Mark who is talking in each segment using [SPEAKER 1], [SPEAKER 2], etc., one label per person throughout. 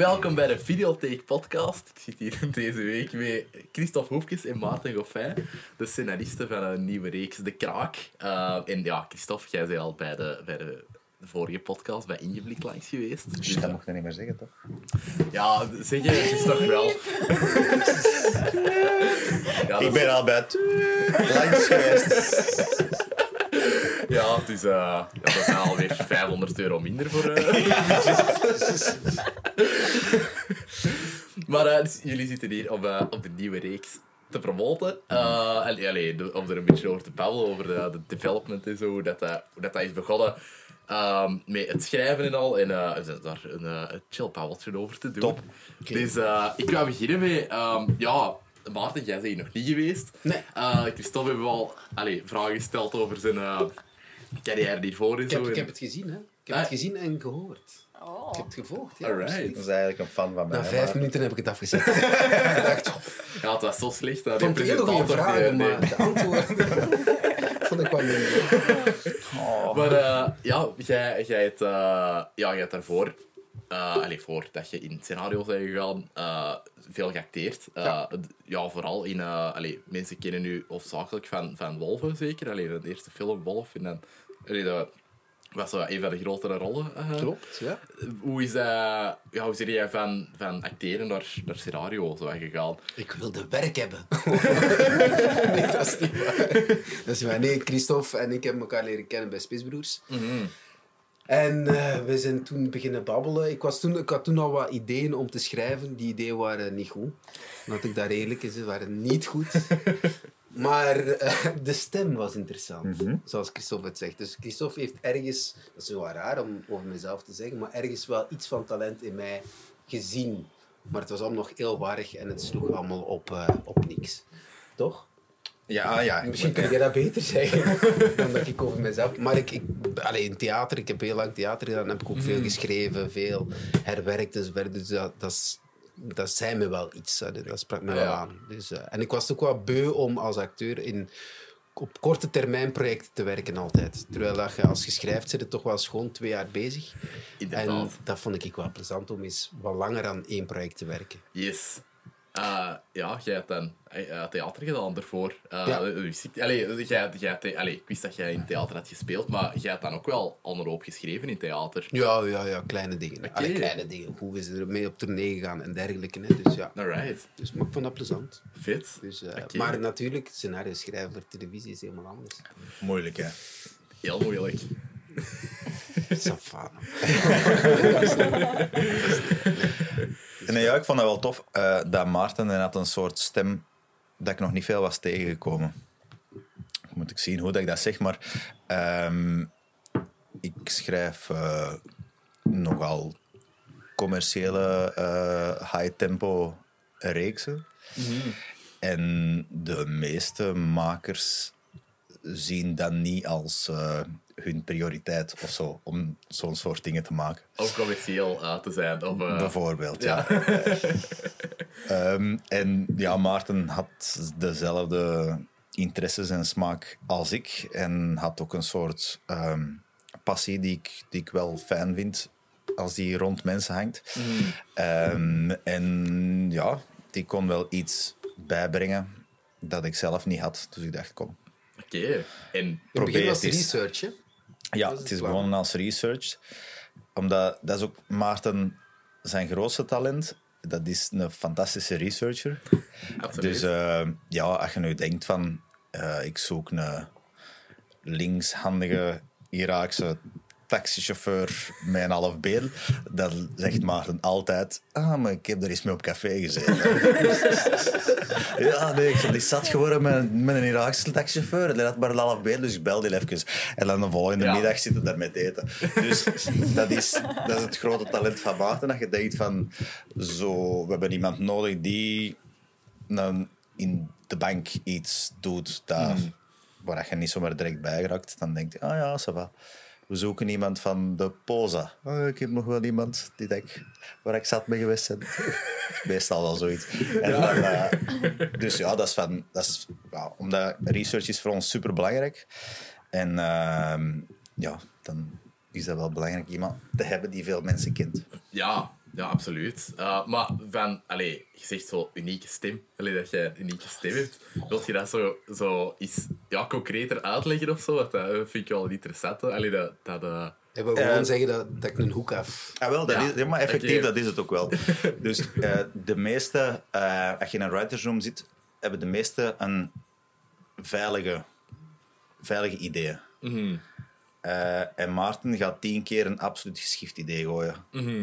[SPEAKER 1] Welkom bij de Videotheek podcast. Ik zit hier deze week met Christophe Hoefkes en Maarten Goffin, de scenaristen van een nieuwe reeks De Kraak. Uh, en ja, Christophe, jij bent al bij de, bij de, vorige podcast bij Ingeblik langs geweest.
[SPEAKER 2] Dus dat mocht je niet meer zeggen, toch?
[SPEAKER 1] Ja, zeg je, het is toch wel.
[SPEAKER 2] ja, Ik ben al bij langs geweest.
[SPEAKER 1] Ja, het is, uh, ja, dat is alweer 500 euro minder voor. Uh... maar uh, dus, jullie zitten hier om, op de nieuwe reeks te promoten. Uh, en, allee, om er een beetje over te babbelen, over de, de development en zo, hoe dat, hoe dat, dat is begonnen. Um, met het schrijven en al. En uh, daar een, een chill babbeltje over te doen.
[SPEAKER 2] Top.
[SPEAKER 1] Dus ik ga beginnen met... Um, ja, Maarten, jij bent hier nog niet geweest.
[SPEAKER 3] Nee.
[SPEAKER 1] Christophe hebben we al allee, vragen gesteld over zijn carrière hiervoor
[SPEAKER 3] ik heb, Ik heb het gezien, hè. Ik heb het ah. gezien en gehoord. Oh. Ik heb het gevolgd. Ja,
[SPEAKER 1] Alright.
[SPEAKER 2] Dat is eigenlijk een fan van mij.
[SPEAKER 3] Na vijf minuten heb ik het afgezet.
[SPEAKER 1] ja, het was zo slecht. Dat
[SPEAKER 3] vond hele goede vragen, maar de antwoorden vond ik wel minder.
[SPEAKER 1] Oh. Maar uh, ja, jij, jij, het, uh, ja, jij hebt daarvoor, uh, allez, voordat je in scenario's bent gegaan, veel geacteerd. Ja. ja. vooral in... allez, mensen kennen u hoofdzakelijk van, van Wolven, zeker. Allee, de eerste film, Wolf. En dan dat was zo een van de grotere rollen.
[SPEAKER 3] Uh, Klopt, ja.
[SPEAKER 1] Hoe is, uh, ja, hoe jij van, van acteren naar, naar scenario zo gegaan?
[SPEAKER 3] Ik wilde werk hebben. nee, dat is niet waar. Dat is waar. Nee, Christophe en ik hebben elkaar leren kennen bij Spitsbroers.
[SPEAKER 1] Mm -hmm.
[SPEAKER 3] En uh, we zijn toen beginnen babbelen. Ik, was toen, ik had toen al wat ideeën om te schrijven. Die ideeën waren niet goed. Laat ik daar eerlijk in zijn, waren niet goed. Maar uh, de stem was interessant,
[SPEAKER 2] mhm.
[SPEAKER 3] zoals Christophe het zegt. Dus Christophe heeft ergens, dat is wel raar om over mezelf te zeggen, maar ergens wel iets van talent in mij gezien. Maar het was allemaal nog heel warrig en het sloeg allemaal op, uh, op niks. Toch?
[SPEAKER 2] Ja, ja.
[SPEAKER 3] Misschien kun je dat beter zeggen dan dat ik over mezelf. Maar ik, ik alleen in theater, ik heb heel lang theater gedaan, heb ik ook veel mhm. geschreven, veel herwerkt. Dus, dus dat, dat is dat zei me wel iets. Dat sprak me wel aan. Dus, uh, en ik was ook wel beu om als acteur in, op korte termijn projecten te werken altijd. Terwijl dat je, als je schrijft, zit toch wel schoon twee jaar bezig.
[SPEAKER 1] Inderdaad.
[SPEAKER 3] En dat vond ik wel plezant om eens wat langer aan één project te werken.
[SPEAKER 1] Yes. Uh, ja, jij hebt dan uh, theater gedaan ervoor. Uh,
[SPEAKER 3] ja.
[SPEAKER 1] allee, jij, jij, allee, ik wist dat jij in theater had gespeeld, maar jij hebt dan ook wel al een hoop geschreven in theater.
[SPEAKER 3] Ja, ja, ja kleine dingen. Okay. Allee, kleine dingen. Hoe is er mee op tournee gegaan en dergelijke. Hè. Dus ja.
[SPEAKER 1] Alright.
[SPEAKER 3] Dus, maar ik vond dat plezant.
[SPEAKER 1] Fit.
[SPEAKER 3] Dus, Maar natuurlijk, scenario schrijven voor televisie is helemaal anders.
[SPEAKER 2] Moeilijk, hè?
[SPEAKER 1] Heel moeilijk.
[SPEAKER 3] Safana.
[SPEAKER 2] nee, ja, ik vond dat wel tof uh, dat Maarten en had een soort stem dat ik nog niet veel was tegengekomen. Moet ik zien hoe dat ik dat zeg, maar um, ik schrijf uh, nogal commerciële uh, high-tempo reeksen.
[SPEAKER 1] Mm
[SPEAKER 2] En de meeste makers zien dat niet als hun prioriteit of zo, om zo'n soort dingen te maken.
[SPEAKER 1] Of commercieel uh, te zijn. Of, uh...
[SPEAKER 2] Bijvoorbeeld, ja. um, en ja, Maarten had dezelfde interesses en smaak als ik. En had ook een soort um, passie die ik, die ik wel fijn vind als die rond mensen hangt.
[SPEAKER 1] Mm.
[SPEAKER 2] Um, en ja, die kon wel iets bijbrengen dat ik zelf niet had. Dus ik dacht, kom,
[SPEAKER 1] Oké. Okay. En
[SPEAKER 3] probeer als research, hè?
[SPEAKER 2] Ja, het is begonnen als research. Omdat, dat is ook Maarten zijn grootste talent. Dat is een fantastische researcher.
[SPEAKER 1] Absoluut.
[SPEAKER 2] Dus uh, ja, als je nu denkt van... Uh, ik zoek een linkshandige Iraakse taxichauffeur met een half been, dan zegt Maarten altijd: Ah, maar ik heb er eens mee op café gezeten. ja, nee, ik zat geworden met, met een Iraakse taxichauffeur. Die had maar een half been, dus ik belde die even. En dan de volgende ja. middag zitten daar met eten. Dus dat is, dat is het grote talent van Maarten. Dat je denkt van: zo, we hebben iemand nodig die nou, in de bank iets doet dat, mm. waar je niet zomaar direct bij raakt. Dan denk je: Ah ja, ça va we zoeken iemand van de Poza. Oh, ik heb nog wel iemand die ik, waar ik zat mee geweest ben. Meestal wel zoiets. En dan, uh, dus ja, dat is van, dat is, ja, omdat research is voor ons super belangrijk. En uh, ja, dan is dat wel belangrijk iemand te hebben die veel mensen kent.
[SPEAKER 1] Ja, ja, absoluut. Uh, maar van, allee, je zegt zo unieke stem. Allee, dat je een unieke stem hebt. Wil je dat zo, zo iets ja, concreter uitleggen of zo? Dat uh, vind ik wel interessant. Allee, dat, dat, uh...
[SPEAKER 3] Ik wil gewoon zeggen dat, dat ik een hoek af.
[SPEAKER 2] Ah, wel, dat
[SPEAKER 1] Ja.
[SPEAKER 2] is, ja, maar effectief, dat is het ook wel. dus eh, de meeste, eh, als je in een writers room zit, hebben de meeste een veilige, veilige ideeën.
[SPEAKER 1] Mhm.
[SPEAKER 2] Eh, en Maarten gaat tien keer een absoluut geschift idee gooien.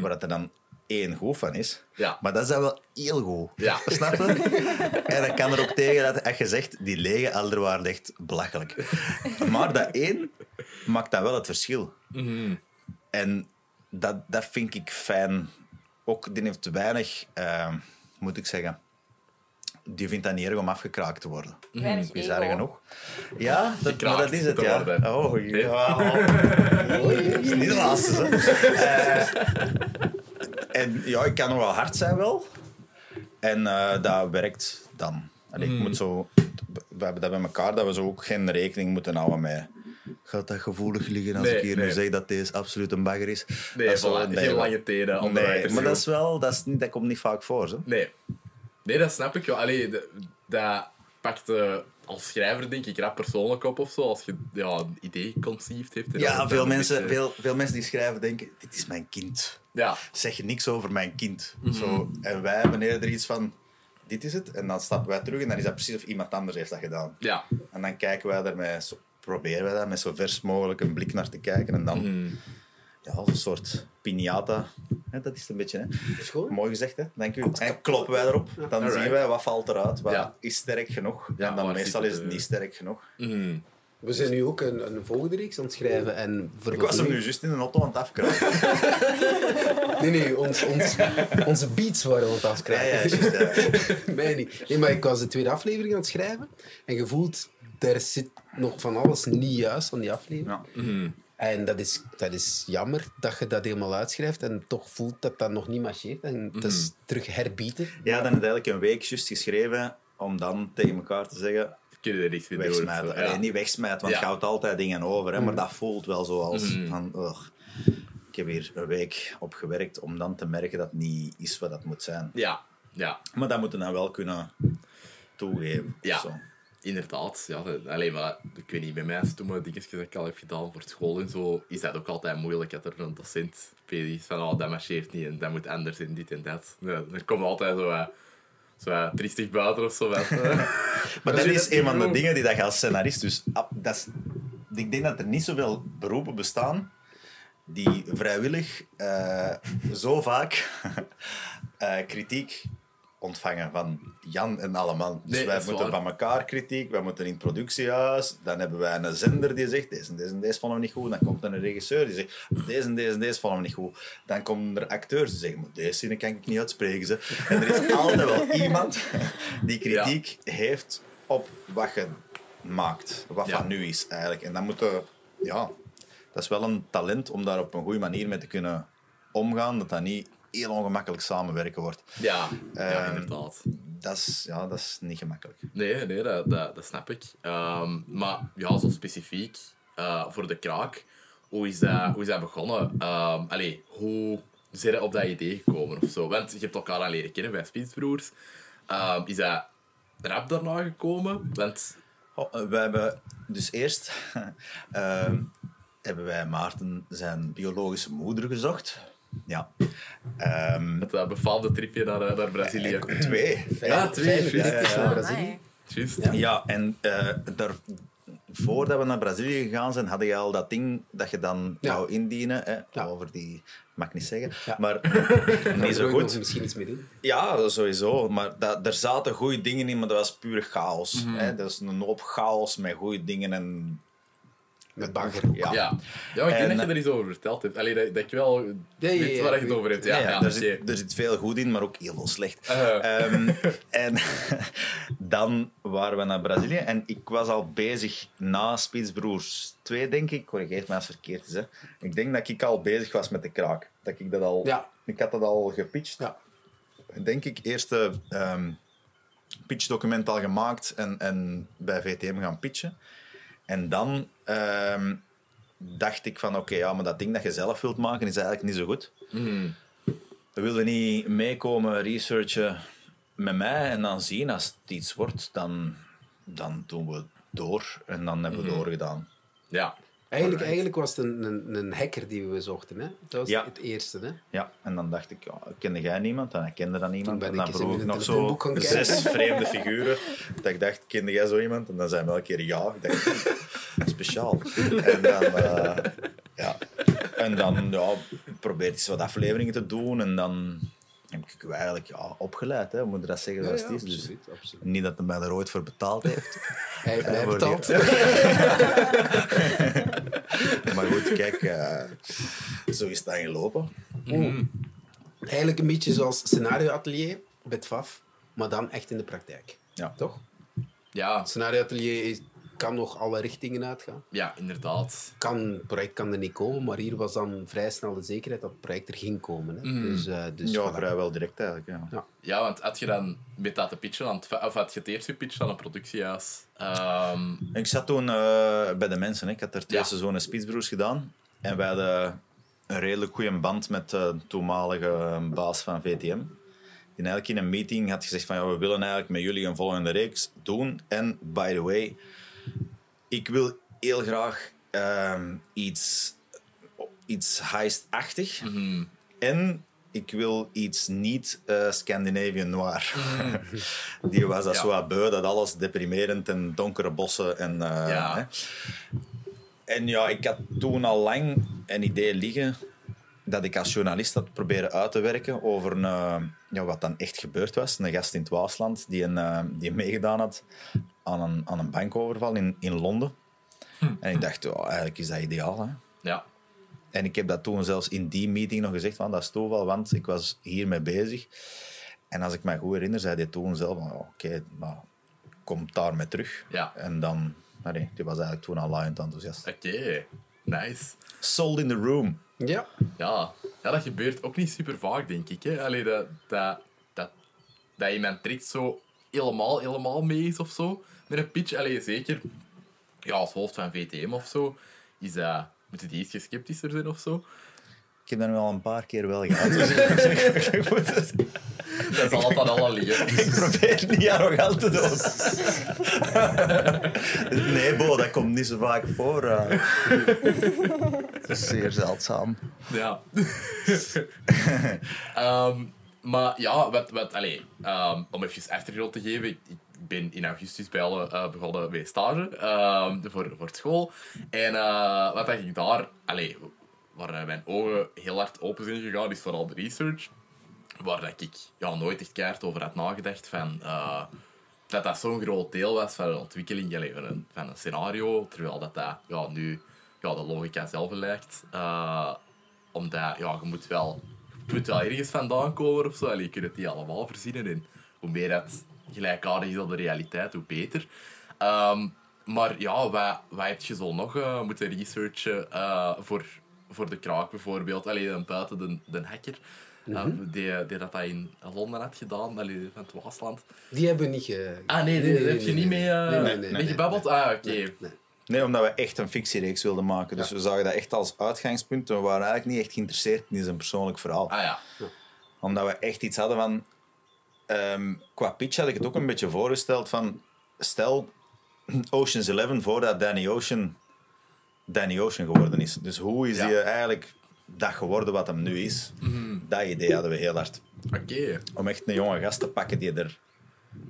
[SPEAKER 2] Waar dat er dan één goed van is.
[SPEAKER 1] Mhm. Ja.
[SPEAKER 2] Maar dat is dan wel heel goed.
[SPEAKER 1] Ja.
[SPEAKER 2] Snap je? en dan kan er ook tegen dat als je zegt, die lege elder waren echt belachelijk. Maar dat één maakt dan wel het verschil.
[SPEAKER 1] Mhm.
[SPEAKER 2] En dat, dat vind ik fijn. Ook, die heeft te weinig, eh, moet ik zeggen. Die vindt dat niet erg om afgekraakt te worden.
[SPEAKER 4] Weinig
[SPEAKER 2] Bizar genoeg. Ja, dat, maar dat is het, ja.
[SPEAKER 1] worden.
[SPEAKER 2] Oh, ja. Oei, dat is niet de laatste, hè. Eh, en ja, ik kan nog wel hard zijn wel. En eh, dat werkt dan. En ik moet zo... We hebben dat bij elkaar, dat we zo ook geen rekening moeten houden met... Gaat dat gevoelig liggen als
[SPEAKER 1] Nee,
[SPEAKER 2] ik hier nu zeg dat deze absoluut een bagger is?
[SPEAKER 1] Nee,
[SPEAKER 2] Dat
[SPEAKER 1] voilà, geen lange tenen. onder
[SPEAKER 2] Nee, maar dat is wel... Dat, is niet, dat komt niet vaak voor, zo.
[SPEAKER 1] Nee. Nee, dat snap ik wel. Allee, dat pakt eh, als schrijver denk ik rap persoonlijk op of zo. Als je ja, een idee conceived hebt.
[SPEAKER 2] Ja, veel mensen,
[SPEAKER 1] beetje-
[SPEAKER 2] veel, veel mensen die schrijven denken, dit is mijn kind.
[SPEAKER 1] Ja,
[SPEAKER 2] Zeg je niks over mijn kind.
[SPEAKER 1] Mhm.
[SPEAKER 2] Zo, en wij hebben eerder iets van, dit is het. En dan stappen wij terug en dan is dat precies of iemand anders heeft dat gedaan.
[SPEAKER 1] ja.
[SPEAKER 2] En dan kijken wij daarmee, zo, proberen wij daar met zo vers mogelijk een blik naar te kijken. En dan,
[SPEAKER 1] Mhm.
[SPEAKER 2] ja, een soort piñata. Hè, dat is het een beetje, hè.
[SPEAKER 3] is goed.
[SPEAKER 2] Mooi gezegd, hè. Dank u. En kloppen wij erop. Dan
[SPEAKER 1] Alright.
[SPEAKER 2] zien wij wat valt eruit, wat
[SPEAKER 1] Ja.
[SPEAKER 2] is sterk genoeg.
[SPEAKER 1] Ja,
[SPEAKER 2] en dan meestal is
[SPEAKER 1] het,
[SPEAKER 2] het
[SPEAKER 1] eh,
[SPEAKER 2] niet sterk genoeg.
[SPEAKER 1] Mhm.
[SPEAKER 3] We zijn nu ook een, een volgende reeks aan het schrijven. En
[SPEAKER 2] Ik was hem nu juist in een auto aan het afkraken.
[SPEAKER 3] Nee, nee, ons, ons, onze beats waren aan het
[SPEAKER 2] Ja, ja.
[SPEAKER 3] Nee, niet. Nee, maar ik was de tweede aflevering aan het schrijven. En je voelt, er zit nog van alles niet juist aan die aflevering.
[SPEAKER 2] Ja.
[SPEAKER 1] Mhm.
[SPEAKER 3] En dat is, dat is jammer dat je dat helemaal uitschrijft en toch voelt dat dat nog niet marcheert. En dat is terug herbieten.
[SPEAKER 2] Ja, dan heb eigenlijk een week juist geschreven om dan tegen elkaar te zeggen:
[SPEAKER 1] Kun je er doen? of
[SPEAKER 2] wegsmijten.
[SPEAKER 1] zo,
[SPEAKER 2] Allee,
[SPEAKER 1] ja.
[SPEAKER 2] niet wegsmijten, want
[SPEAKER 1] Ja.
[SPEAKER 2] je houdt altijd dingen over. Hè, maar dat voelt wel zo als
[SPEAKER 1] Mhm.
[SPEAKER 2] van. ik heb hier een week op gewerkt om dan te merken dat het niet is wat dat moet zijn.
[SPEAKER 1] Ja, ja.
[SPEAKER 2] Maar dat moeten we dan wel kunnen toegeven.
[SPEAKER 1] Ja.
[SPEAKER 2] Zo.
[SPEAKER 1] Inderdaad, ja. Alleen maar, ik weet niet, bij mij stomme dingetjes dat ik al heb gedaan voor school en zo, is dat ook altijd moeilijk dat er een docent bij is van, oh, dat marcheert niet en dat moet anders en dit en dat. Ja, dan komt altijd zo, eh, zo triestig buiten of zo. Eh.
[SPEAKER 2] Maar dat is een van de dingen die dat je als scenarist... Dus, dat is, ik denk dat er niet zoveel beroepen bestaan die vrijwillig eh, zo vaak eh, kritiek ontvangen van Jan en Alleman. Dus
[SPEAKER 1] Nee,
[SPEAKER 2] wij moeten
[SPEAKER 1] waar.
[SPEAKER 2] van elkaar kritiek, wij moeten in het productiehuis, dan hebben wij een zender die zegt deze en deze en deze vonden we niet goed, dan komt er een regisseur die zegt deze en deze en deze vonden we niet goed. Dan komen er acteurs die zeggen, maar deze zinnen kan ik niet uitspreken. Ze. En er is altijd wel iemand die kritiek heeft op wat je maakt, wat
[SPEAKER 1] Ja.
[SPEAKER 2] van nu is eigenlijk. En dan moeten, ja, dat is wel een talent om daar op een goede manier mee te kunnen omgaan, dat dat niet heel ongemakkelijk samenwerken wordt.
[SPEAKER 1] ja, ja,
[SPEAKER 2] Ehm,
[SPEAKER 1] inderdaad.
[SPEAKER 2] Dat is, ja, dat is niet gemakkelijk.
[SPEAKER 1] Nee, nee dat, dat, dat snap ik. Ehm, maar ja, zo specifiek eh, voor de kraak, hoe is dat, hoe is dat begonnen? Allee, hoe zijn je op dat idee gekomen of zo? Want je hebt elkaar al leren kennen bij Spitsbroers. Is dat rap daarna gekomen? Want
[SPEAKER 2] Oh, eh, we hebben dus eerst hebben wij Maarten zijn biologische moeder gezocht. Ja. Ehm,
[SPEAKER 1] het uh, befaamde tripje naar, eh, naar Brazilië.
[SPEAKER 2] en twee.
[SPEAKER 1] Ja, twee,
[SPEAKER 3] Vijf
[SPEAKER 1] juist.
[SPEAKER 3] weken
[SPEAKER 2] Ja, ja.
[SPEAKER 3] Brazilië.
[SPEAKER 2] En eh, daar, voordat we naar Brazilië gegaan zijn, hadden je al dat ding dat je dan
[SPEAKER 3] Ja.
[SPEAKER 2] wou indienen. Hè,
[SPEAKER 3] Ja.
[SPEAKER 2] Over die, mag ik niet zeggen.
[SPEAKER 3] Ja.
[SPEAKER 2] Maar niet zo goed.
[SPEAKER 3] misschien iets mee doen.
[SPEAKER 2] Ja, dat sowieso. Maar dat, er zaten goede dingen in, maar dat was puur chaos.
[SPEAKER 3] Mhm.
[SPEAKER 2] hè. Dat is een hoop chaos met goede dingen en...
[SPEAKER 3] Met bagger.
[SPEAKER 2] Ja.
[SPEAKER 1] Ja. ja, maar ik denk
[SPEAKER 2] En-
[SPEAKER 1] dat je er iets over verteld hebt. Allee, dat, dat ik wel
[SPEAKER 3] Ja, ja,
[SPEAKER 1] weet
[SPEAKER 3] ja,
[SPEAKER 1] waar je
[SPEAKER 3] ik
[SPEAKER 1] het over hebt. Ja,
[SPEAKER 2] Ja,
[SPEAKER 1] ja,
[SPEAKER 2] er, zit, er zit veel goed in, maar ook heel veel slecht.
[SPEAKER 1] Eh.
[SPEAKER 2] Ehm, en dan waren we naar Brazilië en ik was al bezig na Spitsbroers 2, denk ik. Corrigeer me als het verkeerd is. Hè. Ik denk dat ik al bezig was met de kraak. Dat ik, dat al,
[SPEAKER 3] Ja.
[SPEAKER 2] ik had dat al gepitcht.
[SPEAKER 3] Ja.
[SPEAKER 2] Denk ik, eerste ehm pitchdocument al gemaakt en, en bij VTM gaan pitchen. En dan ehm, dacht ik van, oké, ja, maar dat ding dat je zelf wilt maken is eigenlijk niet zo goed.
[SPEAKER 1] Mhm.
[SPEAKER 2] wilde niet meekomen researchen met mij en dan zien als het iets wordt, dan, dan doen we door en dan hebben we doorgedaan.
[SPEAKER 1] Ja.
[SPEAKER 3] Eigenlijk, eigenlijk was het een, een, een hacker die we zochten. Hè? Dat was
[SPEAKER 2] Ja.
[SPEAKER 3] het eerste. Hè?
[SPEAKER 2] Ja, en dan dacht ik, ja, kende jij niemand? En ik kende dan niemand. En dan vroeg ik nog zo zes vreemde figuren. Dat ik dacht, kende jij zo iemand? En dan zei hij elke keer ja. Ik dacht, speciaal. En dan, eh, ja. En dan ja, probeer eens wat afleveringen te doen. En dan heb ik u eigenlijk ja, opgeleid, hè. moet je dat zeggen zoals het is. Dus
[SPEAKER 3] absoluut,
[SPEAKER 2] niet dat hij mij er ooit voor betaald heeft.
[SPEAKER 3] Hij heeft mij betaald.
[SPEAKER 2] Maar goed, kijk, eh, zo is het dan gelopen.
[SPEAKER 3] Eigenlijk een beetje zoals scenario atelier, Betfaf, maar dan echt in de praktijk.
[SPEAKER 2] Ja.
[SPEAKER 3] Toch?
[SPEAKER 1] Ja,
[SPEAKER 3] Scenario atelier is- kan nog alle richtingen uitgaan.
[SPEAKER 1] ja, inderdaad.
[SPEAKER 3] Kan, het project kan er niet komen, maar hier was dan vrij snel de zekerheid dat het project er ging komen. Hè? Dus, eh, dus
[SPEAKER 2] Ja, vrijwel direct eigenlijk. Ja.
[SPEAKER 3] Ja.
[SPEAKER 1] Ja, want had je dan met dat te pitchen, aan het, of had je het eerst gepitcht aan een productiehuis? Ehm,
[SPEAKER 2] Ik zat toen eh, bij de mensen. hè. Ik had er twee
[SPEAKER 1] Ja.
[SPEAKER 2] seizoenen Spitsbroers gedaan. En wij hadden een redelijk goede band met de toenmalige baas van VTM. Die eigenlijk in een meeting had gezegd van ja, we willen eigenlijk met jullie een volgende reeks doen. En by the way, ik wil heel graag ehm, iets, iets heist-achtig. En ik wil iets niet eh Scandinavian noir. Die was dat
[SPEAKER 1] Ja.
[SPEAKER 2] zo wat beu, dat alles deprimerend en donkere bossen. En, eh,
[SPEAKER 1] Ja.
[SPEAKER 2] hè. en ja, ik had toen al lang een idee liggen dat ik als journalist had proberen uit te werken over een, eh, ja, wat dan echt gebeurd was. Een gast in het Waasland die, een, eh, die meegedaan had aan een, aan een bankoverval in, in Londen. En ik dacht, oh, eigenlijk is dat ideaal. Hè?
[SPEAKER 1] ja.
[SPEAKER 2] En ik heb dat toen zelfs in die meeting nog gezegd, van, dat is toeval, want ik was hiermee bezig. En als ik me goed herinner, zei hij toen zelf oh, oké, nou, kom daarmee terug.
[SPEAKER 1] Ja.
[SPEAKER 2] En dan, nee, die was eigenlijk toen al laaiend enthousiast.
[SPEAKER 1] Oké, nice.
[SPEAKER 2] Sold in the room.
[SPEAKER 3] Ja,
[SPEAKER 1] Ja. ja, dat gebeurt ook niet super vaak, denk ik. Hè? Allee, dat, dat, dat, dat iemand direct zo helemaal, helemaal mee is of zo met een pitch. Allee, zeker ja, als hoofd van VTM of zo, is dat, moeten die ietsje sceptischer zijn of zo.
[SPEAKER 2] Ik heb dat nu al een paar keer wel gehad. Dus
[SPEAKER 1] Dat zal altijd al liggen.
[SPEAKER 2] ik probeer het niet arrogant te doen. nee, Bo, dat komt niet zo vaak voor. eh. Is zeer zeldzaam.
[SPEAKER 1] Ja. Ehm, maar ja, wat, wat, allee, ehm, om even achtergrond te geven. Ik, ben in augustus bij alle eh, begonnen bij stage ehm, voor, voor school. En eh, wat dat ik daar, allee, waar eh, mijn ogen heel hard open zijn gegaan, is vooral de research. Waar dat ik ja, nooit echt keihard over had nagedacht van... eh, dat dat zo'n groot deel was van de ontwikkeling van, een, scenario, terwijl dat, dat ja, nu ja, de logica zelf lijkt. Eh, omdat ja, je moet wel, je moet wel ergens vandaan komen of zo. Allee, je kunt het niet allemaal verzinnen. En hoe meer dat gelijkaardig is aan de realiteit, hoe beter. Ehm, maar ja, wat, wat heb je zo nog moeten researchen voor, voor de kraak bijvoorbeeld? Allee, dan buiten de, de hacker. eh, die, die dat, dat in Londen had gedaan, allee, van het Waasland.
[SPEAKER 3] die hebben we niet ge...
[SPEAKER 1] Ah nee, nee, daar heb je niet mee, eh, mee gebabbeld? Ah, oké.
[SPEAKER 3] Nee.
[SPEAKER 2] Nee, omdat we echt een fictiereeks wilden maken. Dus we zagen dat echt als uitgangspunt. We waren eigenlijk niet echt geïnteresseerd in zijn persoonlijk verhaal.
[SPEAKER 1] Ah ja.
[SPEAKER 2] Omdat we echt iets hadden van... ehm, qua pitch had ik het ook een beetje voorgesteld van... Stel, Ocean's Eleven, voordat Danny Ocean Danny Ocean geworden is. Dus hoe is
[SPEAKER 1] Ja.
[SPEAKER 2] hij eigenlijk dat geworden wat hem nu is? Dat idee hadden we heel hard.
[SPEAKER 1] Oké.
[SPEAKER 2] Om echt een jonge gast te pakken die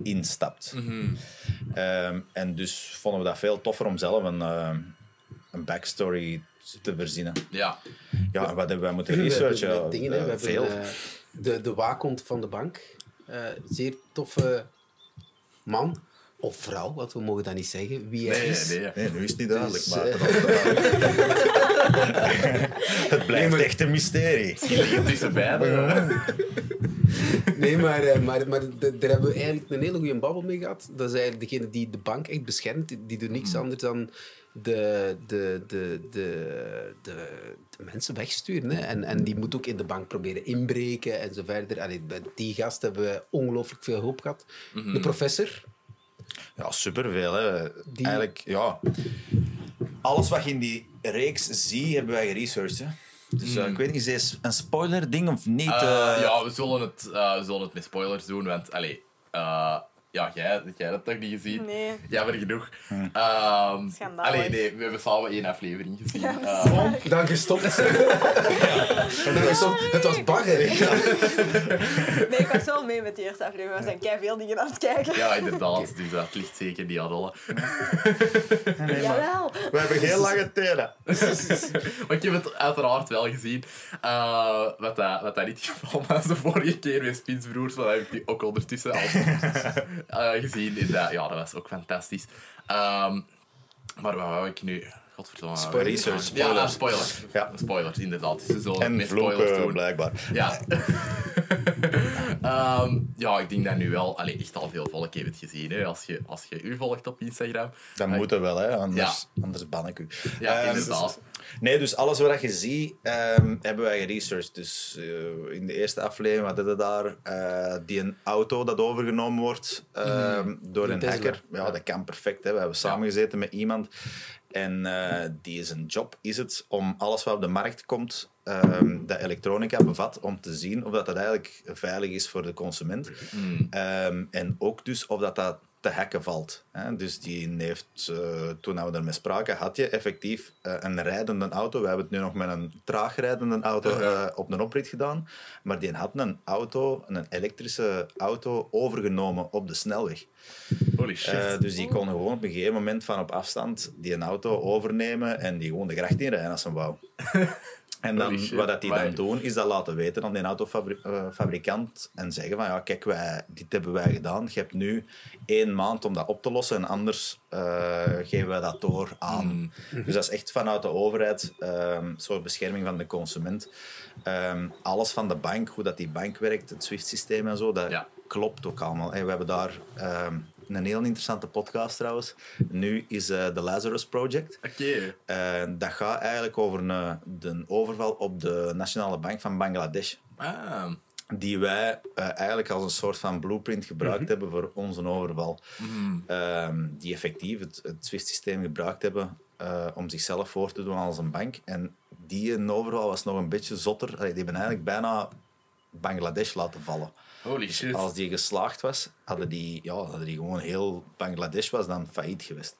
[SPEAKER 2] erin stapt. Ehm, en dus vonden we dat veel toffer om zelf een, ehm, een backstory te verzinnen.
[SPEAKER 1] Ja.
[SPEAKER 2] Ja, en wat hebben wij moeten researchen?
[SPEAKER 3] dingen, we
[SPEAKER 2] Eh,
[SPEAKER 3] hebben
[SPEAKER 2] veel.
[SPEAKER 3] eh, de, de waakhond van de bank. Eh, zeer toffe man. Of vrouw, want we mogen dat niet zeggen. Wie hij
[SPEAKER 1] Nee,
[SPEAKER 3] is.
[SPEAKER 1] nee.
[SPEAKER 2] Nee, nu is het niet duidelijk,
[SPEAKER 3] Dus,
[SPEAKER 2] maar
[SPEAKER 3] eh,
[SPEAKER 2] het blijft echt een mysterie.
[SPEAKER 1] Die liggen tussen beiden.
[SPEAKER 3] Nee, maar, eh, maar, maar daar hebben we eigenlijk een hele goede babbel mee gehad. Dat is eigenlijk degene die de bank echt beschermt. Die, doet niks anders dan de, de, de, de, de, de mensen wegsturen. Hè. En, en die moet ook in de bank proberen inbreken en zo verder. Allee, bij die gast hebben we ongelooflijk veel hoop gehad. De professor.
[SPEAKER 2] Ja, superveel. Hè.
[SPEAKER 3] Die-
[SPEAKER 2] Eigenlijk, ja. Alles wat je in die reeks ziet, hebben wij geresearched. Hè. Dus eh, ik weet niet, is dit een spoiler ding of niet?
[SPEAKER 1] Eh,
[SPEAKER 2] eh?
[SPEAKER 1] ja, we zullen, het, eh, we zullen het met spoilers doen, want allee, eh, ja, jij, jij hebt dat toch niet gezien?
[SPEAKER 4] Nee.
[SPEAKER 1] Jammer genoeg. Ehm,
[SPEAKER 4] Schandalig.
[SPEAKER 1] allee, nee, we hebben samen één aflevering gezien. Eh,
[SPEAKER 3] Dan gestopt. En dan gestopt. Het was bagger.
[SPEAKER 4] Nee, ik was wel mee met die eerste aflevering. We zijn kei veel dingen aan het kijken.
[SPEAKER 1] ja, inderdaad. Dus dat ligt zeker niet aan alle.
[SPEAKER 2] Nee, maar
[SPEAKER 4] Jawel.
[SPEAKER 2] we hebben heel lange tenen.
[SPEAKER 1] Maar ik heb het uiteraard wel gezien. Eh, wat, dat, wat dat niet geval was de vorige keer met Spinsbroers, maar dat heb ik die ook ondertussen al gezien. En dat, ja, dat was ook fantastisch. Ehm, maar wat wou ik nu? Godverdomme. ik nu
[SPEAKER 2] Research,
[SPEAKER 1] zeggen? Ja, spoilers.
[SPEAKER 2] Ja.
[SPEAKER 1] Spoilers, inderdaad. Dus zullen
[SPEAKER 2] En
[SPEAKER 1] met spoilers
[SPEAKER 2] vloeken,
[SPEAKER 1] doen.
[SPEAKER 2] blijkbaar.
[SPEAKER 1] Ja. Ehm, ja, ik denk dat nu wel allee, echt al veel volk heeft het gezien. Hè. Als, je, als je u volgt op Instagram.
[SPEAKER 2] Dat
[SPEAKER 1] Maar-
[SPEAKER 2] moet er wel, hè? Anders, anders ban ik u.
[SPEAKER 1] Ja,
[SPEAKER 2] Ehm,
[SPEAKER 1] inderdaad.
[SPEAKER 2] Nee, dus alles wat je ziet, ehm, hebben wij geresearched. Dus eh, in de eerste aflevering hadden we daar eh, die een auto dat overgenomen wordt ehm, door een hacker. Ja, dat kan perfect. Hè. We hebben samengezeten met iemand. En eh, die zijn job is het om alles wat op de markt komt, ehm, dat elektronica bevat, om te zien of dat, dat eigenlijk veilig is voor de consument. Ehm, en ook dus of dat, dat te hacken valt. Hè. Dus die heeft, eh, toen we ermee spraken, had je effectief eh, een rijdende auto. We hebben het nu nog met een traag rijdende auto eh, op een oprit gedaan. Maar die had een auto, een elektrische auto, overgenomen op de snelweg.
[SPEAKER 1] Holy shit.
[SPEAKER 2] Dus die kon gewoon op een gegeven moment van op afstand die een auto overnemen en die gewoon de gracht inrijden als een wou. En dan,
[SPEAKER 1] Holy
[SPEAKER 2] wat dat die dan doen, is dat laten weten aan die autofabrikant en zeggen van ja, kijk, wij, dit hebben wij gedaan. Je hebt nu één maand om dat op te lossen en anders eh, geven wij dat door aan.
[SPEAKER 1] Mm.
[SPEAKER 2] Dus dat is echt vanuit de overheid, een soort bescherming van de consument. Ehm, alles van de bank, hoe dat die bank werkt, het SWIFT-systeem en zo, dat
[SPEAKER 1] Ja.
[SPEAKER 2] klopt ook allemaal. En we hebben daar ehm, een heel interessante podcast trouwens. Nu is eh de Lazarus Project.
[SPEAKER 1] Oké.
[SPEAKER 2] Eh, dat gaat eigenlijk over een, de overval op de Nationale Bank van Bangladesh.
[SPEAKER 1] Ah.
[SPEAKER 2] Die wij eh, eigenlijk als een soort van blueprint gebruikt hebben voor onze overval. Ehm, die effectief het, het SWIFT-systeem gebruikt hebben eh, om zichzelf voor te doen als een bank. En die overval was nog een beetje zotter. Allee, die hebben eigenlijk bijna Bangladesh laten vallen.
[SPEAKER 1] Holy shit.
[SPEAKER 2] Als die geslaagd was, hadden die, ja, hadden die gewoon heel Bangladesh was dan failliet geweest.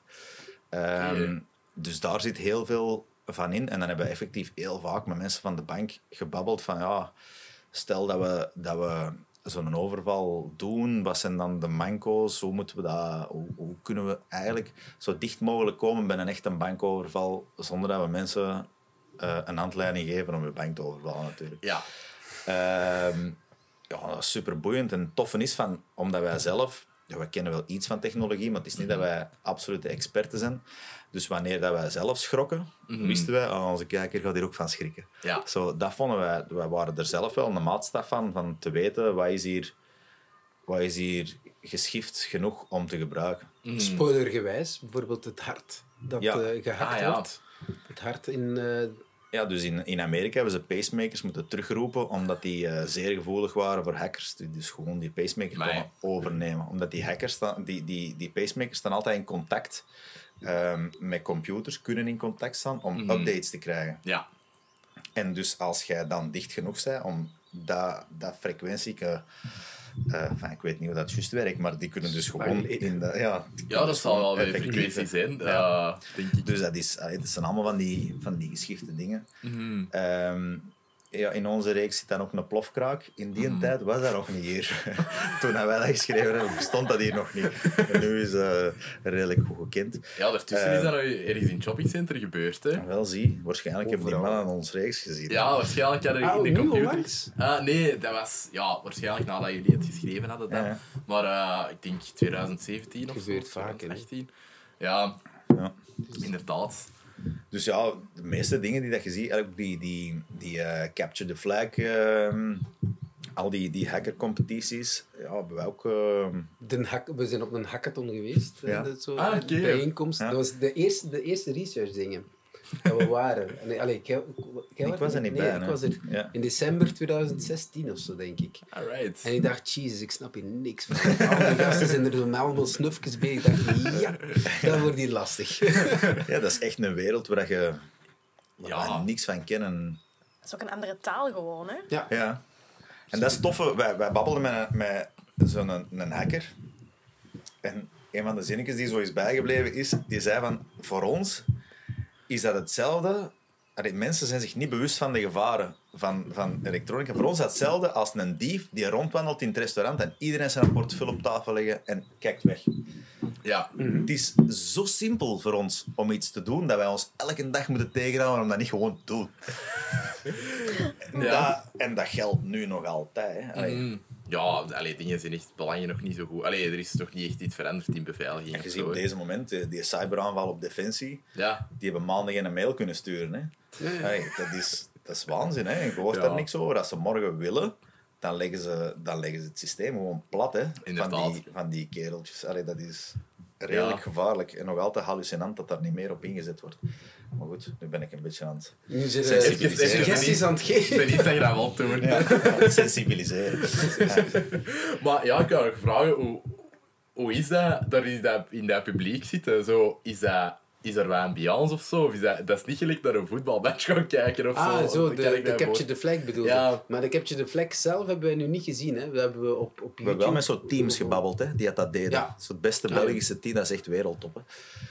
[SPEAKER 2] Ehm. Dus daar zit heel veel van in. En dan hebben we effectief heel vaak met mensen van de bank gebabbeld van ja, stel dat we, dat we zo'n overval doen, wat zijn dan de manco's? Hoe, moeten we dat, hoe, hoe kunnen we eigenlijk zo dicht mogelijk komen bij een echte bankoverval zonder dat we mensen eh, een handleiding geven om je bank te overvallen natuurlijk.
[SPEAKER 1] Ja.
[SPEAKER 2] Ehm, ja, dat is super boeiend. En het toffe is van, omdat wij zelf, ja, we kennen wel iets van technologie, maar het is niet dat wij absolute experten zijn. Dus wanneer dat wij zelf schrokken, wisten wij, ah, onze kijker gaat hier ook van schrikken.
[SPEAKER 1] Ja.
[SPEAKER 2] Zo, dat vonden wij, wij waren er zelf wel een maatstaf van, van te weten wat is hier, wat is hier geschift genoeg om te gebruiken.
[SPEAKER 3] Spoilergewijs, bijvoorbeeld het hart dat
[SPEAKER 2] Ja.
[SPEAKER 3] eh, gehakt
[SPEAKER 1] Ah, ja.
[SPEAKER 3] wordt. Het hart in... eh,
[SPEAKER 2] Ja, dus in, in Amerika hebben ze pacemakers moeten terugroepen omdat die eh, zeer gevoelig waren voor hackers. Die dus gewoon die pacemaker konden overnemen. Omdat die hackers, staan, die, die, die pacemakers staan altijd in contact ehm, met computers, kunnen in contact staan om updates te krijgen.
[SPEAKER 1] Ja.
[SPEAKER 2] En dus als jij dan dicht genoeg bent om dat, dat frequentie... eh, enfin, ik weet niet hoe dat juist werkt, maar die kunnen dus gewoon in de... Ja,
[SPEAKER 1] Ja, dat zal wel weer frequentie zijn,
[SPEAKER 2] Ja.
[SPEAKER 1] eh, denk ik.
[SPEAKER 2] Dus dat, is, allee, dat zijn allemaal van die, van die geschifte dingen.
[SPEAKER 1] Mhm.
[SPEAKER 2] Ehm, ja, in onze reeks zit dan ook een plofkraak. In die
[SPEAKER 1] Mhm.
[SPEAKER 2] tijd was dat nog niet hier. Toen wij dat geschreven hebben, bestond dat hier nog niet. En nu is dat redelijk goed gekend.
[SPEAKER 1] Ja, daartussen
[SPEAKER 2] Eh,
[SPEAKER 1] is dat nou ergens in het shoppingcenter gebeurd, hè.
[SPEAKER 2] Wel zie, waarschijnlijk hebben die mannen aan ons reeks gezien.
[SPEAKER 1] Ja, waarschijnlijk hadden we
[SPEAKER 3] Ah,
[SPEAKER 1] in de computer... Ah, nee, dat was ja, waarschijnlijk nadat jullie het geschreven hadden dan.
[SPEAKER 2] Ja.
[SPEAKER 1] Maar eh, ik denk 2017 of zo.
[SPEAKER 3] Gebeurt vaak, hè.
[SPEAKER 1] 2018. Ja,
[SPEAKER 2] Ja.
[SPEAKER 1] inderdaad.
[SPEAKER 2] Dus ja, de meeste dingen die dat je ziet, eigenlijk die, die, die eh, Capture the Flag, ehm, al die, die hackercompetities, ja, hebben wij ook... ehm,
[SPEAKER 3] de hak, we zijn op een hackathon geweest. eh,
[SPEAKER 2] Ja.
[SPEAKER 3] dat zo,
[SPEAKER 1] Ah, oké.
[SPEAKER 3] bijeenkomst.
[SPEAKER 2] Ja.
[SPEAKER 3] Dat was de eerste, de eerste research dingen. Dat we waren. Nee, allee, jij- jij
[SPEAKER 2] Ik was er niet
[SPEAKER 3] nee,
[SPEAKER 2] bij,
[SPEAKER 3] Ik
[SPEAKER 2] nee.
[SPEAKER 3] was er
[SPEAKER 2] Ja.
[SPEAKER 3] in december 2016 of zo, denk ik.
[SPEAKER 1] Alright.
[SPEAKER 3] En ik dacht, jezus, ik snap hier niks van. Al die gasten zijn er zo met allemaal snufjes bij. Ik dacht, ja, dat wordt hier lastig.
[SPEAKER 2] ja, dat is echt een wereld waar je waar
[SPEAKER 1] Ja.
[SPEAKER 2] we niks van kennen.
[SPEAKER 4] is ook een andere taal gewoon, hè?
[SPEAKER 3] Ja.
[SPEAKER 2] Ja. En dat is toffe. Wij, wij babbelden met, met zo'n een, een hacker. En een van de zinnetjes die zo is bijgebleven is, die zei van, voor ons is dat hetzelfde. Allee, mensen zijn zich niet bewust van de gevaren van, van elektronica. Voor ons is dat hetzelfde als een dief die rondwandelt in het restaurant en iedereen zijn portefeuille op tafel leggen en kijkt weg.
[SPEAKER 1] Ja.
[SPEAKER 2] Het is zo simpel voor ons om iets te doen dat wij ons elke dag moeten tegenhouden om dat niet gewoon te doen. en,
[SPEAKER 1] Ja.
[SPEAKER 2] dat, en dat geldt nu nog altijd. Hè.
[SPEAKER 1] Mm. Ja, allee, dingen zijn echt belangen nog niet zo goed. Allee, er is toch niet echt iets veranderd in beveiliging.
[SPEAKER 2] En je ziet op deze moment, eh, die cyberaanval op Defensie,
[SPEAKER 1] Ja.
[SPEAKER 2] die hebben maanden geen mail kunnen sturen. Hè. Allee, dat, is, dat is waanzin. Hè. Je hoort daar niks over. Als ze morgen willen, dan leggen ze, dan leggen ze het systeem gewoon plat. Hè, van, die, van die kereltjes. Allee, dat is redelijk gevaarlijk. En nog altijd hallucinant dat daar niet meer op ingezet wordt. Maar goed, nu ben ik een beetje aan het
[SPEAKER 3] Nu zit je suggesties aan het
[SPEAKER 1] Ik
[SPEAKER 3] geven.
[SPEAKER 1] ben niet dat je dat wel doen.
[SPEAKER 2] ja, sensibiliseren. Ja.
[SPEAKER 1] Maar ja, ik kan nog vragen, hoe, hoe is dat, daar in dat, in dat publiek zitten? Zo, is, dat, is er wat ambiance of zo? Of is dat, dat is niet gelijk naar een voetbalmatch gaan kijken of zo?
[SPEAKER 3] Ah, zo, de,
[SPEAKER 1] ik
[SPEAKER 3] de Capture the Flag bedoel je.
[SPEAKER 1] Ja.
[SPEAKER 3] Maar de Capture the Flag zelf hebben we nu niet gezien. Hè. Dat hebben we op, op YouTube.
[SPEAKER 2] We hebben wel met zo'n teams gebabbeld hè, die dat, dat deden.
[SPEAKER 3] Ja.
[SPEAKER 2] Het beste. Belgische team, dat is echt wereldtop. Hè.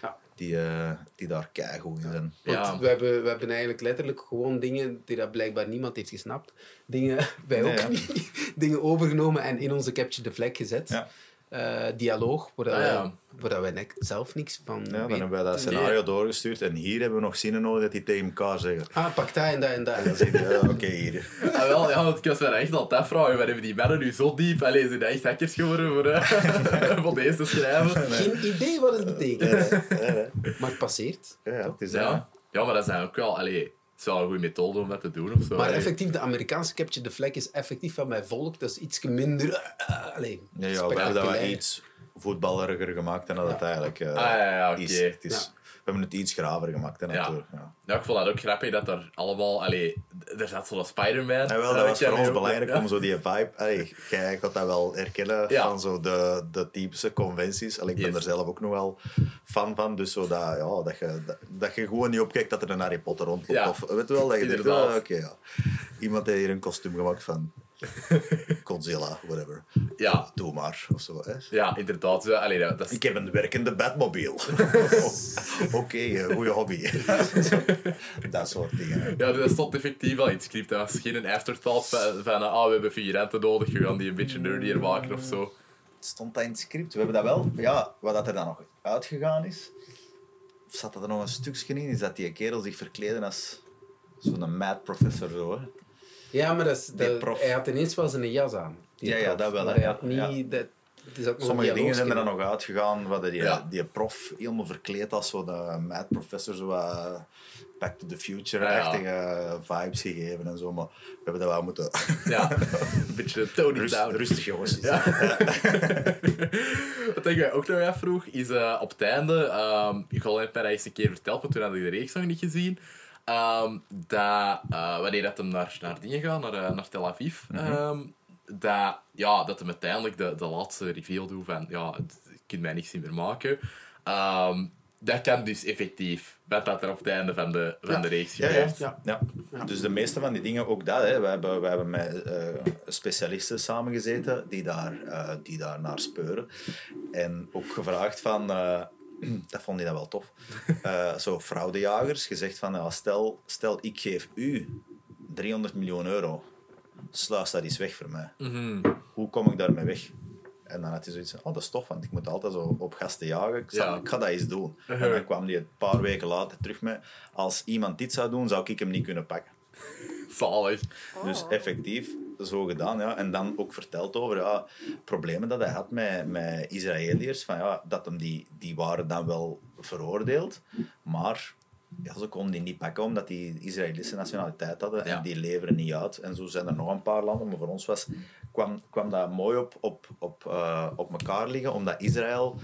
[SPEAKER 3] Ja.
[SPEAKER 2] Die, eh, die daar keigoed in zijn.
[SPEAKER 3] Want we, hebben, we hebben eigenlijk letterlijk gewoon dingen die dat blijkbaar niemand heeft gesnapt. Dingen, wij
[SPEAKER 2] Nee,
[SPEAKER 3] ook
[SPEAKER 2] ja.
[SPEAKER 3] niet. Dingen overgenomen en in onze Capture the Flag gezet.
[SPEAKER 2] Ja.
[SPEAKER 3] Eh, dialoog, waar,
[SPEAKER 1] Ah.
[SPEAKER 3] Waar dat wij zelf niks van
[SPEAKER 2] Ja, dan hebben wij dat scenario doorgestuurd en hier hebben we nog zinnen nodig dat die tegen elkaar zeggen.
[SPEAKER 3] Ah, pak dat en dat en dat.
[SPEAKER 2] Dan zeg je, ja, oké, hier.
[SPEAKER 1] Ah, wel, ja, want ik was me echt altijd afvragen, waar hebben die mannen nu zo diep? Allee, zijn echt hackers geworden voor, eh, voor deze te schrijven?
[SPEAKER 3] Geen idee wat het betekent. Maar het passeert.
[SPEAKER 2] ja, het is
[SPEAKER 1] Ja. ja, maar dat zijn ook wel... Allee, het is wel een goede methode om dat te doen of zo.
[SPEAKER 3] Maar effectief, de Amerikaanse Capture the Flag is effectief van mijn volk. Dat is iets minder... eh, eh, allee,
[SPEAKER 2] Ja, ja, we hebben dat wel
[SPEAKER 3] spectaculair.
[SPEAKER 2] iets voetballeriger gemaakt dan dat het eigenlijk
[SPEAKER 1] Ah, ja, ja, oké.
[SPEAKER 2] is. Het is
[SPEAKER 3] Ja.
[SPEAKER 2] We hebben het iets graver gemaakt. Hè,
[SPEAKER 1] Ja.
[SPEAKER 2] natuurlijk. Ja.
[SPEAKER 1] Ja, ik vond dat ook grappig dat er allemaal... Allee, er zat zo'n Spider-Man.
[SPEAKER 2] Ja, wel, dat was voor ons belangrijk
[SPEAKER 1] ja.
[SPEAKER 2] om zo die vibe... Allee, jij gaat dat wel herkennen
[SPEAKER 1] Ja.
[SPEAKER 2] van zo de, de typische conventies. Allee, ik ben
[SPEAKER 1] Yes.
[SPEAKER 2] er zelf ook nog wel fan van. Dus zo dat, ja, dat, je, dat, dat je gewoon niet opkijkt dat er een Harry Potter rondloopt.
[SPEAKER 1] Ja.
[SPEAKER 2] Of weet je wel, dat je denkt,
[SPEAKER 1] Inderdaad.
[SPEAKER 2] ah, oké, ja. Iemand heeft hier een kostuum gemaakt van Godzilla, whatever.
[SPEAKER 1] Ja.
[SPEAKER 2] Doe maar, of zo. Hè.
[SPEAKER 1] Ja, inderdaad. Zo, Allee, dat, dat is
[SPEAKER 2] Ik heb een werkende Batmobile. Oké, eh, goede hobby. dat soort dingen.
[SPEAKER 1] Ja, dat stond effectief wel in het script. Dat was geen afterthought van, van ah, we hebben figuranten nodig, we gaan die een beetje nerdier maken of zo.
[SPEAKER 2] Stond dat in het script? We hebben dat wel. Ja, wat dat er dan nog uitgegaan is. Of zat er nog een stukje in? Is dat die kerel zich verkleden als zo'n mad professor zo, hè?
[SPEAKER 3] Ja, maar dat is,
[SPEAKER 2] Die
[SPEAKER 3] dat-
[SPEAKER 2] prof.
[SPEAKER 3] hij had ineens wel zijn jas aan.
[SPEAKER 2] Ja, ja, dat wel,
[SPEAKER 3] Maar
[SPEAKER 2] hè.
[SPEAKER 3] hij had niet... Dat,
[SPEAKER 2] Sommige
[SPEAKER 3] een
[SPEAKER 2] dingen zijn er dan nog uitgegaan. Wat die,
[SPEAKER 1] Ja.
[SPEAKER 2] die prof helemaal verkleed als zo'n mad professor. Zo wat Back to the Future-achtige vibes gegeven en zo. Maar we hebben dat wel moeten...
[SPEAKER 1] Ja, een beetje tone it
[SPEAKER 2] Rust,
[SPEAKER 1] down.
[SPEAKER 2] rustig, jongens.
[SPEAKER 1] Ja. Wat ik mij ook nog afvroeg, is eh, op het einde, ehm ik had het mij dat eens een keer verteld, maar toen had ik de reeks nog niet gezien, ehm, dat eh, wanneer dat hem naar, naar dingen gaat, naar, eh, naar Tel Aviv, ehm, dat, ja, dat hem uiteindelijk de, de laatste reveal doet van, ja, het- je kunt mij niks meer maken. Ehm, dat kan dus effectief, met dat er op het einde van de, van de reeks
[SPEAKER 2] Ja, ja.
[SPEAKER 1] gebeurt.
[SPEAKER 3] Ja.
[SPEAKER 2] Ja. Dus de meeste van die dingen, ook dat. Hè. We, hebben, we hebben met eh, specialisten samengezeten die daar, eh, die daar naar speuren. En ook gevraagd van... dat vond hij dan wel tof. Eh, zo fraudejagers, gezegd van... Ja, stel, stel, ik geef u 300 miljoen euro. Sluis dat eens weg voor mij.
[SPEAKER 1] Mhm.
[SPEAKER 2] Hoe kom ik daarmee weg? En dan had hij zoiets van, oh, dat is tof, want ik moet altijd zo op gasten jagen. Ik,
[SPEAKER 1] Ja.
[SPEAKER 2] ik ga dat eens doen. En dan kwam hij een paar weken later terug met, als iemand dit zou doen, zou ik hem niet kunnen pakken.
[SPEAKER 1] Zalig.
[SPEAKER 2] Dus effectief zo gedaan. Ja. En dan ook verteld over ja, problemen dat hij had met, met Israëliërs. Van, ja, dat hem die, die waren dan wel veroordeeld, maar ja, ze konden die niet pakken omdat die Israëlische nationaliteit hadden
[SPEAKER 1] Ja.
[SPEAKER 2] en die leveren niet uit. En zo zijn er nog een paar landen, maar voor ons was, kwam, kwam dat mooi op, op, op, eh, op elkaar liggen, omdat Israël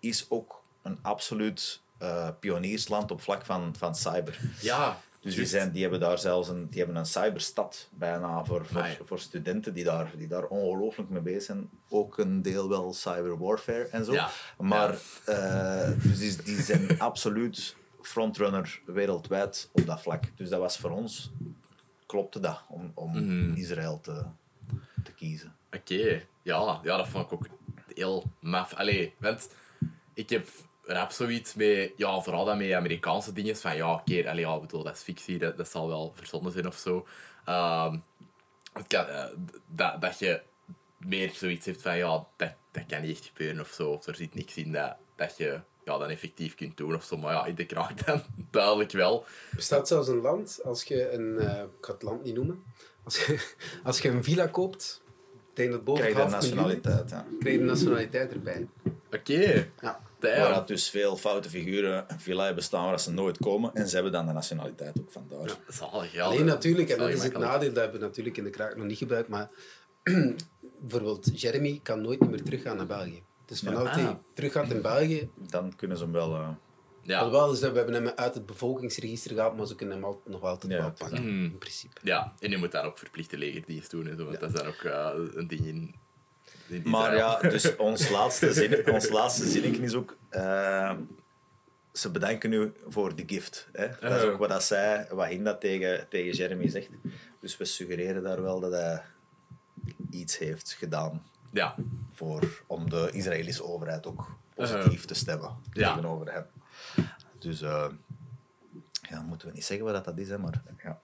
[SPEAKER 2] is ook een absoluut eh, pioniersland op vlak van, van cyber.
[SPEAKER 1] Ja,
[SPEAKER 2] Dus die, zijn, die hebben daar zelfs een, die hebben een cyberstad bijna voor, voor, voor studenten die daar, die daar ongelooflijk mee bezig zijn. Ook een deel wel cyber warfare en zo.
[SPEAKER 1] Ja.
[SPEAKER 2] Maar eh, dus die, die zijn absoluut frontrunner wereldwijd op dat vlak. Dus dat was voor ons klopte dat om, om
[SPEAKER 1] Mhm.
[SPEAKER 2] Israël te, te kiezen.
[SPEAKER 1] Oké, ja, ja, dat vond ik ook heel maf. Allee, want ik heb rap zoiets mee, ja, vooral dat met Amerikaanse dingen, van ja, oké, allee, ja, ik bedoel, dat is fictie, dat, dat zal wel verzonnen zijn of zo. Ehm, het kan, eh, dat, dat je meer zoiets hebt van, ja, dat, dat kan niet echt gebeuren of zo, of er zit niks in dat, dat je ja, dan effectief kunt doen of zo. Maar ja, in de kraag dan duidelijk wel.
[SPEAKER 3] bestaat zelfs een land, als je een... eh, ik ga het land niet noemen. Als je, als je een villa koopt, tegen het boven
[SPEAKER 2] Krijg je
[SPEAKER 3] miljoen,
[SPEAKER 2] nationaliteit, ja.
[SPEAKER 3] krijg je de nationaliteit erbij.
[SPEAKER 1] Oké,
[SPEAKER 3] Ja.
[SPEAKER 2] Waar dat dus veel foute figuren een villa hebben staan waar ze nooit komen. En ze hebben dan de nationaliteit ook vandaar.
[SPEAKER 1] Zalig, ja.
[SPEAKER 3] Alleen natuurlijk, en dat is het nadeel, dat hebben we natuurlijk in de kraak nog niet gebruikt, maar bijvoorbeeld Jeremy kan nooit meer teruggaan naar België. Dus vanuit
[SPEAKER 1] Ah.
[SPEAKER 3] hij teruggaat in België,
[SPEAKER 2] Dan kunnen ze hem wel... eh,
[SPEAKER 1] Ja.
[SPEAKER 3] alhoewel dus, we hebben hem uit het bevolkingsregister gehaald, maar ze kunnen hem altijd, nog altijd
[SPEAKER 2] Ja,
[SPEAKER 3] wel pakken,
[SPEAKER 1] dat.
[SPEAKER 3] in principe.
[SPEAKER 1] Ja, en je moet dan ook verplichte legerdienst doen en zo, want dat is dan ook eh, een ding in.
[SPEAKER 2] Maar ja, dus ons laatste, zin, ons laatste zinnetje is ook... eh, ze bedanken u voor de gift. Hè? Dat is
[SPEAKER 1] Oh.
[SPEAKER 2] ook wat dat zij, wat Hinda tegen, tegen Jeremy zegt. Dus we suggereren daar wel dat hij iets heeft gedaan
[SPEAKER 1] Ja,
[SPEAKER 2] voor, om de Israëlische overheid ook positief te stemmen
[SPEAKER 1] Ja.
[SPEAKER 2] tegenover hem. Dus eh, ja, moeten we niet zeggen wat dat is, hè, maar ja.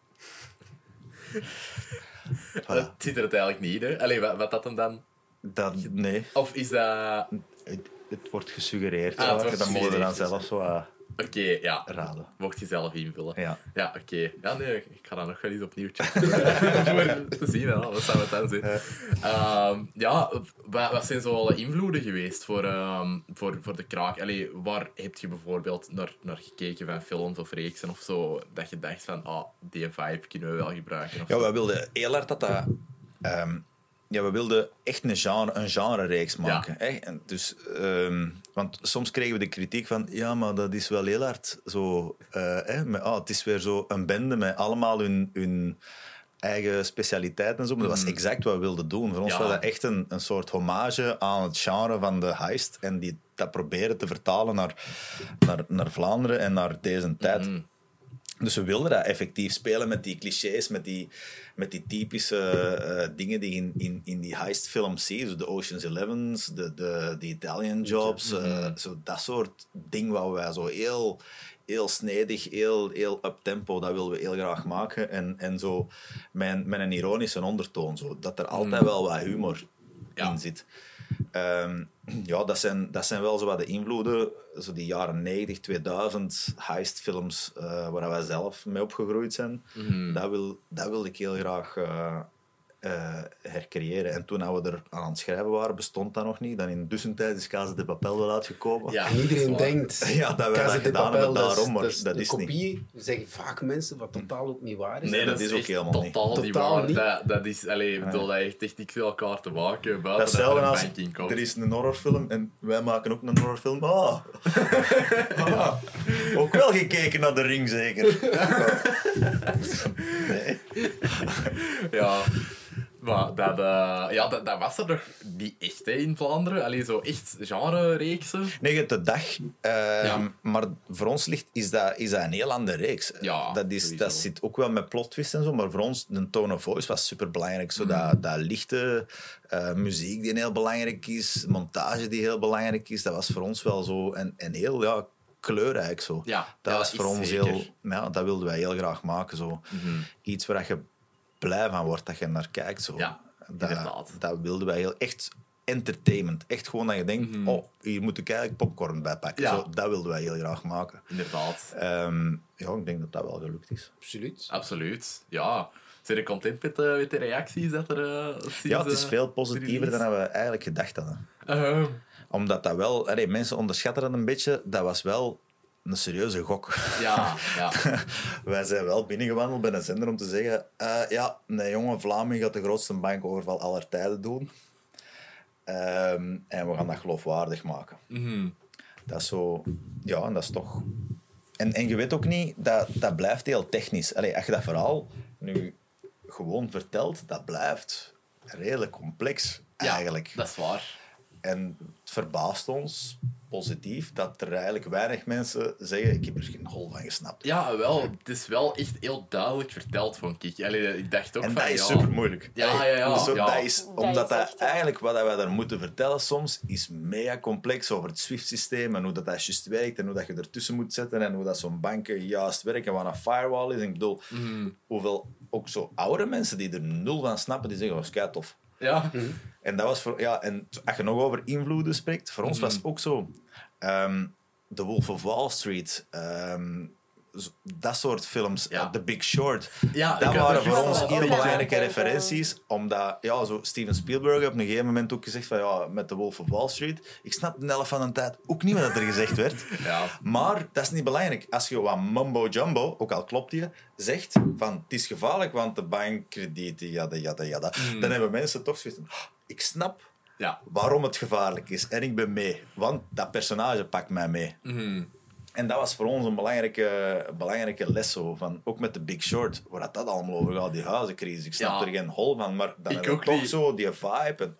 [SPEAKER 2] Voilà.
[SPEAKER 1] het zit er het eigenlijk niet hè. Allee, wat, wat dat hem dan.
[SPEAKER 2] Dat, nee,
[SPEAKER 1] Of is dat.
[SPEAKER 2] het, het wordt gesuggereerd.
[SPEAKER 1] Ah, het wordt
[SPEAKER 2] dan mogen we dan zelf zo eh,
[SPEAKER 1] Oké, ja.
[SPEAKER 2] raden.
[SPEAKER 1] Mocht je zelf invullen.
[SPEAKER 2] Ja.
[SPEAKER 1] Ja, oké. Ja, nee, ik ga dat nog wel eens opnieuw checken. Te zien, hè, wat zou het dan zijn. Ehm, ja, wat, wat zijn zo alle invloeden geweest voor, ehm, voor, voor de kraak? Allee, waar heb je bijvoorbeeld naar, naar gekeken van films of reeksen of zo, dat je dacht van, ah, die vibe kunnen we wel gebruiken? Of
[SPEAKER 2] Ja, we wilden heel hard dat dat... ehm, ja, we wilden echt een genre, een genre-reeks maken. Hè? En dus, ehm, want soms kregen we de kritiek van... Ja, maar dat is wel heel hard zo... eh, met, ah, het is weer zo een bende met allemaal hun... hun eigen specialiteit en zo. Maar dat was exact wat we wilden doen. Voor ons
[SPEAKER 1] Ja.
[SPEAKER 2] was dat echt een, een soort hommage aan het genre van de heist. En die, dat proberen te vertalen naar, naar, naar Vlaanderen en naar deze tijd. Dus we wilden dat effectief spelen met die clichés, met die, met die typische eh, dingen die je in, in, in die heistfilms zie. Dus de Ocean's Elevens, de, de, de Italian Jobs, eh, zo dat soort ding wat wij zo heel, heel snedig, heel, heel up-tempo, dat willen we heel graag maken. En, en zo met, met een ironische ondertoon, zo, dat er altijd wel wat humor
[SPEAKER 1] Ja.
[SPEAKER 2] in zit. Ehm, ja, dat zijn, dat zijn wel zo wat de invloeden, zo die jaren 90, 2000 heistfilms eh waar wij zelf mee opgegroeid zijn. dat, wil, dat wilde ik heel graag eh, hercreëren. En toen we er aan het schrijven waren, bestond dat nog niet. Dan in de tussentijd is Casa de Papel wel uitgekomen.
[SPEAKER 1] Ja,
[SPEAKER 3] En iedereen denkt,
[SPEAKER 2] Ja, dat we
[SPEAKER 3] Casa
[SPEAKER 2] dat
[SPEAKER 3] de
[SPEAKER 2] gedaan
[SPEAKER 3] Papel,
[SPEAKER 2] hebben daarom, maar
[SPEAKER 3] dat is
[SPEAKER 2] dat
[SPEAKER 3] de
[SPEAKER 2] is niet.
[SPEAKER 3] kopie, zeggen vaak mensen, wat totaal ook niet waar is.
[SPEAKER 2] Nee, dat is ook helemaal niet.
[SPEAKER 1] totaal niet waar.
[SPEAKER 3] niet.
[SPEAKER 1] Dat, dat is, allee, ik bedoel, dat heeft echt niks met elkaar te maken. Buiten er
[SPEAKER 2] als er is een horrorfilm en wij maken ook een horrorfilm. Ah. Ah. Ook wel gekeken naar de ring, zeker. Nee.
[SPEAKER 1] Ja, maar dat, eh, ja, dat, dat was er nog niet echt hè, in Vlaanderen. Alleen zo echt genre-reeksen.
[SPEAKER 2] Nee, de dag. ehm,
[SPEAKER 1] Ja.
[SPEAKER 2] Maar voor ons ligt, is, dat, is dat een heel andere reeks.
[SPEAKER 1] Ja,
[SPEAKER 2] dat, is,
[SPEAKER 1] sowieso.
[SPEAKER 2] dat zit ook wel met plot twists en zo. Maar voor ons, de tone of voice was super belangrijk. Zo
[SPEAKER 1] Mm.
[SPEAKER 2] dat, dat lichte eh, muziek die heel belangrijk is, montage die heel belangrijk is. Dat was voor ons wel zo. En, en heel ja, kleurrijk zo.
[SPEAKER 1] Ja,
[SPEAKER 2] dat was voor ons
[SPEAKER 1] zeker.
[SPEAKER 2] heel. Ja, dat wilden wij heel graag maken. Zo. Iets waar je blij van wordt, dat je naar kijkt. Zo.
[SPEAKER 1] Ja,
[SPEAKER 2] dat,
[SPEAKER 1] inderdaad.
[SPEAKER 2] dat wilden wij heel echt entertainment. Echt gewoon dat je denkt, oh, hier moet ik eigenlijk popcorn bij pakken.
[SPEAKER 1] Ja.
[SPEAKER 2] Zo, dat wilden wij heel graag maken.
[SPEAKER 1] Inderdaad.
[SPEAKER 2] Ehm, ja, ik denk dat dat wel gelukt is.
[SPEAKER 3] Absoluut.
[SPEAKER 1] Absoluut. Ja. Zijn je content met, de met de reacties dat er eh, sinds,
[SPEAKER 2] Ja, het is
[SPEAKER 1] eh,
[SPEAKER 2] veel positiever dan we eigenlijk gedacht hadden.
[SPEAKER 1] Eh,
[SPEAKER 2] Omdat dat wel... allee, mensen onderschatten dat een beetje. Dat was wel een serieuze gok.
[SPEAKER 1] ja, ja.
[SPEAKER 2] Wij zijn wel binnengewandeld bij een zender om te zeggen... eh, ja, een jonge Vlaming gaat de grootste bankoverval aller tijden doen. Ehm, en we gaan dat geloofwaardig maken.
[SPEAKER 1] Mhm.
[SPEAKER 2] Dat is zo... Ja, en dat is toch... En, en je weet ook niet, dat, dat blijft heel technisch. Allee, als je dat verhaal nu gewoon vertelt, dat blijft redelijk complex,
[SPEAKER 1] Ja,
[SPEAKER 2] eigenlijk.
[SPEAKER 1] dat is waar.
[SPEAKER 2] En het verbaast ons positief dat er eigenlijk weinig mensen zeggen: Ik heb er geen hol van gesnapt.
[SPEAKER 1] Ja, wel. Het is wel echt heel duidelijk verteld, vond ik. Allee, ik dacht ook
[SPEAKER 2] En
[SPEAKER 1] van,
[SPEAKER 2] dat is
[SPEAKER 1] ja,
[SPEAKER 2] super moeilijk.
[SPEAKER 1] Ja, ja, ja.
[SPEAKER 2] Dat is,
[SPEAKER 4] Dat
[SPEAKER 2] omdat
[SPEAKER 4] is
[SPEAKER 2] dat eigenlijk wat wij daar moeten vertellen soms is mega complex over het SWIFT-systeem en hoe dat, dat juist werkt en hoe dat je ertussen moet zetten en hoe dat zo'n banken juist werken en wat een firewall is. En ik bedoel,
[SPEAKER 1] Mhm.
[SPEAKER 2] hoeveel ook zo oudere mensen die er nul van snappen, die zeggen, dat is kei tof.
[SPEAKER 1] Ja.
[SPEAKER 2] En dat was voor, ja, en als je nog over invloeden spreekt, voor ons
[SPEAKER 1] Mhm.
[SPEAKER 2] was het ook zo. ehm The Wolf of Wall Street, ehm, dat soort films,
[SPEAKER 1] Ja.
[SPEAKER 2] The Big Short,
[SPEAKER 1] Ja,
[SPEAKER 2] dat waren voor ons heel
[SPEAKER 1] aan
[SPEAKER 2] belangrijke referenties, omdat ja, zo Steven Spielberg op een gegeven moment ook gezegd van ja, met The Wolf of Wall Street, ik snap de helft van de tijd ook niet wat er gezegd werd.
[SPEAKER 1] Ja.
[SPEAKER 2] Maar dat is niet belangrijk. Als je wat mumbo jumbo, ook al klopt die, zegt van het is gevaarlijk, want de bankkredieten, jada, jada, jada,
[SPEAKER 1] Hmm.
[SPEAKER 2] dan hebben mensen toch zoiets van, "Ah, ik snap
[SPEAKER 1] Ja.
[SPEAKER 2] waarom het gevaarlijk is en ik ben mee, want dat personage pakt mij mee.
[SPEAKER 1] Mhm.
[SPEAKER 2] En dat was voor ons een belangrijke, belangrijke les. Zo, van, ook met de Big Short, waar dat, dat allemaal over gaat, die huizencrisis. Ik snap
[SPEAKER 1] Ja.
[SPEAKER 2] er geen hol van, maar dan
[SPEAKER 1] Ik
[SPEAKER 2] heb je
[SPEAKER 1] ook
[SPEAKER 2] toch
[SPEAKER 1] niet.
[SPEAKER 2] zo die vibe. En,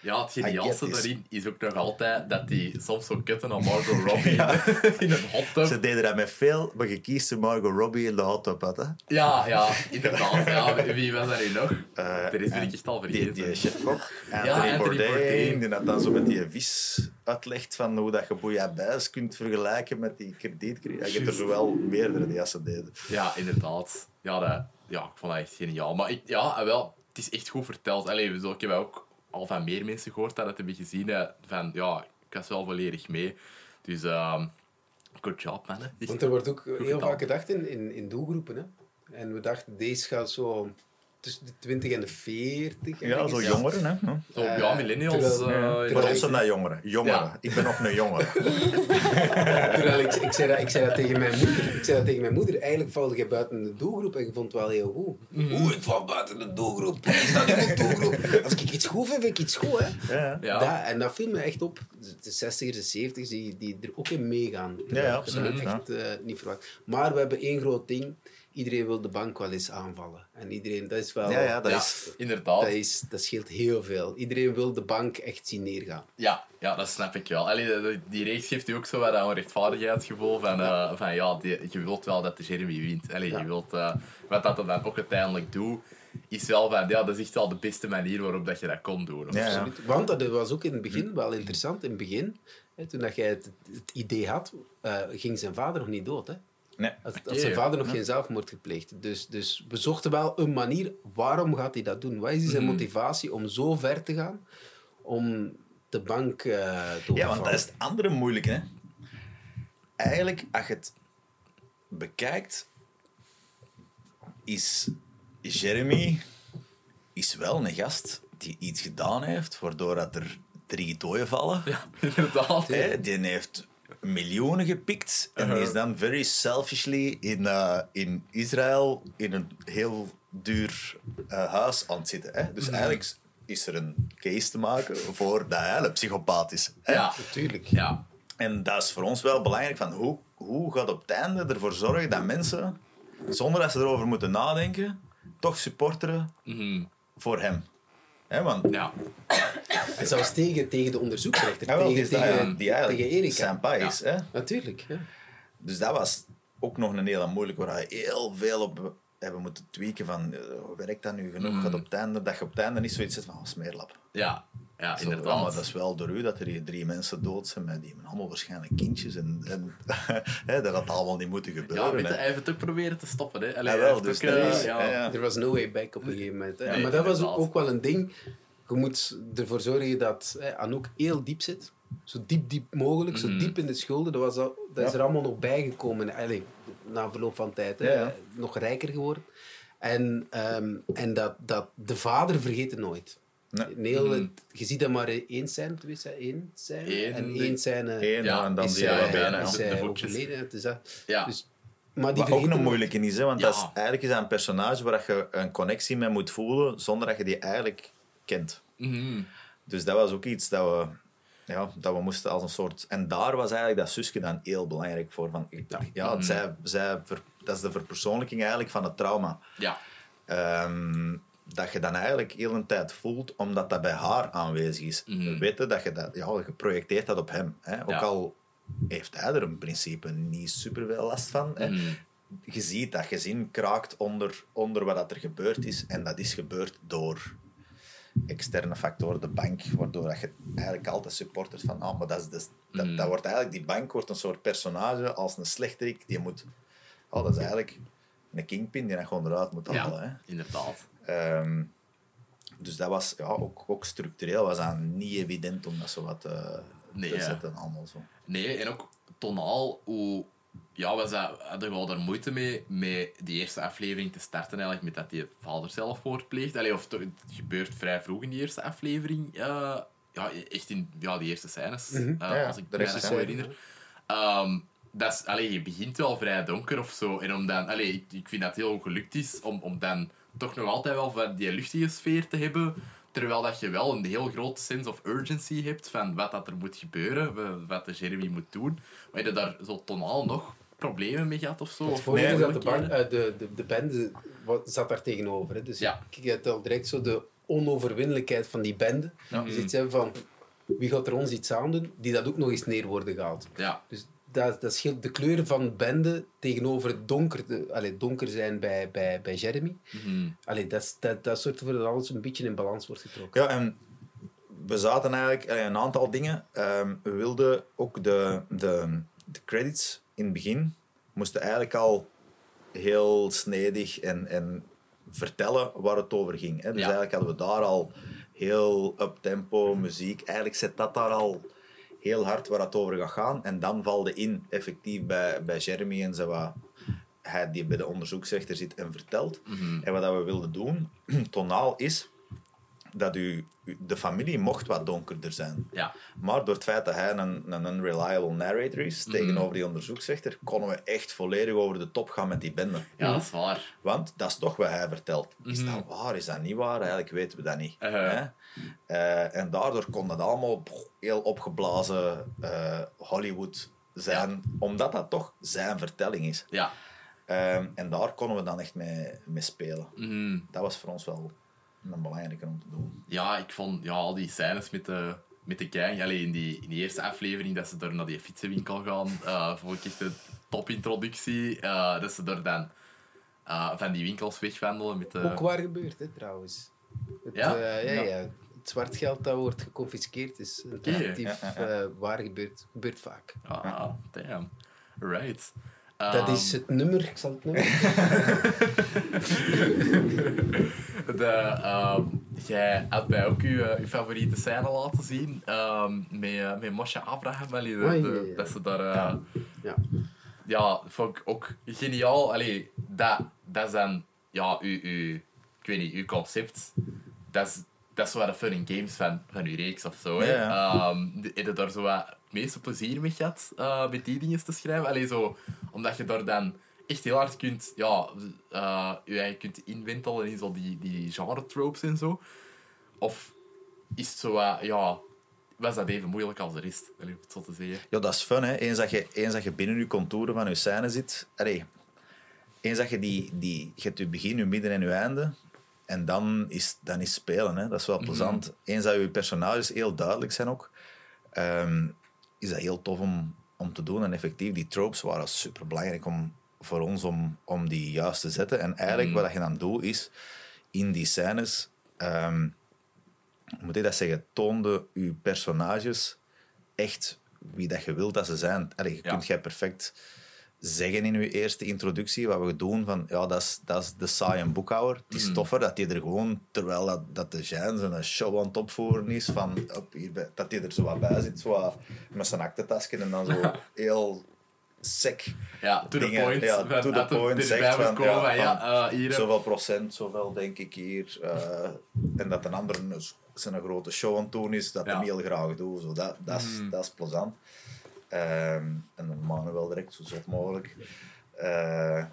[SPEAKER 1] Ja, het geniaalste daarin is ook nog altijd dat die soms zo kutten aan Margot Robbie in een hot tub.
[SPEAKER 2] Ze deden dat met veel, maar je kiest Margot Robbie in de hot tub had, hè.
[SPEAKER 1] Ja, ja, inderdaad. Ja, wie was dat nu nog?
[SPEAKER 2] Eh,
[SPEAKER 1] er is ik echt al
[SPEAKER 2] Die,
[SPEAKER 1] vergeten.
[SPEAKER 2] die chef-kok, Anthony,
[SPEAKER 1] Anthony
[SPEAKER 2] Bourdain,
[SPEAKER 1] Bourdain.
[SPEAKER 2] die dat dan zo met die vis uitlegt van hoe dat je bouillabaisse kunt vergelijken met die kredietcrisis. Je hebt er wel meerdere die ze deden.
[SPEAKER 1] Ja, inderdaad. Ja, dat, ja, ik vond dat echt geniaal. Maar ik, ja, wel, het is echt goed verteld. Allee, zo, ik heb ook al van meer mensen gehoord dat het hebben gezien. Van, ja, ik was wel volledig mee. Dus, ehm good job, man.
[SPEAKER 3] Want er wordt ook heel vaak gedacht in, in, in doelgroepen. Hè? En we dachten, deze gaat zo tussen de 20 en de 40.
[SPEAKER 2] Ja, zo jongeren, hè. Ja.
[SPEAKER 1] Zo, ja, millennials.
[SPEAKER 3] terwijl-
[SPEAKER 1] eh,
[SPEAKER 3] ja,
[SPEAKER 2] Voor
[SPEAKER 3] terwijl
[SPEAKER 2] ons zijn dat jongeren. Jongeren.
[SPEAKER 1] Ja.
[SPEAKER 2] Ik ben nog een jongere.
[SPEAKER 3] Terwijl ik, ik, zei dat, ik zei dat tegen mijn moeder. Ik zei dat tegen mijn moeder. Eigenlijk valde je buiten de doelgroep en je vond het wel heel goed. Oeh, ik val buiten de doelgroep. Is dat doelgroep? Als ik iets goed vind, vind ik iets goed. Hè?
[SPEAKER 2] Ja.
[SPEAKER 1] Ja.
[SPEAKER 3] Dat, en dat viel me echt op. De 60ers, de 70ers, die, die er ook in meegaan.
[SPEAKER 2] Ja, absoluut,
[SPEAKER 3] echt eh, niet verwacht. Maar we hebben één groot ding. Iedereen wil de bank wel eens aanvallen. En iedereen, dat is wel...
[SPEAKER 2] Ja, ja, dat
[SPEAKER 1] ja,
[SPEAKER 2] is...
[SPEAKER 1] inderdaad.
[SPEAKER 3] Dat, is, dat scheelt heel veel. Iedereen wil de bank echt zien neergaan.
[SPEAKER 1] Ja, ja, dat snap ik wel. Allee, die reeks geeft u ook zo wat een rechtvaardigheidsgevoel van, eh, van ja, die, je wilt wel dat de Jeremy wint. Allee,
[SPEAKER 3] Ja.
[SPEAKER 1] je wilt, eh, wat dat dan ook uiteindelijk doet, is wel van, ja, dat is echt wel de beste manier waarop dat je dat kon doen.
[SPEAKER 2] Ja, ja.
[SPEAKER 3] Absoluut. Want dat was ook in het begin wel interessant. In het begin, hè, toen dat jij het, het idee had, eh, ging zijn vader nog niet dood. Hè?
[SPEAKER 2] Nee.
[SPEAKER 3] Had, zijn vader nog geen zelfmoord gepleegd. Dus, dus we zochten wel een manier. Waarom gaat hij dat doen? Wat is zijn motivatie om zo ver te gaan? Om de bank eh te
[SPEAKER 2] Ja, want dat is het andere moeilijke. Hè. Eigenlijk, als je het bekijkt, is Jeremy is wel een gast die iets gedaan heeft, waardoor dat er drie doden vallen.
[SPEAKER 1] Ja, inderdaad.
[SPEAKER 2] Die heeft miljoenen gepikt en die is dan very selfishly in, eh, in Israël in een heel duur eh, huis aan het zitten. Hè. Dus eigenlijk is er een case te maken voor dat hij een psychopaat is. Hè.
[SPEAKER 1] Ja,
[SPEAKER 3] Natuurlijk.
[SPEAKER 1] ja.
[SPEAKER 2] En dat is voor ons wel belangrijk. Van hoe, hoe gaat op het einde ervoor zorgen dat mensen, zonder dat ze erover moeten nadenken, toch supporteren
[SPEAKER 1] Mhm.
[SPEAKER 2] voor hem? Hè, want
[SPEAKER 1] ja.
[SPEAKER 3] En zelfs tegen, tegen de onderzoeksrechter.
[SPEAKER 2] ja, wel, die,
[SPEAKER 3] tegen,
[SPEAKER 2] is dat, ja,
[SPEAKER 3] tegen,
[SPEAKER 2] die eigenlijk
[SPEAKER 3] tegen Erika.
[SPEAKER 2] zijn pa is. Hè?
[SPEAKER 3] Natuurlijk. Ja.
[SPEAKER 2] Dus dat was ook nog een hele moeilijk, waar we heel veel op hebben moeten tweaken van eh, hoe werkt dat nu genoeg? Gaat op het einde, dat je op het einde niet zoiets zit van oh, smeerlap.
[SPEAKER 1] Ja, ja
[SPEAKER 2] Zo, ja,
[SPEAKER 1] inderdaad.
[SPEAKER 2] maar dat is wel door u dat er hier drie mensen dood zijn, maar die hebben allemaal waarschijnlijk kindjes. En, en hè, dat had allemaal niet moeten
[SPEAKER 1] Ja,
[SPEAKER 2] gebeuren. hè.
[SPEAKER 1] hij heeft het ook proberen te stoppen. Hè. Allee,
[SPEAKER 2] Ja, wel, dus
[SPEAKER 1] ook, eh,
[SPEAKER 2] is-
[SPEAKER 1] ja.
[SPEAKER 2] ja, ja.
[SPEAKER 3] Er was no way back op een gegeven moment. Hè.
[SPEAKER 1] Nee,
[SPEAKER 3] maar dat was ook wel een ding. Je moet ervoor zorgen dat hè, Anouk heel diep zit. Zo diep, diep mogelijk. Zo
[SPEAKER 1] Mhm.
[SPEAKER 3] diep in de schulden. Dat, was al, dat is
[SPEAKER 2] Ja.
[SPEAKER 3] er allemaal nog bijgekomen. Allee, na verloop van tijd. Hè,
[SPEAKER 2] Ja, ja.
[SPEAKER 3] Nog rijker geworden. En, ehm, en dat, dat de vader vergeten nooit.
[SPEAKER 2] Nee.
[SPEAKER 3] Een heel,
[SPEAKER 1] Mhm.
[SPEAKER 3] Je ziet dat maar één scène, twee scène, één scène.
[SPEAKER 1] Eén,
[SPEAKER 3] en één scène
[SPEAKER 2] Eén,
[SPEAKER 1] Ja,
[SPEAKER 2] en dan
[SPEAKER 3] is
[SPEAKER 2] die
[SPEAKER 3] hij,
[SPEAKER 2] wat benen.
[SPEAKER 3] is
[SPEAKER 1] de
[SPEAKER 3] hij
[SPEAKER 1] voetjes.
[SPEAKER 3] overleden. Is dat.
[SPEAKER 1] Ja.
[SPEAKER 3] Dus, maar die
[SPEAKER 2] Wat ook een moeilijke is, hè, want dat is, eigenlijk is dat een personage waar je een connectie mee moet voelen zonder dat je die eigenlijk kent.
[SPEAKER 1] Mhm.
[SPEAKER 2] Dus dat was ook iets dat we, ja, dat we moesten als een soort... En daar was eigenlijk dat zusje dan heel belangrijk voor. Van, ja,
[SPEAKER 1] Mhm.
[SPEAKER 2] zij, zij ver- dat is de verpersoonlijking eigenlijk van het trauma.
[SPEAKER 1] Ja.
[SPEAKER 2] Ehm, dat je dan eigenlijk heel een tijd voelt, omdat dat bij haar aanwezig is.
[SPEAKER 1] Mhm.
[SPEAKER 2] Weten dat je dat, ja, je projecteert dat op hem. Hè? Ook
[SPEAKER 1] Ja.
[SPEAKER 2] al heeft hij er in principe niet super veel last van. Hè?
[SPEAKER 1] Mhm.
[SPEAKER 2] Je ziet dat gezin kraakt onder, onder wat dat er gebeurd is. En dat is gebeurd door externe factoren, de bank, waardoor dat je eigenlijk altijd supporters van, ah, maar dat, is dus, dat,
[SPEAKER 1] Mhm.
[SPEAKER 2] dat wordt eigenlijk, die bank wordt een soort personage als een slechterik, die moet, oh, dat is eigenlijk een kingpin die dat gewoon eruit moet halen. Hè?
[SPEAKER 1] Ja, inderdaad.
[SPEAKER 2] Ehm, dus dat was ja, ook, ook structureel was dat niet evident om dat zo wat eh,
[SPEAKER 1] Nee,
[SPEAKER 2] te
[SPEAKER 1] ja.
[SPEAKER 2] zetten. Allemaal zo.
[SPEAKER 1] Nee, en ook tonaal, hoe... Ja, we za- hadden wel daar moeite mee, met die eerste aflevering te starten, eigenlijk, met dat die vader zelfmoord pleegt. Allee, of toch, het gebeurt vrij vroeg in die eerste aflevering. eh, ja, echt in ja, die eerste scènes, eh,
[SPEAKER 2] Ja, ja,
[SPEAKER 1] als ik me dat zo herinner. Ehm, dat is, allee, je begint wel vrij donker of zo. En om dan, allee, ik, ik vind dat het heel gelukt is om, om dan toch nog altijd wel van die luchtige sfeer te hebben. Terwijl dat je wel een heel groot sense of urgency hebt van wat dat er moet gebeuren, wa- wat de Jeremy moet doen. Maar je daar zo tonaal nog problemen mee gehad of zo?
[SPEAKER 3] Het
[SPEAKER 1] Of
[SPEAKER 3] is dat de, bank, eh, de, de, de bende wat, zat daar tegenover. Hè. Dus
[SPEAKER 1] Ja.
[SPEAKER 3] ik had al direct zo de onoverwinnelijkheid van die bende. Dus iets hebben van, wie gaat er ons iets aan doen, die dat ook nog eens neer worden gehaald.
[SPEAKER 1] Ja,
[SPEAKER 3] Dus dat, dat scheelt de kleuren van bende tegenover het donker, de, allee, donker zijn bij, bij, bij Jeremy.
[SPEAKER 1] mhm.
[SPEAKER 3] Allee, dat, dat, dat zorgt ervoor dat alles een beetje in balans wordt getrokken.
[SPEAKER 2] Ja, en we zaten eigenlijk een aantal dingen. Ehm, we wilden ook de, de, de credits in het begin moesten eigenlijk al heel snedig en, en vertellen waar het over ging. Hè. Dus
[SPEAKER 1] Ja.
[SPEAKER 2] eigenlijk hadden we daar al heel up-tempo muziek. Eigenlijk zet dat daar al heel hard waar het over gaat gaan. En dan valde in effectief bij, bij Jeremy en zo wat hij die bij de onderzoeksrechter zit en vertelt.
[SPEAKER 1] Mhm.
[SPEAKER 2] En wat dat we wilden doen, tonaal, is dat u, de familie mocht wat donkerder zijn.
[SPEAKER 1] ja.
[SPEAKER 2] Maar door het feit dat hij een, een unreliable narrator is
[SPEAKER 1] Mhm.
[SPEAKER 2] tegenover die onderzoeksrechter, konden we echt volledig over de top gaan met die bende.
[SPEAKER 1] ja, dat is waar.
[SPEAKER 2] Want dat is toch wat hij vertelt. Is
[SPEAKER 1] Mhm.
[SPEAKER 2] dat waar? Is dat niet waar? Eigenlijk weten we dat niet. Hè? Eh, en daardoor kon dat allemaal heel opgeblazen eh, Hollywood zijn, omdat dat toch zijn vertelling is.
[SPEAKER 1] Ja.
[SPEAKER 2] Ehm, en daar konden we dan echt mee, mee spelen.
[SPEAKER 1] Mhm.
[SPEAKER 2] Dat was voor ons wel een belangrijke om te doen.
[SPEAKER 1] Ja, ik vond ja, al die scènes met de, met de gang, allee, in, die, in die eerste aflevering dat ze door naar die fietsenwinkel gaan, eh vond ik echt een topintroductie. Eh dat ze door dan eh, van die winkels wegwandelen met de...
[SPEAKER 3] Ook waar gebeurt, hè, trouwens. Het,
[SPEAKER 1] Ja?
[SPEAKER 3] eh, ja,
[SPEAKER 1] Ja.
[SPEAKER 3] ja. Het zwart geld dat wordt geconfiskeerd is relatief
[SPEAKER 2] Ja, ja,
[SPEAKER 3] eh, waar gebeurt. Gebeurt vaak.
[SPEAKER 1] Ah, damn. Right.
[SPEAKER 3] Dat
[SPEAKER 1] Ehm,
[SPEAKER 3] is het nummer, ik zal het nummer.
[SPEAKER 1] De, ehm, jij had mij ook je, favoriete scène laten zien ehm, met, eh, met Moshe Abraham. allee, de-
[SPEAKER 3] Ah, ja, ja, ja.
[SPEAKER 1] Dat ze daar... eh,
[SPEAKER 3] Ja.
[SPEAKER 1] ja, vond ik ook geniaal. Allee, dat, dat is dan, ja, uw, uw, ik weet niet, uw concept. Dat is, dat is zo wat de fun and games van, van uw reeks of zo.
[SPEAKER 2] Ja,
[SPEAKER 1] de- heb je daar zo wat het meeste plezier mee gehad, eh, met die dingen te schrijven? Allee, zo, omdat je daar dan echt heel hard kunt, ja, je eigen kunt inwentelen in zo die, die genre tropes en zo. Of is het zo ja, was dat even moeilijk als de rest, om het zo te zeggen.
[SPEAKER 2] Ja, dat is fun, hè. Eens dat je, eens dat je binnen je contouren van je scène zit... Allee, eens dat je die... die je hebt je begin, je midden en je einde... En dan is, dan is spelen, hè. Dat is wel plezant. Eens dat je personages heel duidelijk zijn ook... ehm, is dat heel tof om, om te doen. En effectief, die tropes waren super belangrijk om, voor ons om, om die juist te zetten. En eigenlijk wat je dan doet, is in die scènes... hoe moet ik dat zeggen? Toonde je personages echt wie dat je wilt dat ze zijn. Allee, je
[SPEAKER 1] Ja.
[SPEAKER 2] kunt jij perfect zeggen in je eerste introductie wat we doen van ja, dat is, dat is de saaie boekhouder. Het is toffer dat hij er gewoon, terwijl dat, dat de Jean zijn show aan het opvoeren is, van, op, hier, bij- dat hij er zo wat bij zit, zo wat met zijn aktentasje en dan zo heel sec
[SPEAKER 1] Ja, to the point.
[SPEAKER 2] ja, to the point zegt van,
[SPEAKER 1] komen
[SPEAKER 2] ja,
[SPEAKER 1] van, ja,
[SPEAKER 2] van
[SPEAKER 1] eh, hier...
[SPEAKER 2] zoveel procent, zoveel denk ik hier. eh, en dat een ander een, zijn grote show aan het doen is, dat
[SPEAKER 1] Ja.
[SPEAKER 2] heel graag doet. Zo, dat, dat, is, dat is plezant. Ehm, en wel direct, zo zot mogelijk. Eh,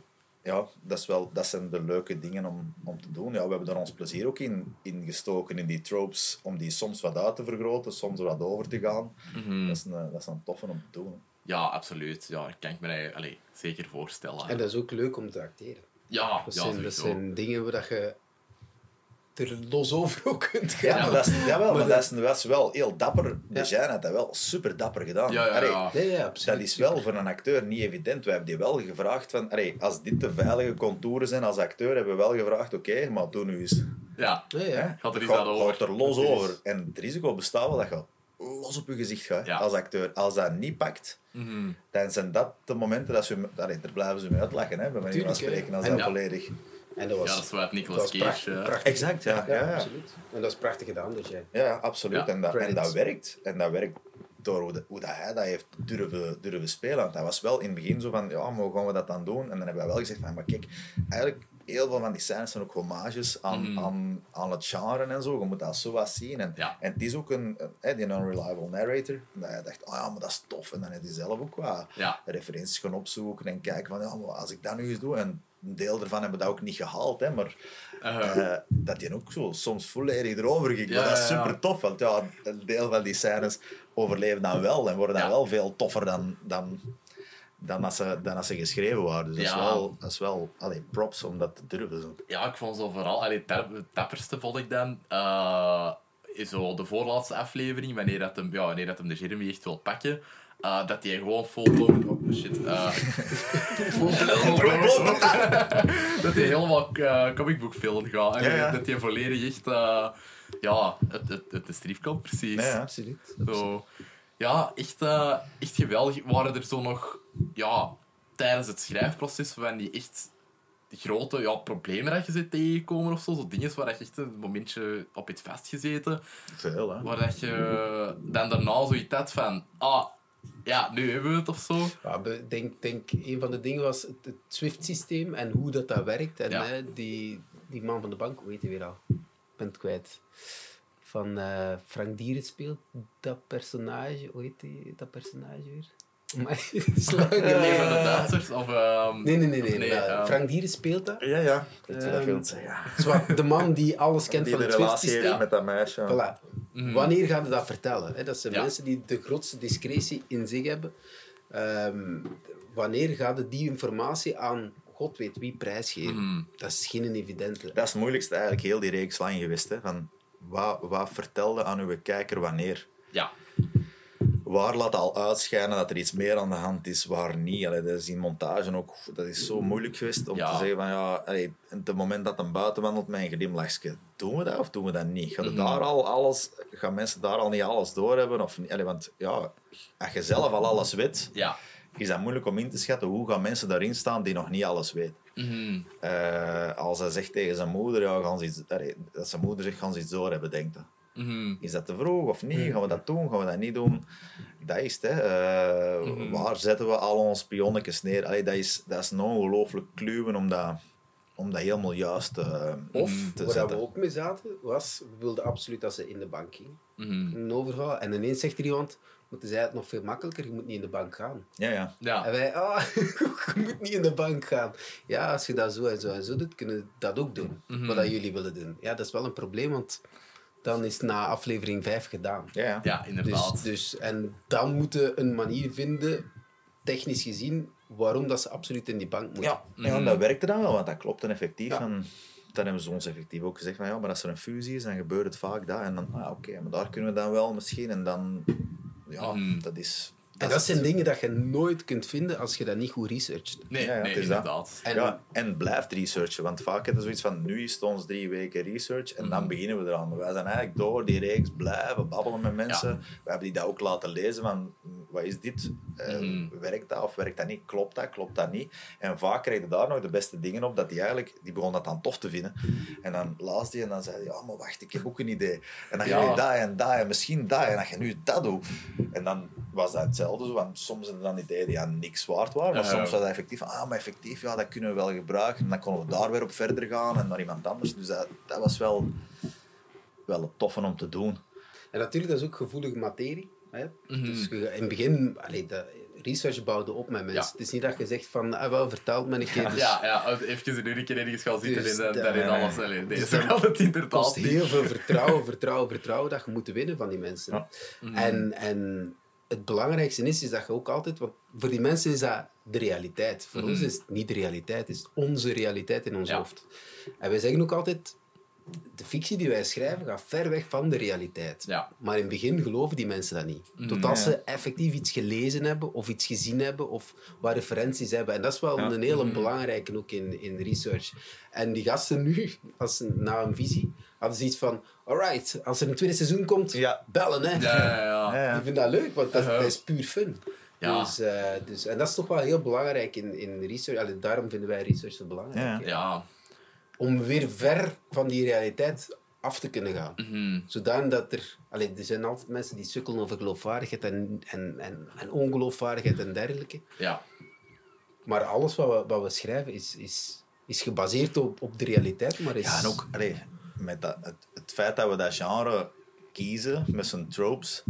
[SPEAKER 2] ja, dat, is wel, dat zijn de leuke dingen om, om te doen. Ja, we hebben er ons plezier ook in, in gestoken, in die tropes, om die soms wat uit te vergroten, soms er wat over te gaan.
[SPEAKER 1] Mhm.
[SPEAKER 2] dat, is een, dat is een toffe om te doen.
[SPEAKER 1] Ja, absoluut. Ja, ik kan ik me dat, allee, zeker voorstellen.
[SPEAKER 3] En dat is ook leuk om te acteren.
[SPEAKER 1] ja,
[SPEAKER 3] Dat
[SPEAKER 1] ja,
[SPEAKER 3] zijn, dat zijn dingen waar dat je er los over ook kunt gaan.
[SPEAKER 2] Ja, maar dat is, jawel, maar
[SPEAKER 3] Maar
[SPEAKER 2] dat is, dat is wel heel dapper. De
[SPEAKER 3] Ja.
[SPEAKER 2] Had dat wel super dapper gedaan.
[SPEAKER 1] Ja, ja, ja.
[SPEAKER 3] Nee, ja, absoluut.
[SPEAKER 2] Dat is wel voor een acteur niet evident. We hebben die wel gevraagd van, als dit de veilige contouren zijn als acteur, hebben we wel gevraagd, oké, maar doe nu eens.
[SPEAKER 1] Ja.
[SPEAKER 3] Ja, ja.
[SPEAKER 1] Gaat er iets
[SPEAKER 2] Ga-
[SPEAKER 1] aan over.
[SPEAKER 2] gaat er los over. En het risico bestaat wel dat je los op je gezicht gaat
[SPEAKER 1] Ja.
[SPEAKER 2] als acteur. Als dat niet pakt,
[SPEAKER 1] Mhm.
[SPEAKER 2] dan zijn dat de momenten dat ze... Allee, daar blijven ze mee uitlachen, hè, bij manier van spreken, als dat
[SPEAKER 1] ja.
[SPEAKER 2] volledig...
[SPEAKER 3] En dat was,
[SPEAKER 1] Ja, dat is wat
[SPEAKER 3] dat
[SPEAKER 1] Nicolas
[SPEAKER 3] was
[SPEAKER 1] Cage.
[SPEAKER 3] prachtig, prachtig.
[SPEAKER 2] Exact, ja.
[SPEAKER 3] Ja,
[SPEAKER 2] ja, ja.
[SPEAKER 3] absoluut. En dat is prachtig gedaan, dus jij.
[SPEAKER 2] Ja, ja, absoluut.
[SPEAKER 1] Ja,
[SPEAKER 2] en, dat, en dat werkt. En dat werkt door hoe, de- hoe dat hij dat heeft durven, durven spelen. Want hij was wel in het begin zo van, ja, maar hoe gaan we dat dan doen? En dan hebben we wel gezegd van, maar kijk, eigenlijk heel veel van die scènes zijn ook hommages aan,
[SPEAKER 1] Mhm.
[SPEAKER 2] aan, aan het genre en zo. Je moet dat zo wat zien. En,
[SPEAKER 1] Ja.
[SPEAKER 2] en het is ook een, een, die unreliable narrator. Dat hij dacht, oh ja, maar dat is tof. En dan heeft hij zelf ook wat
[SPEAKER 1] Ja.
[SPEAKER 2] referenties gaan opzoeken en kijken van, ja, maar als ik dat nu eens doe... En een deel daarvan hebben we dat ook niet gehaald, hè, maar
[SPEAKER 1] Uh-huh.
[SPEAKER 2] eh, dat die ook zo soms volledig erover ging.
[SPEAKER 1] Ja,
[SPEAKER 2] maar dat is super tof, want ja, een deel van die scènes overleven dan wel en worden dan wel veel toffer dan, dan, dan, als, ze, dan als ze geschreven waren. Dus dat is wel, dat is wel allee, props om dat te durven. Zo.
[SPEAKER 1] Ja, ik vond zo vooral... Allee, het tap- het tapperste vond ik dan... eh, is zo de voorlaatste aflevering, wanneer, dat hem, ja, wanneer dat hem de Jeremy echt wil pakken. eh, dat hij gewoon full-blown... Shit. eh, dat hij helemaal uh, comicbook film gaat. En
[SPEAKER 2] Ja, ja.
[SPEAKER 1] Dat hij volledig echt... eh, ja, het, het, het de strifkant precies.
[SPEAKER 2] Ja, ja.
[SPEAKER 3] Absoluut.
[SPEAKER 1] Zo, ja, echt, eh, echt geweldig. Waren er zo nog, ja, tijdens het schrijfproces van die echt grote ja, problemen dat je zit tegenkomen of zo? Zo dingen waar dat je echt een momentje op hebt vastgezeten.
[SPEAKER 2] Veel, hè?
[SPEAKER 1] Waar dat je dan daarna zoiets had van, ah, ja, nu hebben we het of zo.
[SPEAKER 3] Ja, ik denk, denk, een van de dingen was het, het SWIFT-systeem en hoe dat, dat werkt. En
[SPEAKER 1] Ja.
[SPEAKER 3] hè, die, die man van de bank, hoe heet hij weer al? Ik ben het kwijt. Van eh, Frank Dieren speelt dat personage. Hoe heet die, dat personage weer? Maar, het is geleden.
[SPEAKER 1] van de Duitsers of... ehm,
[SPEAKER 3] Nee, nee, nee. nee,
[SPEAKER 1] nee, ehm,
[SPEAKER 3] Frank Dieren speelt dat.
[SPEAKER 2] Ja, ja. Wat
[SPEAKER 3] Ehm,
[SPEAKER 2] wilt zeggen.
[SPEAKER 3] De man die alles kent
[SPEAKER 2] Die
[SPEAKER 3] van
[SPEAKER 2] de
[SPEAKER 3] het
[SPEAKER 2] relatie
[SPEAKER 3] SWIFT-systeem.
[SPEAKER 2] met dat meisje.
[SPEAKER 3] Voilà. Wanneer gaan we dat vertellen? Hè? Dat zijn
[SPEAKER 1] Ja.
[SPEAKER 3] mensen die de grootste discretie in zich hebben. Ehm, wanneer gaat het die informatie aan God weet wie prijsgeven?
[SPEAKER 1] Mhm.
[SPEAKER 3] Dat is geen evidente.
[SPEAKER 2] Dat is het moeilijkste eigenlijk heel die reeks lang geweest. Hè? Van, wat, wat vertelde aan uw kijker wanneer?
[SPEAKER 1] Ja.
[SPEAKER 2] Waar laat al uitschijnen dat er iets meer aan de hand is, waar niet? Allee, dat is in montage ook dat is zo moeilijk geweest om
[SPEAKER 1] Ja.
[SPEAKER 2] te zeggen van ja, allee, op het moment dat een buiten wandelt met een glimlachje, doen we dat of doen we dat niet? Gaan,
[SPEAKER 1] Mhm.
[SPEAKER 2] daar al alles, gaan mensen daar al niet alles doorhebben? Of niet? Allee, want ja, als je zelf al alles weet,
[SPEAKER 1] Ja.
[SPEAKER 2] is dat moeilijk om in te schatten hoe gaan mensen daarin staan die nog niet alles weten.
[SPEAKER 1] Mhm.
[SPEAKER 2] Eh, als hij zegt tegen zijn moeder, ja, gaan ze iets, dat zijn moeder zegt, gaan ze iets doorhebben, denkt
[SPEAKER 1] Mhm.
[SPEAKER 2] Is dat te vroeg of niet? Gaan we dat doen? Gaan we dat niet doen? Dat is het. Hè. Eh,
[SPEAKER 1] Mhm.
[SPEAKER 2] Waar zetten we al onze pionnetjes neer? Allee, dat, is, dat is een ongelooflijk kluwen om dat, om dat helemaal juist eh,
[SPEAKER 3] Of,
[SPEAKER 2] te
[SPEAKER 3] waar
[SPEAKER 2] zetten.
[SPEAKER 3] we ook mee zaten, was, we wilden absoluut dat ze in de bank ging. Een overval. En ineens zegt er iemand, toen zei het nog veel makkelijker, je moet niet in de bank gaan.
[SPEAKER 2] Ja, ja.
[SPEAKER 3] En
[SPEAKER 1] Ja.
[SPEAKER 3] wij, ah, je moet niet in de bank gaan. Ja, als je dat zo en zo en zo doet, kunnen we dat ook doen. Wat dat jullie willen doen. Ja, dat is wel een probleem, want dan is het na aflevering 5 gedaan.
[SPEAKER 2] ja, ja.
[SPEAKER 1] Ja,
[SPEAKER 3] Dus,
[SPEAKER 1] inderdaad.
[SPEAKER 3] dus, en dan moeten we een manier vinden, technisch gezien, waarom dat ze absoluut in die bank moeten.
[SPEAKER 2] Ja, ja, en dat werkte dan wel, want dat klopt dan effectief.
[SPEAKER 3] Ja.
[SPEAKER 2] En dan hebben ze ons effectief ook gezegd van ja, maar als er een fusie is, dan gebeurt het vaak dat. En dan, ah, oké, maar daar kunnen we dan wel misschien. En dan, ja,
[SPEAKER 1] Mhm.
[SPEAKER 2] dat is...
[SPEAKER 3] En dat zijn dingen dat je nooit kunt vinden als je dat niet goed researcht.
[SPEAKER 1] Nee,
[SPEAKER 2] Ja, ja,
[SPEAKER 1] nee
[SPEAKER 2] het is dat.
[SPEAKER 1] inderdaad.
[SPEAKER 3] En-
[SPEAKER 2] ja, en blijft researchen. Want vaak hebben we zoiets van, nu is het ons drie weken research en
[SPEAKER 1] Mhm.
[SPEAKER 2] dan beginnen we eraan. Maar wij zijn eigenlijk door die reeks blijven babbelen met mensen.
[SPEAKER 1] Ja.
[SPEAKER 2] We hebben die dat ook laten lezen van, wat is dit? Eh,
[SPEAKER 1] Mhm.
[SPEAKER 2] Werkt dat of werkt dat niet? Klopt dat? Klopt dat niet? En vaak kreeg je daar nog de beste dingen op, dat die eigenlijk, die begon dat dan tof te vinden. En dan las die en dan zei hij, ja, maar wacht, ik heb ook een idee. En dan ga je dat en dat en misschien dat en als je nu dat doet. En dan was dat hetzelfde, zo, want soms zijn er dan ideeën die ja, niks waard waren, maar
[SPEAKER 1] Ja,
[SPEAKER 2] soms
[SPEAKER 1] ja.
[SPEAKER 2] was dat effectief van, ah, maar effectief, ja, dat kunnen we wel gebruiken. En dan konden we daar weer op verder gaan en naar iemand anders. Dus dat, dat was wel, wel het toffe om te doen.
[SPEAKER 3] En natuurlijk, dat is ook gevoelige materie. Hè?
[SPEAKER 1] Mhm.
[SPEAKER 3] Dus in het begin, allee, de research bouwde op met mensen.
[SPEAKER 1] Ja.
[SPEAKER 3] Het is niet dat je zegt van, ah, wel, vertel me een keer. Dus
[SPEAKER 1] Ja, ja, even een uur ergens gaan zitten
[SPEAKER 3] Dus
[SPEAKER 1] en
[SPEAKER 2] ja, ja.
[SPEAKER 1] alles. Allee,
[SPEAKER 3] Dus
[SPEAKER 1] deze
[SPEAKER 3] dat
[SPEAKER 1] het inderdaad
[SPEAKER 3] kost
[SPEAKER 1] niet.
[SPEAKER 3] heel veel vertrouwen, vertrouwen, vertrouwen dat je moet winnen van die mensen.
[SPEAKER 2] Ja.
[SPEAKER 3] En, en het belangrijkste is, is dat je ook altijd, want voor die mensen is dat de realiteit. Voor
[SPEAKER 1] Mhm.
[SPEAKER 3] ons is het niet de realiteit, het is onze realiteit in ons
[SPEAKER 1] Ja.
[SPEAKER 3] hoofd. En wij zeggen ook altijd, de fictie die wij schrijven gaat ver weg van de realiteit.
[SPEAKER 1] Ja.
[SPEAKER 3] Maar in het begin geloven die mensen dat niet. Tot als ze effectief iets gelezen hebben, of iets gezien hebben, of wat referenties hebben. En dat is wel een hele belangrijke ook in, in research. En die gasten nu, als ze, na een visie, hadden ze iets van... Alright, als er een tweede seizoen komt,
[SPEAKER 2] Ja.
[SPEAKER 3] bellen hè.
[SPEAKER 1] Ja, ja, ja.
[SPEAKER 2] Ja, ja.
[SPEAKER 3] Ik vind dat leuk, want dat, dat is puur fun.
[SPEAKER 1] Ja.
[SPEAKER 3] Dus, eh, dus, en dat is toch wel heel belangrijk in, in research. Allee, daarom vinden wij research zo belangrijk.
[SPEAKER 2] Ja.
[SPEAKER 3] Om weer ver van die realiteit af te kunnen gaan.
[SPEAKER 1] Mhm.
[SPEAKER 3] Zodanig dat er... Allee, er zijn altijd mensen die sukkelen over geloofwaardigheid en, en, en, en ongeloofwaardigheid en dergelijke.
[SPEAKER 1] Ja.
[SPEAKER 3] Maar alles wat we, wat we schrijven is, is, is gebaseerd op, op de realiteit. Maar is,
[SPEAKER 2] Ja, en ook allee, met dat, het, het feit dat we dat genre kiezen met zijn tropes.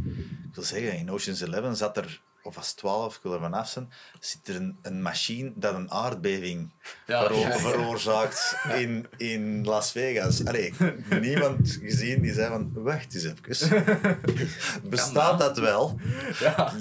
[SPEAKER 2] Ik wil zeggen, in Ocean's Eleven zat er, of het 12, ik wil er vanaf zijn, zit er een, een machine dat een aardbeving
[SPEAKER 1] Ja.
[SPEAKER 2] vero-
[SPEAKER 1] Ja, ja.
[SPEAKER 2] veroorzaakt in, in Las Vegas. Allee, niemand gezien die zei van, wacht eens even. Bestaat dat wel?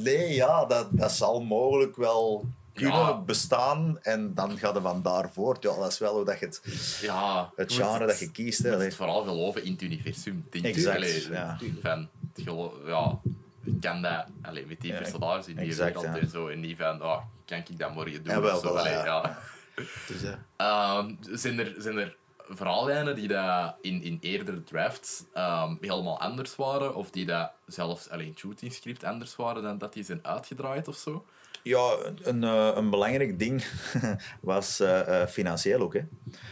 [SPEAKER 2] Nee, ja, dat, dat zal mogelijk wel kunnen
[SPEAKER 1] Ja.
[SPEAKER 2] bestaan en dan gaat er van daar voort. Ja, dat is wel hoe dat je het,
[SPEAKER 1] Ja.
[SPEAKER 2] het genre dat je kiest. Hè.
[SPEAKER 1] moet
[SPEAKER 2] Allee.
[SPEAKER 1] vooral geloven in het universum. Denk ik.
[SPEAKER 2] Exact, ja.
[SPEAKER 1] Van, het ja, ik kan dat allee, met die personages in die
[SPEAKER 2] exact,
[SPEAKER 1] wereld en zo. En niet van, oh, kan ik dat morgen doen? Of zo. Allee,
[SPEAKER 2] ja.
[SPEAKER 3] Dus, eh,
[SPEAKER 1] Ehm, zijn, er, zijn er verhaallijnen die dat in, in eerdere drafts ehm, helemaal anders waren? Of die dat zelfs alleen shooting script anders waren dan dat die zijn uitgedraaid of zo?
[SPEAKER 2] Ja, een, eh, een belangrijk ding was eh, eh, financieel ook. Hè.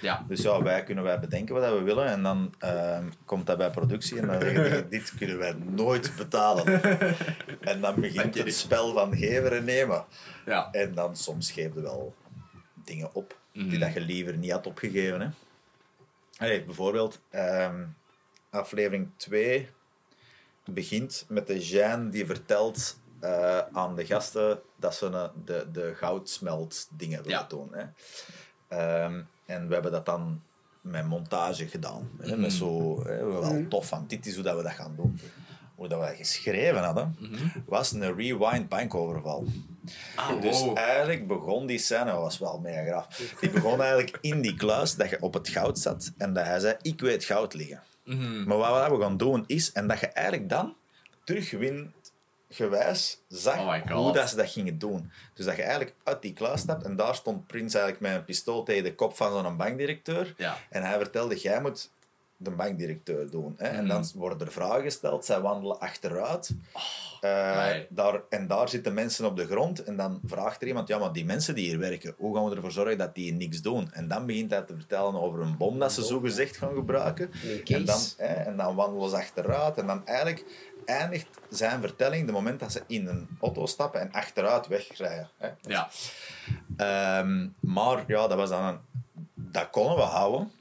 [SPEAKER 1] Ja.
[SPEAKER 2] Dus ja, wij kunnen wij bedenken wat we willen en dan ehm, komt dat bij productie en dan zeggen die, dit kunnen wij nooit betalen. En dan begint het spel van geven en nemen.
[SPEAKER 1] Ja.
[SPEAKER 2] En dan soms geef je wel dingen op die
[SPEAKER 1] Mhm.
[SPEAKER 2] dat je liever niet had opgegeven. Hè. Allee, bijvoorbeeld, ehm, aflevering 2 begint met de Jeanne die vertelt eh, aan de gasten dat ze een, de, de goudsmelt dingen willen
[SPEAKER 1] Ja.
[SPEAKER 2] doen. Hè. Ehm, en we hebben dat dan met montage gedaan. Hè, met zo, hè, wel tof van dit is hoe dat we dat gaan doen. Hoe dat we dat geschreven hadden, was een rewind bankoverval.
[SPEAKER 1] Ah,
[SPEAKER 2] Dus
[SPEAKER 1] wow.
[SPEAKER 2] eigenlijk begon die scène, dat was wel mega graaf. Die begon eigenlijk in die kluis dat je op het goud zat en dat hij zei: Ik weet goud liggen. Maar wat we gaan doen is, en dat je eigenlijk dan terugwindgewijs zag
[SPEAKER 1] Oh
[SPEAKER 2] hoe dat ze dat gingen doen. Dus dat je eigenlijk uit die kluis stapt en daar stond Prins eigenlijk met een pistool tegen de kop van zo'n bankdirecteur.
[SPEAKER 1] Ja.
[SPEAKER 2] En hij vertelde: Jij moet de bankdirecteur doen. Hè? En
[SPEAKER 1] Mhm.
[SPEAKER 2] dan worden er vragen gesteld, zij wandelen achteruit. Eh,
[SPEAKER 1] nee.
[SPEAKER 2] daar, en daar zitten mensen op de grond en dan vraagt er iemand, ja, maar die mensen die hier werken, hoe gaan we ervoor zorgen dat die niks doen? En dan begint hij te vertellen over een bom dat ze zo gezegd gaan gebruiken. En dan, hè, en dan wandelen ze achteruit en dan eigenlijk eindigt zijn vertelling de moment dat ze in een auto stappen en achteruit wegrijden. Hè.
[SPEAKER 1] Ja.
[SPEAKER 2] Ehm, maar ja, dat was dan een, dat konden we houden.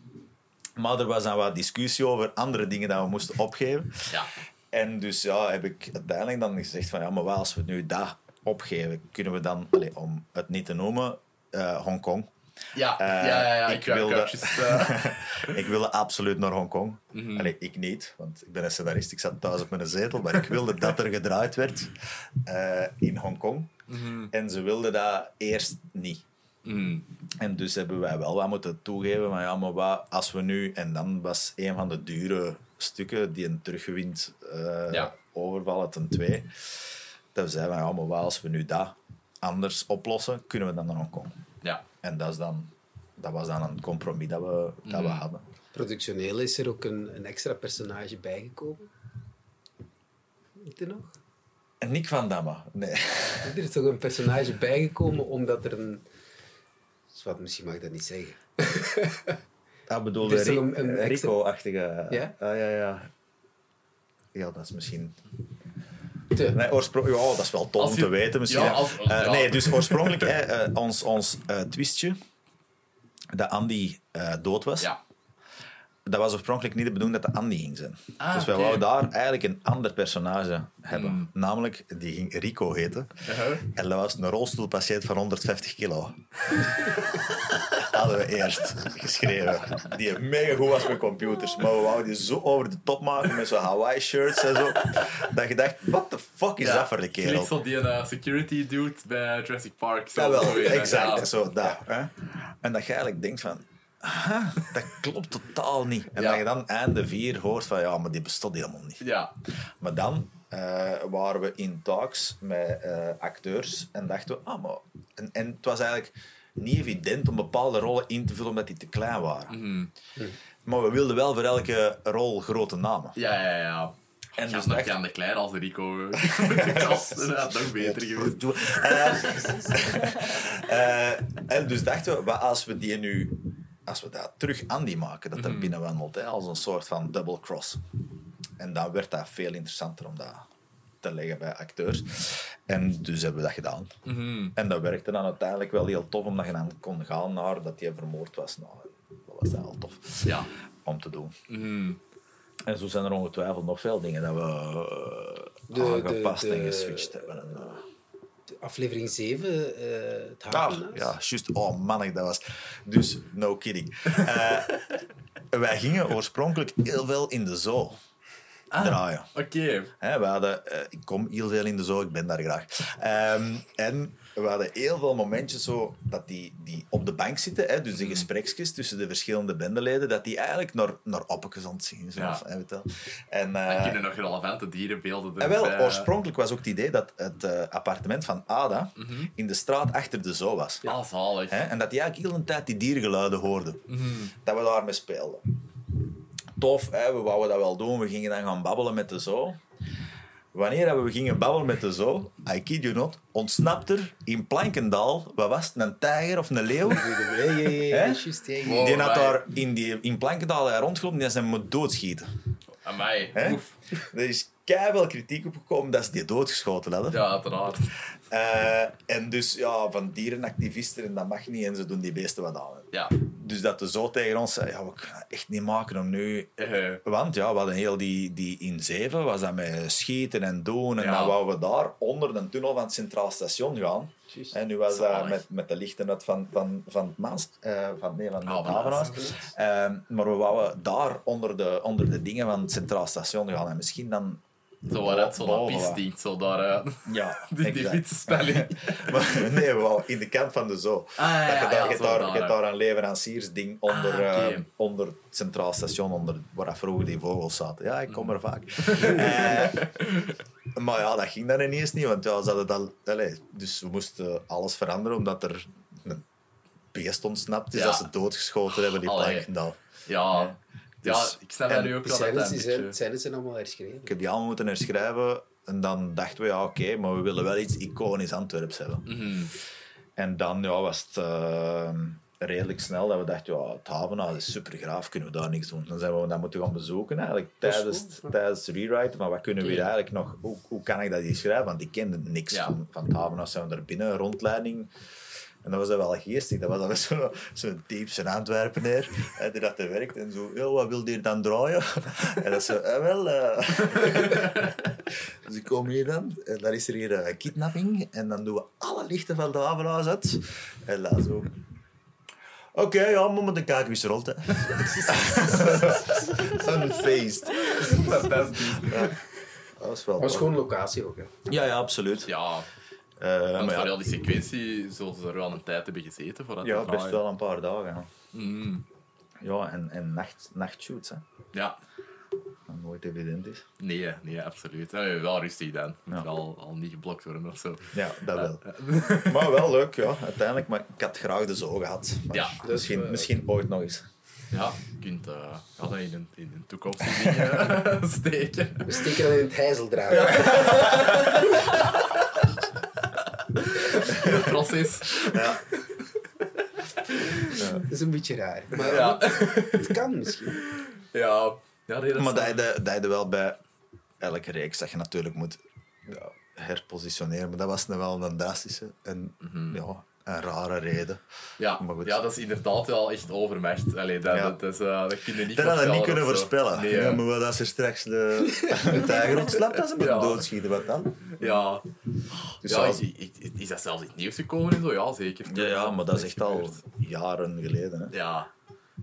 [SPEAKER 2] Maar er was dan wat discussie over andere dingen dat we moesten opgeven.
[SPEAKER 1] Ja.
[SPEAKER 2] En dus ja, heb ik uiteindelijk dan gezegd van ja, maar wat als we nu dat opgeven, kunnen we dan, allee, om het niet te noemen, eh, Hongkong.
[SPEAKER 1] Ja,
[SPEAKER 2] Eh,
[SPEAKER 1] ja, ja, ja.
[SPEAKER 2] ik
[SPEAKER 1] Ik, ik
[SPEAKER 2] wilde-
[SPEAKER 1] eh,
[SPEAKER 2] ik wilde absoluut naar Hongkong. Allee, ik niet, want ik ben een scenarist, ik zat thuis op mijn zetel, maar ik wilde dat er gedraaid werd eh, in Hongkong.
[SPEAKER 1] mhm.
[SPEAKER 2] En ze wilden dat eerst niet.
[SPEAKER 1] Mhm.
[SPEAKER 2] En dus hebben wij wel wat moeten toegeven, maar ja, maar wat als we nu... En dan was een van de dure stukken die een teruggewind eh
[SPEAKER 1] Ja.
[SPEAKER 2] overvallen ten twee. Dat we zeiden, van, ja, maar wat als we nu dat anders oplossen, kunnen we dan naar Hongkong.
[SPEAKER 1] Ja.
[SPEAKER 2] En dat, is dan, dat was dan een compromis dat we, dat we
[SPEAKER 1] Mhm.
[SPEAKER 2] hadden.
[SPEAKER 3] productioneel is er ook een, een extra personage bijgekomen. Weet je nog?
[SPEAKER 2] En Nick van Damme, nee.
[SPEAKER 3] Er is toch een personage bijgekomen omdat er een... Zwat, misschien mag ik dat niet zeggen.
[SPEAKER 2] Dat bedoelde
[SPEAKER 3] toch
[SPEAKER 2] Ri-
[SPEAKER 3] een-
[SPEAKER 2] Rico-achtige...
[SPEAKER 3] Ja?
[SPEAKER 2] Ah, ja, ja. Ja, dat is misschien... Nee, oorspronkelijk, ja, dat is wel tof om
[SPEAKER 1] je-
[SPEAKER 2] te weten misschien.
[SPEAKER 1] ja,
[SPEAKER 2] hè.
[SPEAKER 1] als-
[SPEAKER 2] Eh. Nee, dus oorspronkelijk, hè, eh, ons, ons eh, twistje, dat Andy dood was,
[SPEAKER 1] Ja.
[SPEAKER 2] Dat was oorspronkelijk niet de bedoeling dat de Andy ging zijn.
[SPEAKER 1] Ah,
[SPEAKER 2] dus wij
[SPEAKER 1] oké.
[SPEAKER 2] wouden daar eigenlijk een ander personage hebben.
[SPEAKER 1] Hmm.
[SPEAKER 2] Namelijk, die ging Rico heten.
[SPEAKER 1] Uh-huh.
[SPEAKER 2] En dat was een rolstoelpatiënt van 150 kilo. hadden we eerst geschreven. Die mega goed was met computers. Maar we wouden die zo over de top maken met zo'n Hawaii shirts en zo. Dat je dacht, what the fuck is dat voor de kerel?
[SPEAKER 1] Zo die eh, security dude bij Jurassic Park. Zo
[SPEAKER 2] Ja, wel, exact.
[SPEAKER 1] Ja.
[SPEAKER 2] Zo, dat, hè? En dat je eigenlijk denkt van... dat klopt totaal niet. En
[SPEAKER 1] Ja.
[SPEAKER 2] dat je dan einde vier hoort van, ja, maar die bestond helemaal niet.
[SPEAKER 1] Ja.
[SPEAKER 2] Maar dan eh, waren we in talks met eh, acteurs en dachten we, ah, maar... En, en het was eigenlijk niet evident om bepaalde rollen in te vullen omdat die te klein waren.
[SPEAKER 1] Mhm.
[SPEAKER 2] Maar we wilden wel voor elke rol grote namen.
[SPEAKER 1] Ja, ja, ja.
[SPEAKER 2] En dus
[SPEAKER 1] nog Jan de Klein als Rico. Dat had nog beter geweest.
[SPEAKER 2] Eh, en dus dachten we, wat als we die nu, als we dat terug Andy maken, dat er binnenwandelt, hè, als een soort van double cross. En dan werd dat veel interessanter om dat te leggen bij acteurs. En dus hebben we dat gedaan.
[SPEAKER 1] Mhm.
[SPEAKER 2] En dat werkte dan uiteindelijk wel heel tof, omdat je dan kon gaan naar dat hij vermoord was. Nou, dat was wel tof
[SPEAKER 1] Ja.
[SPEAKER 2] om te doen.
[SPEAKER 1] Mhm.
[SPEAKER 2] En zo zijn er ongetwijfeld nog veel dingen dat we eh,
[SPEAKER 3] De-
[SPEAKER 2] aangepast
[SPEAKER 3] de-
[SPEAKER 2] en
[SPEAKER 3] de-
[SPEAKER 2] geswitcht hebben. En, eh,
[SPEAKER 3] Aflevering 7, eh het
[SPEAKER 2] Ah,
[SPEAKER 3] havenhuis.
[SPEAKER 2] ja, juist. Oh, man, dat was... Dus, no kidding. Eh, wij gingen oorspronkelijk heel veel in de zoo draaien.
[SPEAKER 1] Oké.
[SPEAKER 2] We hadden, eh, ik kom heel veel in de zoo, ik ben daar graag. Ehm, en we hadden heel veel momentjes zo dat die, die op de bank zitten, hè, dus de gespreksjes tussen de verschillende bendeleden, dat die eigenlijk naar, naar het zien.
[SPEAKER 1] Ja.
[SPEAKER 2] weet wel. En,
[SPEAKER 1] kunnen nog relevante dierenbeelden
[SPEAKER 2] en wel, oorspronkelijk was ook het idee dat het eh, appartement van Ada in de straat achter de zoo was.
[SPEAKER 1] Ah, zalig.
[SPEAKER 2] Hè? En dat hij eigenlijk heel de tijd die diergeluiden hoorde.
[SPEAKER 1] Mhm.
[SPEAKER 2] Dat we daarmee speelden. Tof, hè? we wouden dat wel doen. We gingen dan gaan babbelen met de zoo. Wanneer we gingen babbelen met de zoo, I kid you not, ontsnapt er in Plankendaal, wat was het, een tijger of een leeuw? Hè?
[SPEAKER 1] Wow.
[SPEAKER 2] Die had daar in, die, in Plankendaal rondgelopen, die zijn moet doodschieten.
[SPEAKER 1] Amai.
[SPEAKER 2] Hè?
[SPEAKER 1] Oef.
[SPEAKER 2] Er is keihard kritiek op gekomen dat ze die doodgeschoten hadden.
[SPEAKER 1] Ja, uiteraard.
[SPEAKER 2] Eh, en dus ja, van dierenactivisten, en dat mag niet, en ze doen die beesten wat aan.
[SPEAKER 1] Ja.
[SPEAKER 2] Dus dat de zo tegen ons zei, ja, we kunnen dat echt niet maken om nu...
[SPEAKER 1] Eh,
[SPEAKER 2] Want ja, we hadden heel die, die in zeven, was dat met schieten en doen. En
[SPEAKER 1] Ja.
[SPEAKER 2] dan wouden we daar onder de tunnel van het Centraal Station gaan. En nu was dat met, met de lichten uit van, van, van het Maas, eh, van, nee, van het
[SPEAKER 1] Havenhuis.
[SPEAKER 2] Havenhuis. Ehm, maar we wouden daar onder de, onder de dingen van het Centraal Station gaan. En misschien dan...
[SPEAKER 1] zo waaruit zo'n zo daar. eh,
[SPEAKER 2] Ja,
[SPEAKER 1] die die fietsenspelling.
[SPEAKER 2] Maar nee, we wouden in de kant van de zoo.
[SPEAKER 1] Ah, ja,
[SPEAKER 2] dat je
[SPEAKER 1] ja,
[SPEAKER 2] daar,
[SPEAKER 1] ja,
[SPEAKER 2] je
[SPEAKER 1] zo
[SPEAKER 2] daar,
[SPEAKER 1] daar,
[SPEAKER 2] je hebt
[SPEAKER 1] ja.
[SPEAKER 2] daar een leveranciersding onder,
[SPEAKER 1] Ah, oké.
[SPEAKER 2] eh, onder het Centraal Station, onder, waar vroeger die vogels zaten. Ja, ik kom er vaak. Eh, maar ja, dat ging dan ineens niet, want ja, ze hadden dat, allee, dus we moesten alles veranderen omdat er een beest ontsnapt is
[SPEAKER 1] Ja.
[SPEAKER 2] dat ze doodgeschoten hebben in
[SPEAKER 1] Allee.
[SPEAKER 2] Plankendaal.
[SPEAKER 1] Ja. Ja,
[SPEAKER 2] Dus-
[SPEAKER 1] ik snap
[SPEAKER 2] en
[SPEAKER 1] dat nu ook
[SPEAKER 3] De
[SPEAKER 1] wel. dat dat
[SPEAKER 3] die zijn, zijn allemaal herschreven.
[SPEAKER 2] Ik heb die allemaal moeten herschrijven en dan dachten we, ja oké, maar we willen wel iets iconisch Antwerps hebben.
[SPEAKER 1] Mhm.
[SPEAKER 2] En dan ja, was het eh, redelijk snel dat we dachten, ja, het havenhuis is super graaf, kunnen we daar niks doen. Dan zijn we dat moeten gaan bezoeken eigenlijk,
[SPEAKER 3] Dat is
[SPEAKER 2] tijdens,
[SPEAKER 3] goed,
[SPEAKER 2] tijdens het rewriten. Maar wat kunnen we hier eigenlijk nog, hoe, hoe kan ik dat hier schrijven? Want ik kende niks
[SPEAKER 1] Ja.
[SPEAKER 2] van, van het havenhuis. Zijn we daar binnen, rondleiding. En dat was dan wel geestig. Dat was dan zo'n zo typische Antwerpenaar hè, die dat te werkt. En zo, "Ja, wat wil hier dan draaien? En dat zo, eh, wel... eh." dus ik kom hier dan. En dan is er hier een kidnapping. En dan doen we alle lichten van het havenhuis uit. En dan zo... Oké, ja, maar met een ze rolt. hè. Zo'n feest.
[SPEAKER 1] Fantastisch.
[SPEAKER 2] Dat was wel...
[SPEAKER 3] Dat was gewoon locatie ook. Hè.
[SPEAKER 2] Ja, ja, absoluut.
[SPEAKER 1] Ja,
[SPEAKER 2] Eh,
[SPEAKER 1] want
[SPEAKER 2] maar
[SPEAKER 1] voor
[SPEAKER 2] ja,
[SPEAKER 1] heel die sequentie zullen ze er wel een tijd hebben gezeten voordat
[SPEAKER 2] ja,
[SPEAKER 1] het
[SPEAKER 2] best
[SPEAKER 1] draaien.
[SPEAKER 2] wel een paar dagen. Ja,
[SPEAKER 1] Mm.
[SPEAKER 2] ja en, en nacht, nachtshoots, hè.
[SPEAKER 1] Ja,
[SPEAKER 2] Wat nooit evident is.
[SPEAKER 1] nee, nee, absoluut. Ja, wel rustig dan. Moet
[SPEAKER 2] Ja.
[SPEAKER 1] al, al niet geblokt worden of zo.
[SPEAKER 2] Ja, dat wel. maar wel leuk, ja, uiteindelijk. Maar ik had graag de zo gehad. Maar
[SPEAKER 1] Ja,
[SPEAKER 3] dus,
[SPEAKER 2] misschien,
[SPEAKER 3] eh,
[SPEAKER 2] misschien ooit nog eens.
[SPEAKER 1] Ja, je kunt uh, ja, dat in een, in een toekomstige dingen steken.
[SPEAKER 3] We steken dat in het hijzeldraad.
[SPEAKER 1] Het proces.
[SPEAKER 2] Ja.
[SPEAKER 3] Dat is een beetje raar. Maar
[SPEAKER 1] Ja.
[SPEAKER 3] het kan misschien.
[SPEAKER 1] Ja, ja nee, dat
[SPEAKER 2] Maar
[SPEAKER 1] is-
[SPEAKER 2] dat je, dat je wel bij elke reeks dat je natuurlijk moet ja, herpositioneren. Maar dat was nu wel een drastische en ja, een rare reden.
[SPEAKER 1] ja,
[SPEAKER 2] maar goed.
[SPEAKER 1] ja, dat is inderdaad wel echt overmacht. Allee, dat,
[SPEAKER 2] Ja.
[SPEAKER 1] dat, is, eh, dat kun je niet
[SPEAKER 2] Dat hadden we niet kunnen voorspellen.
[SPEAKER 1] Nee,
[SPEAKER 2] ja, maar wat als er straks de, de tijger ontsnapt, dat ze moeten
[SPEAKER 1] Ja.
[SPEAKER 2] doodschieten, wat dan?
[SPEAKER 1] ja.
[SPEAKER 2] Dus
[SPEAKER 1] ja, is, is, is dat zelfs in het nieuws gekomen en zo? Ja, zeker.
[SPEAKER 2] ja, ja, maar dat is echt al jaren geleden. Hè.
[SPEAKER 1] Ja.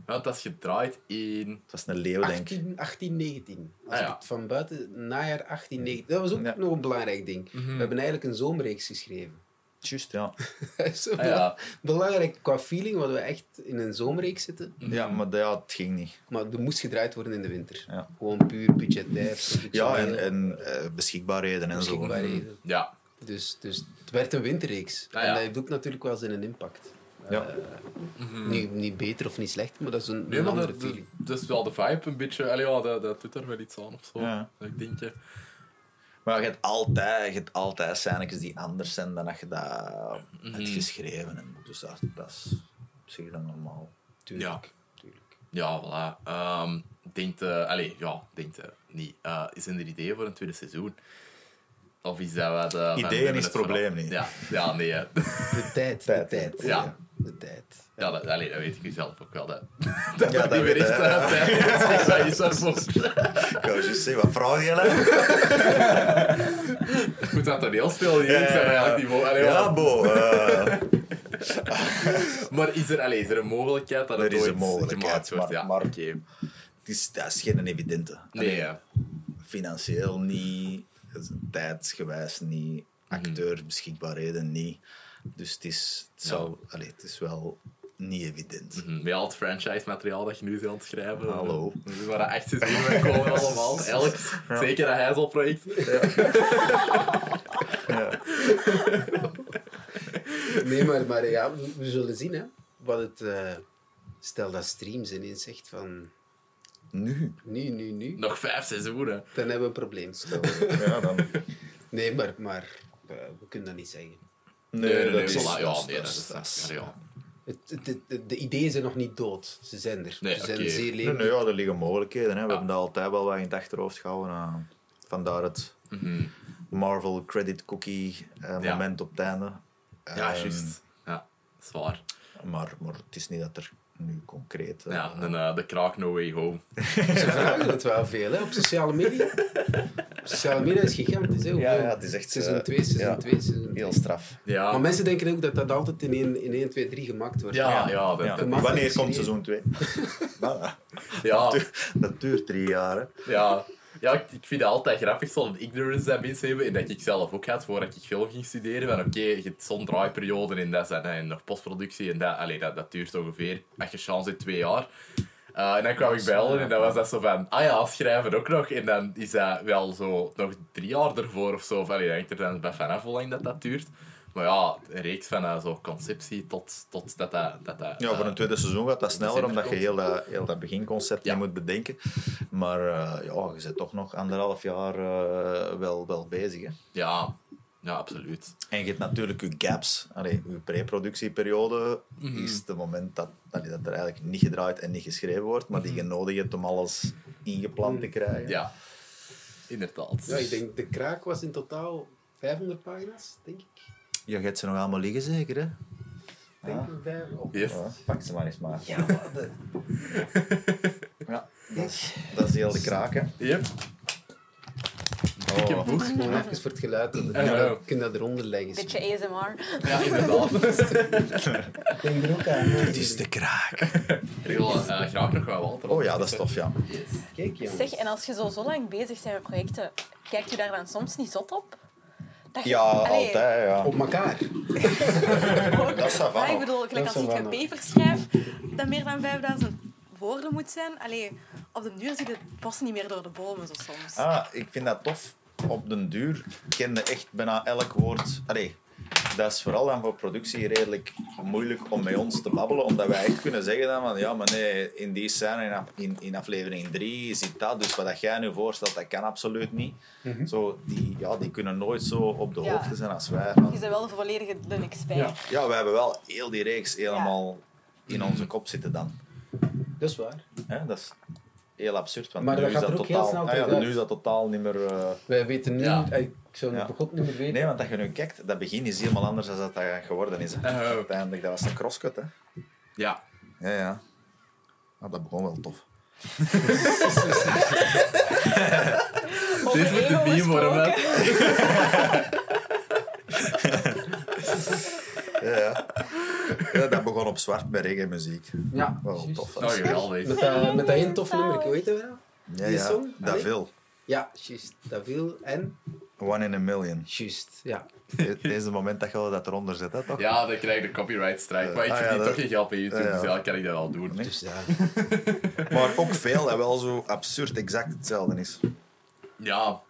[SPEAKER 1] Ja, dat is gedraaid in...
[SPEAKER 2] Het was een leeuw, denk ik.
[SPEAKER 3] 18, 1819. Als
[SPEAKER 1] Ah,
[SPEAKER 3] ik het van buiten, najaar 1819. Dat was ook
[SPEAKER 2] Ja.
[SPEAKER 3] nog een belangrijk ding.
[SPEAKER 1] Mhm.
[SPEAKER 3] We hebben eigenlijk een zomerreeks geschreven.
[SPEAKER 2] Juist, ja.
[SPEAKER 3] Zo
[SPEAKER 1] Ah, ja.
[SPEAKER 3] belangrijk qua feeling, wat we echt in een zomerreeks zitten.
[SPEAKER 2] Ja, maar dat- ja, het ging niet.
[SPEAKER 3] Maar er moest gedraaid worden in de winter.
[SPEAKER 2] Ja.
[SPEAKER 3] Gewoon puur budgetair.
[SPEAKER 2] Ja, en, eh, beschikbaarheden en zo.
[SPEAKER 3] beschikbaarheden.
[SPEAKER 1] Ja.
[SPEAKER 3] Dus, dus het werd een winterreeks.
[SPEAKER 1] Ah,
[SPEAKER 3] En dat heeft ook natuurlijk wel zijn impact.
[SPEAKER 2] Ja.
[SPEAKER 3] Niet, niet beter of niet slechter, maar dat is een.
[SPEAKER 1] Nee,
[SPEAKER 3] een
[SPEAKER 1] maar
[SPEAKER 3] andere
[SPEAKER 1] dat,
[SPEAKER 3] feeling.
[SPEAKER 1] dat is wel de vibe een beetje. Allee, ja, dat, dat doet er wel iets aan of zo.
[SPEAKER 2] Ja.
[SPEAKER 1] Dat ik denk,
[SPEAKER 2] Maar je hebt altijd, je hebt altijd scènes die anders zijn dan dat je dat hebt geschreven. En dus dat, dat is op zich dan normaal.
[SPEAKER 3] Tuurlijk. Tuurlijk.
[SPEAKER 1] ja, voilà. Ehm denkt, eh allee, ja, denkt eh, niet. Eh, is er een idee voor een tweede seizoen? Of is dat wat...
[SPEAKER 2] Ideeën is het
[SPEAKER 1] vooral-
[SPEAKER 2] probleem niet.
[SPEAKER 1] Ja, ja nee.
[SPEAKER 3] De tijd,
[SPEAKER 2] Tijd,
[SPEAKER 3] de tijd.
[SPEAKER 1] ja.
[SPEAKER 3] De tijd.
[SPEAKER 1] Ja, dat, allee, dat weet ik zelf ook wel. Dat, dat,
[SPEAKER 2] Ja,
[SPEAKER 1] dat niet
[SPEAKER 2] weet
[SPEAKER 1] echt
[SPEAKER 2] hij.
[SPEAKER 1] eh, tijd is. Dat is ervoor.
[SPEAKER 2] Ik wou juist zeggen, wat vraag je nou?
[SPEAKER 1] Goed, dat toneelspel hier. ik zou eigenlijk niet mogen. Allee,
[SPEAKER 2] Ja, bo. eh,
[SPEAKER 1] Maar is er, allee, is er een mogelijkheid dat
[SPEAKER 2] er
[SPEAKER 1] het
[SPEAKER 2] is een mogelijkheid.
[SPEAKER 1] gemaakt wordt?
[SPEAKER 2] Maar,
[SPEAKER 1] ja,
[SPEAKER 2] maar
[SPEAKER 1] oké.
[SPEAKER 2] het, is, dat is geen evidente.
[SPEAKER 1] Nee,
[SPEAKER 2] Allee,
[SPEAKER 1] ja.
[SPEAKER 2] Financieel niet, tijdsgewijs niet, acteur beschikbaarheden niet. Dus het is, het
[SPEAKER 1] Ja.
[SPEAKER 2] zou, allee, het is wel niet evident.
[SPEAKER 1] Mhm, Met al het franchise-materiaal dat je nu bent aan het schrijven.
[SPEAKER 2] Hallo.
[SPEAKER 1] Er waren echt seizoenen komen allemaal. Elk. Zeker dat Heizel-project.
[SPEAKER 2] Ja.
[SPEAKER 3] Nee, maar, maar ja, we, we zullen zien hè, wat het... eh, stel dat Streams ineens zegt van...
[SPEAKER 2] Nu?
[SPEAKER 3] Nu, nu, nu.
[SPEAKER 1] Nog vijf seizoenen.
[SPEAKER 3] Dan hebben we een probleem.
[SPEAKER 2] Ja, dan...
[SPEAKER 3] Nee, maar, maar eh, we kunnen dat niet zeggen.
[SPEAKER 1] Nee, nee, nee,
[SPEAKER 2] dat is-
[SPEAKER 1] Ja,
[SPEAKER 2] dat is-
[SPEAKER 1] nee,
[SPEAKER 2] dat is-
[SPEAKER 3] de, de ideeën zijn nog niet dood. Ze zijn er.
[SPEAKER 1] Nee,
[SPEAKER 3] Ze zijn zeer
[SPEAKER 2] Nee,
[SPEAKER 3] levendig.
[SPEAKER 2] nee, ja, er liggen mogelijkheden. Hè. We
[SPEAKER 1] Ja.
[SPEAKER 2] hebben dat altijd wel wat in het achterhoofd gehouden. eh. vandaar het
[SPEAKER 1] Mhm.
[SPEAKER 2] Marvel credit cookie eh,
[SPEAKER 1] Ja.
[SPEAKER 2] moment op het einde.
[SPEAKER 1] Ja,
[SPEAKER 2] Ehm,
[SPEAKER 1] juist. Ja, zwaar.
[SPEAKER 2] Maar, maar het is niet dat er nu concreet... eh,
[SPEAKER 1] Ja, en eh, de kraak No Way Home.
[SPEAKER 3] Ze vragen het wel veel hè, op sociale media. Op sociale media is gigantisch. Hè,
[SPEAKER 2] ja, ja, het is echt...
[SPEAKER 3] Seizoen
[SPEAKER 2] eh,
[SPEAKER 3] 2, seizoen
[SPEAKER 2] ja,
[SPEAKER 3] 2, seizoen 2.
[SPEAKER 2] Heel straf.
[SPEAKER 1] Ja,
[SPEAKER 3] Maar mensen denken ook dat dat altijd in 1, in 1 2, 3 gemaakt wordt.
[SPEAKER 1] ja, ja, dat,
[SPEAKER 2] Ja.
[SPEAKER 1] dat-
[SPEAKER 3] mag
[SPEAKER 2] Wanneer komt seizoen 2? ja,
[SPEAKER 1] ja,
[SPEAKER 2] dat duurt drie jaar. Hè.
[SPEAKER 1] ja. Ja, ik, ik vind het altijd grappig, zo'n ignorance dat mensen hebben. En dat ik zelf ook had, voordat ik film ging studeren. Van oké, je hebt zo'n draaiperiode en dat zijn, en nog postproductie. En dat, allee, dat, dat duurt ongeveer, als je chance hebt, twee jaar. Eh, en dan kwam ik bij Ellen en dan was dat zo van, ah ja, schrijven ook nog. En dan is dat wel zo nog drie jaar ervoor of zo. Allee, dat hangt er dan bij vanaf hoe lang dat, dat duurt. Maar ja, een reeks van uh, zo conceptie tot, tot dat dat... dat, dat
[SPEAKER 2] Ja, voor
[SPEAKER 1] eh,
[SPEAKER 2] een tweede seizoen gaat dat sneller, omdat je heel dat, heel dat beginconcept
[SPEAKER 1] Ja.
[SPEAKER 2] moet bedenken. Maar eh, ja, je bent toch nog anderhalf jaar eh, wel, wel bezig. Hè.
[SPEAKER 1] Ja, ja, absoluut.
[SPEAKER 2] En je hebt natuurlijk je gaps. Allee, je pre-productieperiode
[SPEAKER 1] Mhm.
[SPEAKER 2] is het moment dat, allee, dat er eigenlijk niet gedraaid en niet geschreven wordt, maar die je nodig hebt om alles ingepland te krijgen.
[SPEAKER 1] Mhm. Ja, inderdaad.
[SPEAKER 3] Ja, ik denk, de kraak was in totaal 500 pagina's, denk ik.
[SPEAKER 2] Ja, je hebt ze nog allemaal liggen, zeker, hè?
[SPEAKER 3] Ik Denk ik, vijf, op.
[SPEAKER 1] Yes.
[SPEAKER 2] Ja, pak ze maar eens maar.
[SPEAKER 3] Ja, maar de-
[SPEAKER 2] Ja, dat is, dat is heel de kraak, hè?
[SPEAKER 1] Yep.
[SPEAKER 2] Oh.
[SPEAKER 3] Gewoon even voor het geluid. Dan kun je dat- kun je dat eronder leggen.
[SPEAKER 4] Beetje ASMR.
[SPEAKER 1] Ja, inderdaad.
[SPEAKER 3] Ik denk er ook aan.
[SPEAKER 2] Het is de kraak.
[SPEAKER 1] Ik wil eh, graag nog wel Walter.
[SPEAKER 2] Oh ja, dat is tof, ja.
[SPEAKER 3] Kijk, jongens.
[SPEAKER 4] Zeg, en als je zo, zo lang bezig bent met projecten, kijkt u daar dan soms niet zot op? Dat je-
[SPEAKER 2] Ja,
[SPEAKER 4] Allee,
[SPEAKER 2] altijd, ja.
[SPEAKER 3] Op elkaar.
[SPEAKER 2] Dat is
[SPEAKER 4] Ja,
[SPEAKER 2] van.
[SPEAKER 4] ik bedoel, gelijk als ik een
[SPEAKER 3] wel
[SPEAKER 4] paper schrijf dat meer dan 5000 woorden moet zijn. Allee, op de duur ziet het bos niet meer door de bomen zo soms.
[SPEAKER 2] Ah, ik vind dat tof. Op den duur kende echt bijna elk woord. Allee, dat is vooral dan voor productie redelijk moeilijk om met ons te babbelen, omdat wij echt kunnen zeggen dan van ja, maar nee, in die scène in, in, in aflevering 3 zit dat, dus wat dat jij nu voorstelt, dat kan absoluut niet. Zo, die, ja, die kunnen nooit zo op de
[SPEAKER 4] Ja.
[SPEAKER 2] hoogte zijn als wij.
[SPEAKER 4] Je bent wel de volledige de expert.
[SPEAKER 1] Ja.
[SPEAKER 2] Ja, we hebben wel heel die reeks helemaal in onze kop zitten dan.
[SPEAKER 3] Dat is waar.
[SPEAKER 2] Hè, dat is heel absurd, want
[SPEAKER 3] Maar
[SPEAKER 2] nu
[SPEAKER 3] dat
[SPEAKER 2] is
[SPEAKER 3] gaat
[SPEAKER 2] dat
[SPEAKER 3] ook heel
[SPEAKER 2] totaal,
[SPEAKER 3] snel
[SPEAKER 2] ah ja, nu is dat totaal niet meer... eh,
[SPEAKER 3] Wij weten nu...
[SPEAKER 1] Ja.
[SPEAKER 3] Ik zou
[SPEAKER 2] Ja.
[SPEAKER 3] het niet meer weten.
[SPEAKER 2] Nee, want als je nu kijkt, dat begin is helemaal anders dan dat dat geworden is. Hè.
[SPEAKER 1] Oh.
[SPEAKER 2] Uiteindelijk, dat was een crosscut, hè.
[SPEAKER 1] Ja.
[SPEAKER 2] Ja, ja. Ah, dat begon wel tof.
[SPEAKER 1] Dit moet de meme worden.
[SPEAKER 2] Ja, ja. ja dat begon op zwart bij reggae-muziek.
[SPEAKER 3] Ja,
[SPEAKER 2] Wel tof.
[SPEAKER 1] Oh,
[SPEAKER 2] was.
[SPEAKER 1] geweldig.
[SPEAKER 3] Met dat, met dat één toffe nummer, hoe heet dat wel?
[SPEAKER 2] Ja,
[SPEAKER 3] die
[SPEAKER 2] ja.
[SPEAKER 3] song?
[SPEAKER 2] Dat veel.
[SPEAKER 3] Ja, juist. Dat viel en...
[SPEAKER 2] One in a million.
[SPEAKER 3] Juist, ja.
[SPEAKER 2] Dit is het moment dat je wel dat eronder zet, hè, toch?
[SPEAKER 1] Ja, dan krijg je de copyright strike. Maar ik
[SPEAKER 2] Ah, ja,
[SPEAKER 1] verdien
[SPEAKER 2] dat-
[SPEAKER 1] toch geen geld bij YouTube,
[SPEAKER 2] Ja, ja.
[SPEAKER 1] dus ja, kan ik dat al doen.
[SPEAKER 2] Nee.
[SPEAKER 3] Dus ja.
[SPEAKER 2] Maar ook veel dat wel zo absurd exact hetzelfde is.
[SPEAKER 1] Ja,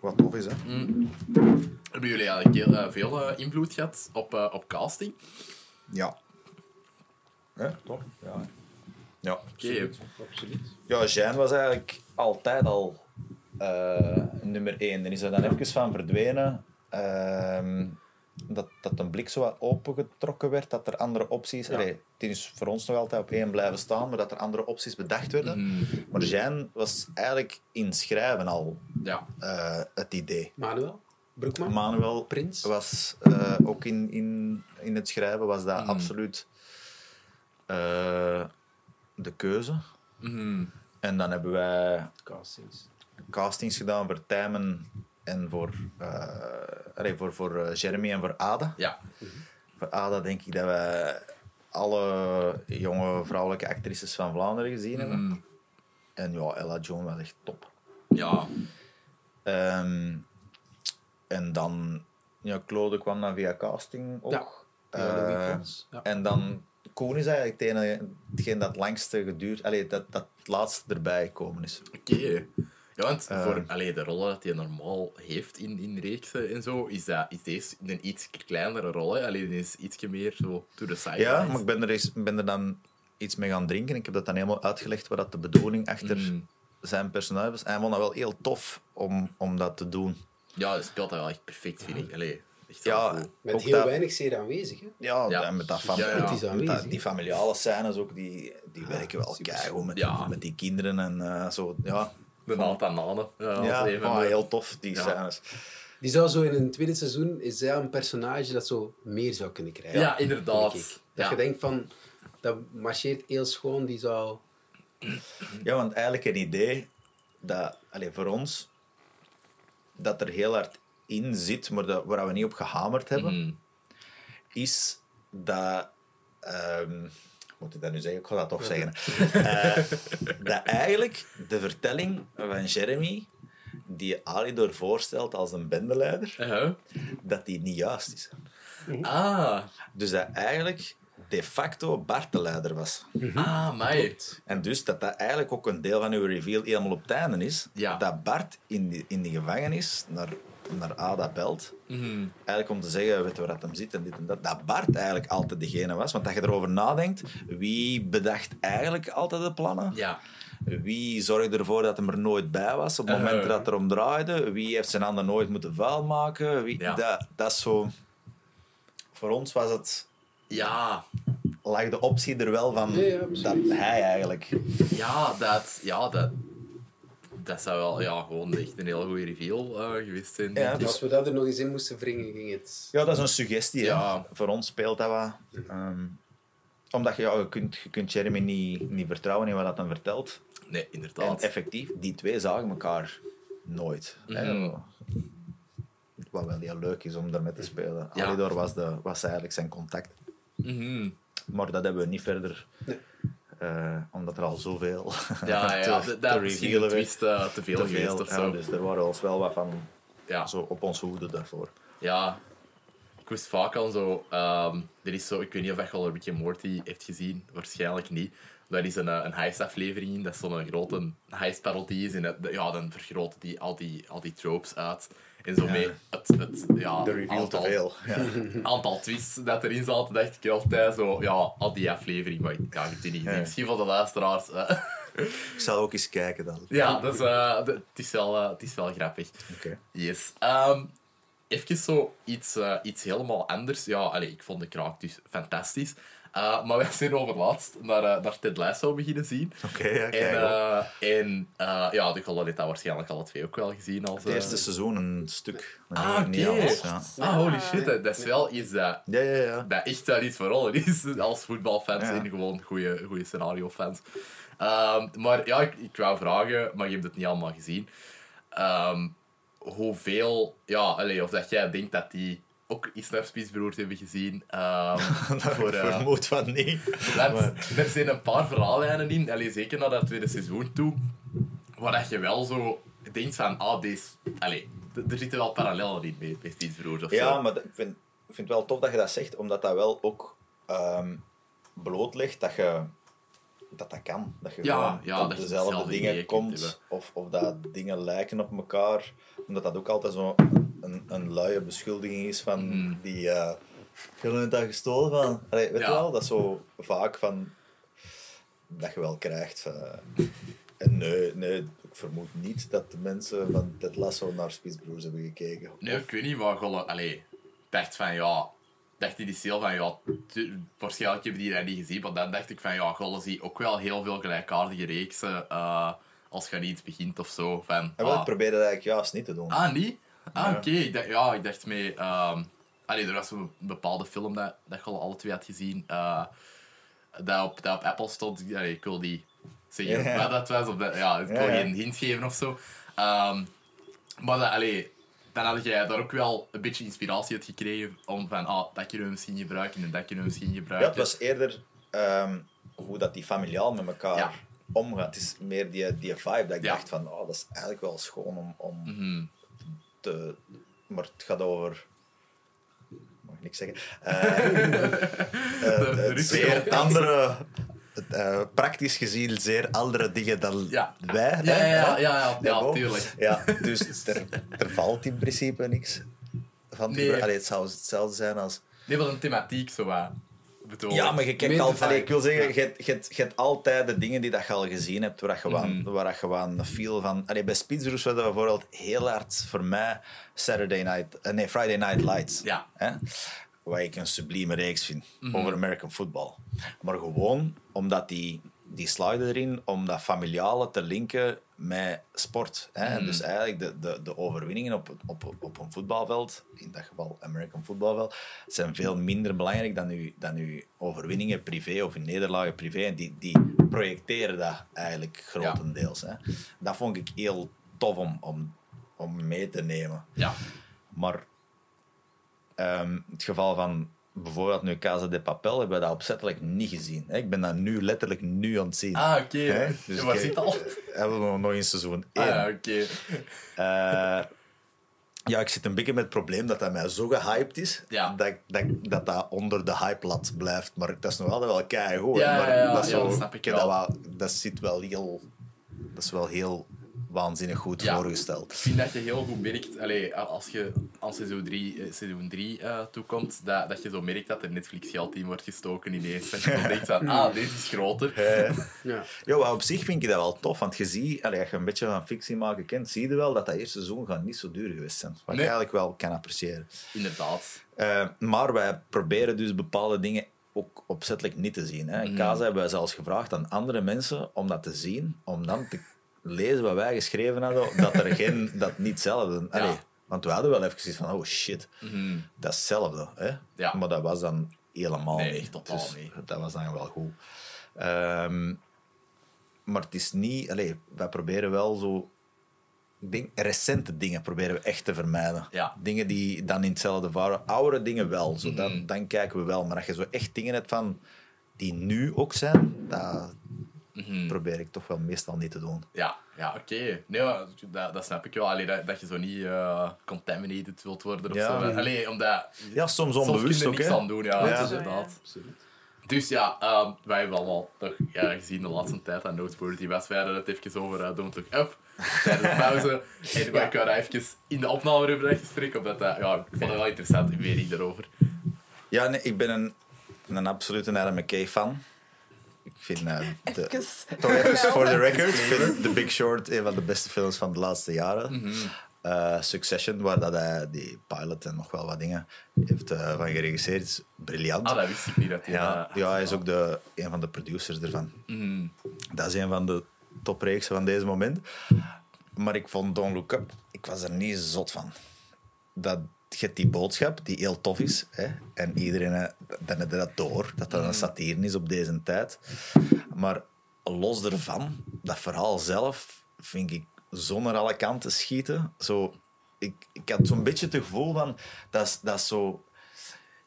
[SPEAKER 2] Wat tof is, hè?
[SPEAKER 1] hebben jullie eigenlijk heel, eh, veel eh, invloed gehad op, eh, op casting?
[SPEAKER 2] Ja. Toch? Ja. Ja.
[SPEAKER 1] Oké.
[SPEAKER 3] Absoluut.
[SPEAKER 2] Ja, Jean was eigenlijk altijd al eh, nummer één. Er is er dan even van verdwenen. ehm, dat, dat een blik zo wat opengetrokken werd, dat er andere opties... Allee, het is voor ons nog altijd op één blijven staan, maar dat er andere opties bedacht werden.
[SPEAKER 1] Mhm.
[SPEAKER 2] Maar Jean was eigenlijk in schrijven al
[SPEAKER 1] Ja.
[SPEAKER 2] eh, het idee.
[SPEAKER 3] Manuel? Broekman?
[SPEAKER 2] Manuel
[SPEAKER 3] Prins?
[SPEAKER 2] was eh, ook in, in, in het schrijven was dat
[SPEAKER 1] Mhm.
[SPEAKER 2] absoluut eh, de keuze.
[SPEAKER 1] Mhm.
[SPEAKER 2] En dan hebben wij
[SPEAKER 3] Castings.
[SPEAKER 2] castings gedaan voor Tijmen en voor, eh, allee, voor, voor eh, Jeremy en voor Ada.
[SPEAKER 1] Ja.
[SPEAKER 2] Voor Ada denk ik dat wij alle jonge vrouwelijke actrices van Vlaanderen gezien hebben.
[SPEAKER 1] Mhm.
[SPEAKER 2] En ja, Ella Jones was echt top.
[SPEAKER 1] Ja.
[SPEAKER 2] Ehm, en dan, ja, Claude kwam dan via casting ook.
[SPEAKER 3] Ja,
[SPEAKER 2] Eh,
[SPEAKER 3] ja.
[SPEAKER 2] En dan Koen is eigenlijk het ene- hetgeen dat het langste geduurd, allee, dat, dat het laatste erbij gekomen is.
[SPEAKER 1] Oké. Ja, want
[SPEAKER 2] Eh.
[SPEAKER 1] voor allee, de rollen dat hij normaal heeft in, in reeksen en zo, is, dat, is deze een iets kleinere rol. Hè? Alleen is ietsje meer zo to the side.
[SPEAKER 2] Ja, maar ik ben er, eens, ben er dan iets mee gaan drinken. Ik heb dat dan helemaal uitgelegd wat dat de bedoeling achter
[SPEAKER 1] Mm.
[SPEAKER 2] zijn personage was. En hij vond dat wel heel tof om, om dat te doen.
[SPEAKER 1] Ja, hij speelt dat wel echt perfect, vind ik. Allee, echt
[SPEAKER 2] Ja.
[SPEAKER 3] Met
[SPEAKER 2] ook
[SPEAKER 3] heel
[SPEAKER 2] dat-
[SPEAKER 3] weinig zeer aanwezig. Hè?
[SPEAKER 2] Ja,
[SPEAKER 1] Ja.
[SPEAKER 2] en met, dat fam-
[SPEAKER 1] Ja,
[SPEAKER 2] met dat- die familiale scènes ook, die, die werken wel keigoed met,
[SPEAKER 1] Ja.
[SPEAKER 2] met die kinderen en eh, zo. Ja,
[SPEAKER 1] De Nathan Nane. Ja,
[SPEAKER 2] ja
[SPEAKER 1] als een van
[SPEAKER 2] vond ik
[SPEAKER 1] de-
[SPEAKER 2] heel tof, die
[SPEAKER 1] Ja.
[SPEAKER 2] scènes.
[SPEAKER 3] Die zou zo in een tweede seizoen, is hij een personage dat zo meer zou kunnen krijgen.
[SPEAKER 1] Ja, inderdaad.
[SPEAKER 3] Dat
[SPEAKER 1] Ja.
[SPEAKER 3] je denkt van, dat marcheert heel schoon, die zou...
[SPEAKER 2] Ja, want eigenlijk een idee dat, allez, voor ons, dat er heel hard in zit, maar dat, waar we niet op gehamerd hebben,
[SPEAKER 1] Mhm.
[SPEAKER 2] is dat. ehm, moet ik dat nu zeggen? Ik ga dat toch zeggen. Eh, dat eigenlijk de vertelling van Jeremy, die Alidor voorstelt als een bendeleider, dat die niet juist is.
[SPEAKER 1] Ah,
[SPEAKER 2] Dus dat eigenlijk de facto Bart de leider was.
[SPEAKER 1] ah, mij.
[SPEAKER 2] En dus dat dat eigenlijk ook een deel van uw reveal helemaal op het einde is.
[SPEAKER 1] Ja.
[SPEAKER 2] Dat Bart in die, in die gevangenis naar, naar Ada belt.
[SPEAKER 1] Mhm.
[SPEAKER 2] Eigenlijk om te zeggen, weet je waar dat hem zit en dit en dat. Dat Bart eigenlijk altijd degene was. Want dat je erover nadenkt, wie bedacht eigenlijk altijd de plannen?
[SPEAKER 1] Ja.
[SPEAKER 2] Wie zorgde ervoor dat hem er nooit bij was op het moment
[SPEAKER 1] Eh.
[SPEAKER 2] dat het erom draaide? Wie heeft zijn handen nooit moeten vuil maken? Wie,
[SPEAKER 1] Ja.
[SPEAKER 2] dat, dat is zo... Voor ons was het...
[SPEAKER 1] Ja.
[SPEAKER 2] Lag de optie er wel van
[SPEAKER 3] ja, absoluut.
[SPEAKER 2] dat hij eigenlijk...
[SPEAKER 1] Ja, dat... Ja, dat... Dat zou wel ja, gewoon echt een heel goede reveal eh, geweest zijn.
[SPEAKER 2] Ja, dus-
[SPEAKER 3] Als we dat er nog eens in moesten wringen, ging het...
[SPEAKER 2] Ja, dat is een suggestie.
[SPEAKER 1] Ja.
[SPEAKER 2] Voor ons speelt dat wat. Ehm, omdat je, ja, je, kunt, je kunt Jeremy niet, niet vertrouwen in wat dat dan vertelt.
[SPEAKER 1] Nee,
[SPEAKER 2] En
[SPEAKER 1] inderdaad.
[SPEAKER 2] effectief, die twee zagen elkaar nooit. hè.
[SPEAKER 1] Mhm.
[SPEAKER 2] Wat wel heel leuk is om daarmee te spelen.
[SPEAKER 1] Ja.
[SPEAKER 2] Alidor was, de, was eigenlijk zijn contact.
[SPEAKER 1] Mhm.
[SPEAKER 2] Maar dat hebben we niet verder. Eh, omdat er al zoveel
[SPEAKER 1] Ja, ja,
[SPEAKER 2] te,
[SPEAKER 1] dat
[SPEAKER 2] te
[SPEAKER 1] dat misschien een twist eh, te veel
[SPEAKER 2] Te
[SPEAKER 1] geweest
[SPEAKER 2] veel,
[SPEAKER 1] of
[SPEAKER 2] ja,
[SPEAKER 1] zo.
[SPEAKER 2] dus daar waren ons wel wat van
[SPEAKER 1] Ja.
[SPEAKER 2] zo op ons hoede daarvoor.
[SPEAKER 1] Ja, ik wist vaak al zo. er is zo, ik weet niet of je al Rick and Morty heeft gezien, waarschijnlijk niet. Daar is een, eh, een heist-aflevering in, dat is zo'n grote heist-parodie. En dat- ja, dan vergroten die al, die al die tropes uit. En zo mee het, het ja,
[SPEAKER 2] De reveal
[SPEAKER 1] aantal,
[SPEAKER 2] te veel. Ja.
[SPEAKER 1] aantal twists dat erin zaten, dacht ik altijd zo, ja, al die aflevering. Maar ik, ja, die niet gezien. Misschien voor de luisteraars. eh.
[SPEAKER 2] Ik zal ook eens kijken dan.
[SPEAKER 1] ja, dat is, eh, het, is wel, eh, het is wel grappig.
[SPEAKER 2] Oké.
[SPEAKER 1] Yes. Ehm even zo iets, iets helemaal anders. Ja, allee, ik vond de kraak dus fantastisch. Uh, maar wij zijn over laatst naar, uh, naar Ted Lasso beginnen zien.
[SPEAKER 2] Oké, ja,
[SPEAKER 1] en uh, en uh, ja, de dat waarschijnlijk alle twee ook wel gezien. Als,
[SPEAKER 2] Het eerste seizoen een stuk. Nee,
[SPEAKER 1] Ah,
[SPEAKER 2] niet
[SPEAKER 1] oké.
[SPEAKER 2] alles. Ja.
[SPEAKER 1] Ah, holy shit. Dat dat is wel iets dat,
[SPEAKER 2] Ja, ja, ja.
[SPEAKER 1] dat echt wel iets voor rollen is. Als voetbalfans
[SPEAKER 2] Ja.
[SPEAKER 1] en gewoon goede, goede scenario-fans. Ehm, maar ja, ik, ik wou vragen, maar je hebt het niet allemaal gezien. Ehm, hoeveel, ja, allee, of dat jij denkt dat die ook iets naar hebben gezien. ehm, voor,
[SPEAKER 2] vermoed van
[SPEAKER 1] want er zijn een paar verhaallijnen in, allee, zeker naar dat tweede seizoen toe, waar dat je wel zo denkt van, ah, deze... Allee, er zitten wel parallellen in bij, bij of
[SPEAKER 2] Ja,
[SPEAKER 1] zo.
[SPEAKER 2] maar ik vind, ik vind het wel tof dat je dat zegt, omdat dat wel ook ehm blootlegt dat je dat dat kan. Dat je
[SPEAKER 1] Ja,
[SPEAKER 2] gewoon
[SPEAKER 1] ja,
[SPEAKER 2] tot
[SPEAKER 1] dat
[SPEAKER 2] dezelfde dingen komt, of, of dat dingen lijken op elkaar. Omdat dat ook altijd zo een, een luie beschuldiging is van
[SPEAKER 1] Mm.
[SPEAKER 2] die... eh je hebt dat gestolen van... Allee, weet
[SPEAKER 1] Ja.
[SPEAKER 2] je wel, dat is zo vaak van... Dat je wel krijgt. eh. en nee, nee, ik vermoed niet dat de mensen van Ted Lasso naar Spitsbroers hebben gekeken.
[SPEAKER 1] Nee, ik weet niet, gewoon, allee, dacht van, ja... dacht die stil van, ja, waarschijnlijk hebben die dat niet gezien, maar dan dacht ik van, ja, Golle zie ook wel heel veel gelijkaardige reeksen eh, als je aan iets begint of zo. Van,
[SPEAKER 2] En wel, ik
[SPEAKER 1] ah,
[SPEAKER 2] probeerde dat eigenlijk juist niet te doen.
[SPEAKER 1] Ah, niet? Ah,
[SPEAKER 2] Ja.
[SPEAKER 1] oké. Ik dacht, ja, ik dacht mee... allee, er was een bepaalde film dat, dat je al alle twee had gezien. eh, dat, op, dat op Apple stond. Allee, ik wil die zeggen
[SPEAKER 2] Ja.
[SPEAKER 1] wat dat was. Of dat, ja, ik wil
[SPEAKER 2] Ja, ja.
[SPEAKER 1] geen hint geven of zo. Ehm, maar dat, allee, dan had jij daar ook wel een beetje inspiratie uit gekregen. Om van, ah, dat kunnen we misschien gebruiken en dat kunnen we misschien
[SPEAKER 2] Ja,
[SPEAKER 1] gebruiken.
[SPEAKER 2] het was eerder ehm, hoe dat die familiaal met elkaar
[SPEAKER 1] Ja.
[SPEAKER 2] omgaat. Het is meer die, die vibe dat ik
[SPEAKER 1] Ja.
[SPEAKER 2] dacht van, oh, dat is eigenlijk wel schoon om, om
[SPEAKER 1] Mhm.
[SPEAKER 2] Te... Maar het gaat over... Mag ik niks zeggen? Eh, eh,
[SPEAKER 1] De
[SPEAKER 2] het zeer andere... eh, praktisch gezien zeer andere dingen dan
[SPEAKER 1] Ja.
[SPEAKER 2] wij.
[SPEAKER 1] Ja, ja, ja, ja, ja, tuurlijk.
[SPEAKER 2] Ja, dus er, er valt in principe niks van.
[SPEAKER 1] Nee.
[SPEAKER 2] Allee, het zou hetzelfde zijn als...
[SPEAKER 1] Nee, wel een thematiek zo wat. Bedoel
[SPEAKER 2] Ja, maar je kijkt allee, ik wil zeggen, je, hebt- je, hebt- je hebt altijd de dingen die dat je al gezien hebt, waar je gewoon, waar je gewoon een feel van... Allee, bij Speedroos was dat bijvoorbeeld heel hard voor mij Saturday Night... eh, nee, Friday Night Lights.
[SPEAKER 1] Ja.
[SPEAKER 2] Hè? Wat ik een sublieme reeks vind
[SPEAKER 1] Mhm.
[SPEAKER 2] over American football. Maar gewoon omdat die, die slide erin, om dat familiale te linken met sport. Hè?
[SPEAKER 1] Mhm.
[SPEAKER 2] Dus eigenlijk de, de, de overwinningen op, op, op een voetbalveld, in dat geval American voetbalveld, zijn veel minder belangrijk dan uw, dan uw overwinningen privé of uw nederlagen privé. En die, die projecteren dat eigenlijk grotendeels. Hè? Dat vond ik heel tof om, om, om mee te nemen.
[SPEAKER 1] Ja.
[SPEAKER 2] Maar ehm, het geval van bijvoorbeeld nu Casa de Papel hebben we dat opzettelijk niet gezien. Hè? Ik ben dat nu letterlijk nu aan het zien.
[SPEAKER 1] Ah, oké. Ja,
[SPEAKER 2] Dus ik-
[SPEAKER 1] zit al?
[SPEAKER 2] Hebben we nog in seizoen 1.
[SPEAKER 1] Ah, ja, oké.
[SPEAKER 2] Eh, ja, ik zit een beetje met het probleem dat dat mij zo gehyped is,
[SPEAKER 1] Ja.
[SPEAKER 2] dat, dat, dat dat onder de hype-lat blijft. Maar dat is nog altijd wel hè.
[SPEAKER 1] Ja,
[SPEAKER 2] maar
[SPEAKER 1] ja,
[SPEAKER 2] dat, zo,
[SPEAKER 1] snap ik wel.
[SPEAKER 2] Dat, wel- dat zit wel heel... Dat is wel heel waanzinnig goed
[SPEAKER 1] Ja.
[SPEAKER 2] voorgesteld.
[SPEAKER 1] Ik vind dat je heel goed merkt, allee, als je als seizoen 3 eh, seizoen 3 eh, toekomt, dat, dat je zo merkt dat er Netflix geld in wordt gestoken ineens. Dat je dan denkt van, ah, deze is groter.
[SPEAKER 3] Ja.
[SPEAKER 2] Ja, maar op zich vind ik dat wel tof, want je ziet, allee, als je een beetje van fictie maken kent, zie je wel dat dat eerste seizoen gaat niet zo duur geweest zijn. Wat
[SPEAKER 1] Nee.
[SPEAKER 2] ik eigenlijk wel kan appreciëren.
[SPEAKER 1] Inderdaad.
[SPEAKER 2] Eh, maar wij proberen dus bepaalde dingen ook opzettelijk niet te zien. Hè. In
[SPEAKER 1] Mhm.
[SPEAKER 2] Casa hebben wij zelfs gevraagd aan andere mensen om dat te zien, om dan te lezen wat wij geschreven hadden, dat er geen, dat niet hetzelfde. Allee, Want we hadden wel even zoiets van, oh shit,
[SPEAKER 1] Mhm.
[SPEAKER 2] dat is hetzelfde. Hè?
[SPEAKER 1] Ja.
[SPEAKER 2] Maar dat was dan helemaal
[SPEAKER 1] Nee,
[SPEAKER 2] niet.
[SPEAKER 1] totaal
[SPEAKER 2] Dus
[SPEAKER 1] niet.
[SPEAKER 2] Dat was dan wel goed. Ehm, maar het is niet... Allee, wij proberen wel zo... Ik denk, recente dingen proberen we echt te vermijden.
[SPEAKER 1] Ja.
[SPEAKER 2] Dingen die dan in hetzelfde varen. Oudere dingen wel. Zo, dan,
[SPEAKER 1] Mhm.
[SPEAKER 2] dan kijken we wel. Maar als je zo echt dingen hebt van... Die nu ook zijn, dat
[SPEAKER 1] Mhm.
[SPEAKER 2] probeer ik toch wel meestal niet te doen.
[SPEAKER 1] Ja, ja oké. Nee, dat, dat snap ik wel. Allee, dat, dat je zo niet eh, contaminated wilt worden of
[SPEAKER 2] Ja.
[SPEAKER 1] zo. Allee, omdat...
[SPEAKER 2] Ja, soms
[SPEAKER 1] Soms
[SPEAKER 2] onbewust
[SPEAKER 1] kun je
[SPEAKER 2] ook.
[SPEAKER 1] niks
[SPEAKER 2] hè.
[SPEAKER 1] aan doen, ja.
[SPEAKER 2] Ja.
[SPEAKER 1] Inderdaad.
[SPEAKER 3] Absoluut.
[SPEAKER 1] Dus ja, ehm, wij hebben allemaal toch ja, gezien de laatste tijd aan Noteworthy was. Wij hadden het even over uh, Don't Look Up tijdens de pauze. En wij kunnen even in de opnamerubriek spreken, omdat dat, ja, ik vond het wel interessant, ik weet niet erover.
[SPEAKER 2] Ja, nee, ik ben een, een absolute Adam McKay fan. Ik vind eh, de,
[SPEAKER 4] Even.
[SPEAKER 2] toch even voor de record, ik vind The Big Short een van de beste films van de laatste jaren.
[SPEAKER 1] Mhm.
[SPEAKER 2] Eh, Succession, waar dat hij die pilot en nog wel wat dingen heeft eh, van geregisseerd, is briljant.
[SPEAKER 1] Ah, dat wist ik niet dat hij...
[SPEAKER 2] ja, ja, hij is ook de, een van de producers ervan.
[SPEAKER 1] mhm.
[SPEAKER 2] Dat is een van de topreeksen van deze moment. Maar ik vond Don't Look Up, ik was er niet zot van. Dat, je hebt die boodschap, die heel tof is. Hè? En iedereen, eh, dan je dat door, dat dat een satire is op deze tijd. Maar los ervan, dat verhaal zelf, vind ik zo naar alle kanten schieten. Zo, ik, ik had zo'n beetje het gevoel van, dat is, dat is zo...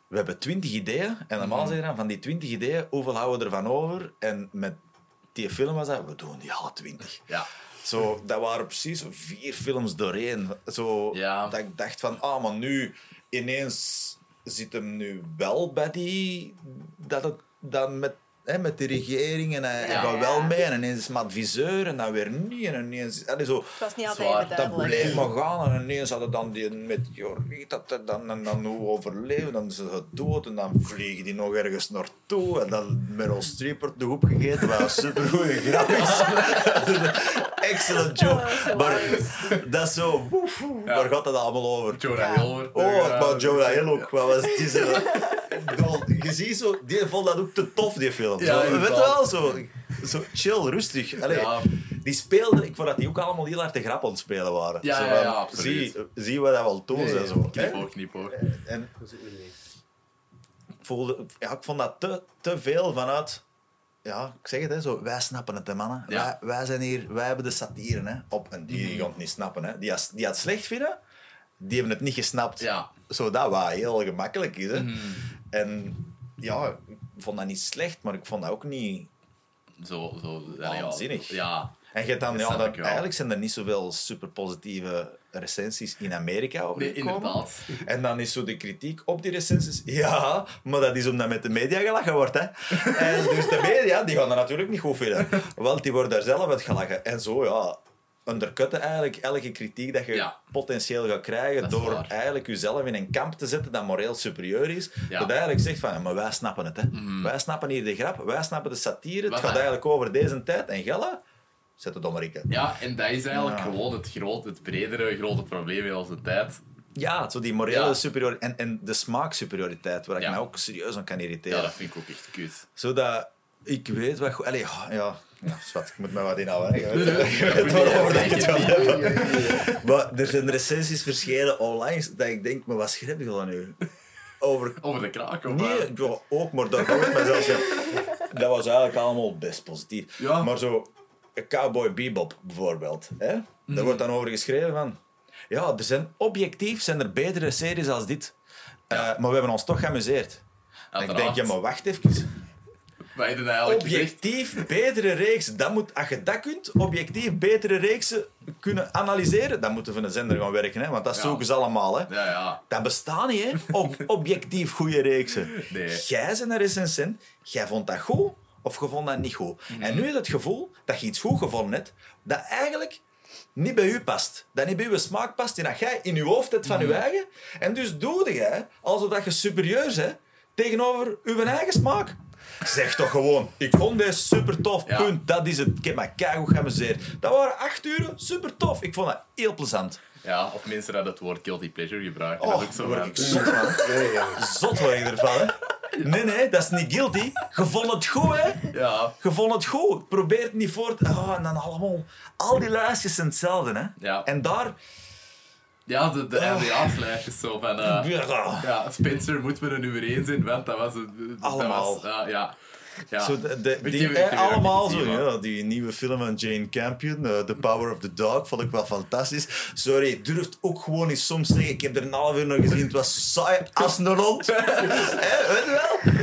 [SPEAKER 2] We hebben twintig ideeën en normaal zeggen dan van die twintig ideeën, hoeveel houden we ervan over? En met die film was dat, we doen die alle twintig.
[SPEAKER 1] Ja.
[SPEAKER 2] Zo, dat waren precies vier films doorheen. Zo,
[SPEAKER 1] Ja.
[SPEAKER 2] Dat ik dacht van, ah, maar nu ineens zit hem nu wel bij die... Dat het dan met, hè, met de regering en hij, hij
[SPEAKER 1] Ja.
[SPEAKER 2] gaat wel mee en ineens is hij adviseur en dan weer niet en ineens... Allee, zo,
[SPEAKER 4] Het was niet altijd
[SPEAKER 1] Zwaar,
[SPEAKER 4] even
[SPEAKER 2] dat bleef maar gaan en ineens hadden dan die met Jorrit dat er dan, en dan hoe overleven, dan is ze dood en dan vliegen die nog ergens naartoe en dan Meryl Streep wordt nog opgegeten, wat een supergoeie grap is. Excellent
[SPEAKER 4] heel
[SPEAKER 2] maar dat is zo, woef, woef, waar gaat dat allemaal over?
[SPEAKER 1] Jonah. Hill
[SPEAKER 2] Oh, maar
[SPEAKER 1] eh,
[SPEAKER 2] Jonah Hill ook. Wat was die bedoel, Je ziet zo, die vond dat ook te tof, die film.
[SPEAKER 1] Ja,
[SPEAKER 2] Zo, weet je wel, zo, zo chill, rustig. Allee,
[SPEAKER 1] Ja.
[SPEAKER 2] Die speelden, ik vond dat die ook allemaal heel hard de grap aan het spelen waren.
[SPEAKER 1] Ja,
[SPEAKER 2] Zo
[SPEAKER 1] ja,
[SPEAKER 2] van,
[SPEAKER 1] ja, absoluut.
[SPEAKER 2] Zie, zie wat dat wel toon zijn. Zo,
[SPEAKER 1] Knip
[SPEAKER 2] hè?
[SPEAKER 1] hoor, knip hoor.
[SPEAKER 2] En
[SPEAKER 3] Dat
[SPEAKER 2] voelde, ja, ik vond dat te, te veel vanuit... Ja, ik zeg het, hè, zo, wij snappen het, hè, mannen.
[SPEAKER 1] Ja.
[SPEAKER 2] Wij, wij zijn hier, wij hebben de satire hè, op. En die, die gaan het niet snappen. Hè. Die, als, die het slecht vinden, die hebben het niet gesnapt.
[SPEAKER 1] Ja.
[SPEAKER 2] Zodat wat heel gemakkelijk is. Hè. En ja, ik vond dat niet slecht, maar ik vond dat ook niet...
[SPEAKER 1] Zo, zo. ja, ja.
[SPEAKER 2] Waanzinnig.
[SPEAKER 1] Ja.
[SPEAKER 2] En je dan,
[SPEAKER 1] Dat
[SPEAKER 2] ja,
[SPEAKER 1] wel.
[SPEAKER 2] eigenlijk zijn er niet zoveel super positieve recensies in Amerika over
[SPEAKER 1] Nee, inderdaad.
[SPEAKER 2] En dan is zo de kritiek op die recensies. Ja, maar dat is omdat met de media gelachen wordt. Hè. En dus de media die gaan dat natuurlijk niet goed vinden. Want die worden daar zelf uit gelachen. En zo, ja, undercutten eigenlijk elke kritiek dat je
[SPEAKER 1] Ja.
[SPEAKER 2] potentieel gaat krijgen. Door
[SPEAKER 1] waar.
[SPEAKER 2] eigenlijk jezelf in een kamp te zetten dat moreel superieur is.
[SPEAKER 1] Ja. Mhm.
[SPEAKER 2] Dat eigenlijk zegt van, maar wij snappen het. Hè. Wij snappen hier de grap, wij snappen de satire. Het gaat eigenlijk over deze tijd. En Gella, zet het dommerikken.
[SPEAKER 1] Ja, en dat is eigenlijk
[SPEAKER 2] Ja.
[SPEAKER 1] gewoon het, groot, het bredere grote probleem in onze tijd.
[SPEAKER 2] Ja, zo die morele
[SPEAKER 1] Ja.
[SPEAKER 2] superioriteit en, en de smaaksuperioriteit, waar ik mij ook serieus aan kan irriteren.
[SPEAKER 1] Ja, dat vind ik ook echt kut.
[SPEAKER 2] Zodat ik weet wat goed... Allee, ja, ja, ja zwart, ik moet me wat inhouden. hè. Je weet- je waarover
[SPEAKER 1] nee,
[SPEAKER 2] ik het hebben. Maar er zijn recensies verschenen online dat ik denk, maar wat schrijf je dan nu? Over...
[SPEAKER 1] Over de kraak of
[SPEAKER 2] Nee, ja, ook, maar dat zelfs, ja, Dat was eigenlijk allemaal best positief.
[SPEAKER 1] Ja.
[SPEAKER 2] Maar zo, Cowboy Bebop bijvoorbeeld. Hè?
[SPEAKER 1] Mhm.
[SPEAKER 2] Daar wordt dan over geschreven van... Ja, er zijn, objectief zijn er betere series als dit. Eh, maar we hebben ons toch geamuseerd. En ik denk, ja, maar wacht even.
[SPEAKER 1] Heb je nou?
[SPEAKER 2] Objectief betere reeks. Dat moet, als je dat kunt, objectief betere reeksen kunnen analyseren, dan moeten we van een zender gaan werken. Hè? Want dat
[SPEAKER 1] Ja.
[SPEAKER 2] zoeken ze allemaal. Hè?
[SPEAKER 1] Ja, ja.
[SPEAKER 2] Dat bestaat niet, hè? Ob- objectief goede reeksen.
[SPEAKER 1] Nee.
[SPEAKER 2] Jij bent een recensent, jij vond dat goed of je vond dat niet goed.
[SPEAKER 1] Mhm.
[SPEAKER 2] En nu is het gevoel dat je iets goed gevonden hebt, dat eigenlijk niet bij u past. Dat niet bij uw smaak past en dat jij in je hoofd hebt van
[SPEAKER 1] Mhm.
[SPEAKER 2] je eigen. En dus doe jij alsof dat je superieur bent tegenover uw eigen smaak. Zeg toch gewoon, ik vond deze super tof,
[SPEAKER 1] Ja.
[SPEAKER 2] punt. Dat is het. Ik heb me keigoed geamuseerd. Dat waren acht uren, super tof. Ik vond dat heel plezant.
[SPEAKER 1] Ja, of mensen dat het woord guilty pleasure gebruiken.
[SPEAKER 2] Oh,
[SPEAKER 1] dat ook zo
[SPEAKER 2] word ik zot van. Zot word ik ervan, hè. Nee, nee, dat is niet guilty. Je vond het goed, hè.
[SPEAKER 1] Ja,
[SPEAKER 2] Je vond het goed. Probeer het niet voor te... Ah, en dan allemaal... Al die lijstjes zijn hetzelfde, hè.
[SPEAKER 1] Ja.
[SPEAKER 2] En daar...
[SPEAKER 1] ja de, de eindejaarslijstjes zo van... eh,
[SPEAKER 2] Ja.
[SPEAKER 1] Spencer moet met een nummer 1 zijn, want dat was... een- dat
[SPEAKER 2] Allemaal.
[SPEAKER 1] was- ja, ja. ja.
[SPEAKER 2] Zo de, die, eh, allemaal zo, ja, die nieuwe film van Jane Campion, eh, The Power of the Dog, vond ik wel fantastisch. Sorry, durft ook gewoon eens soms zeggen, ik heb er een half uur naar gezien, het was saai als een hond. Weet je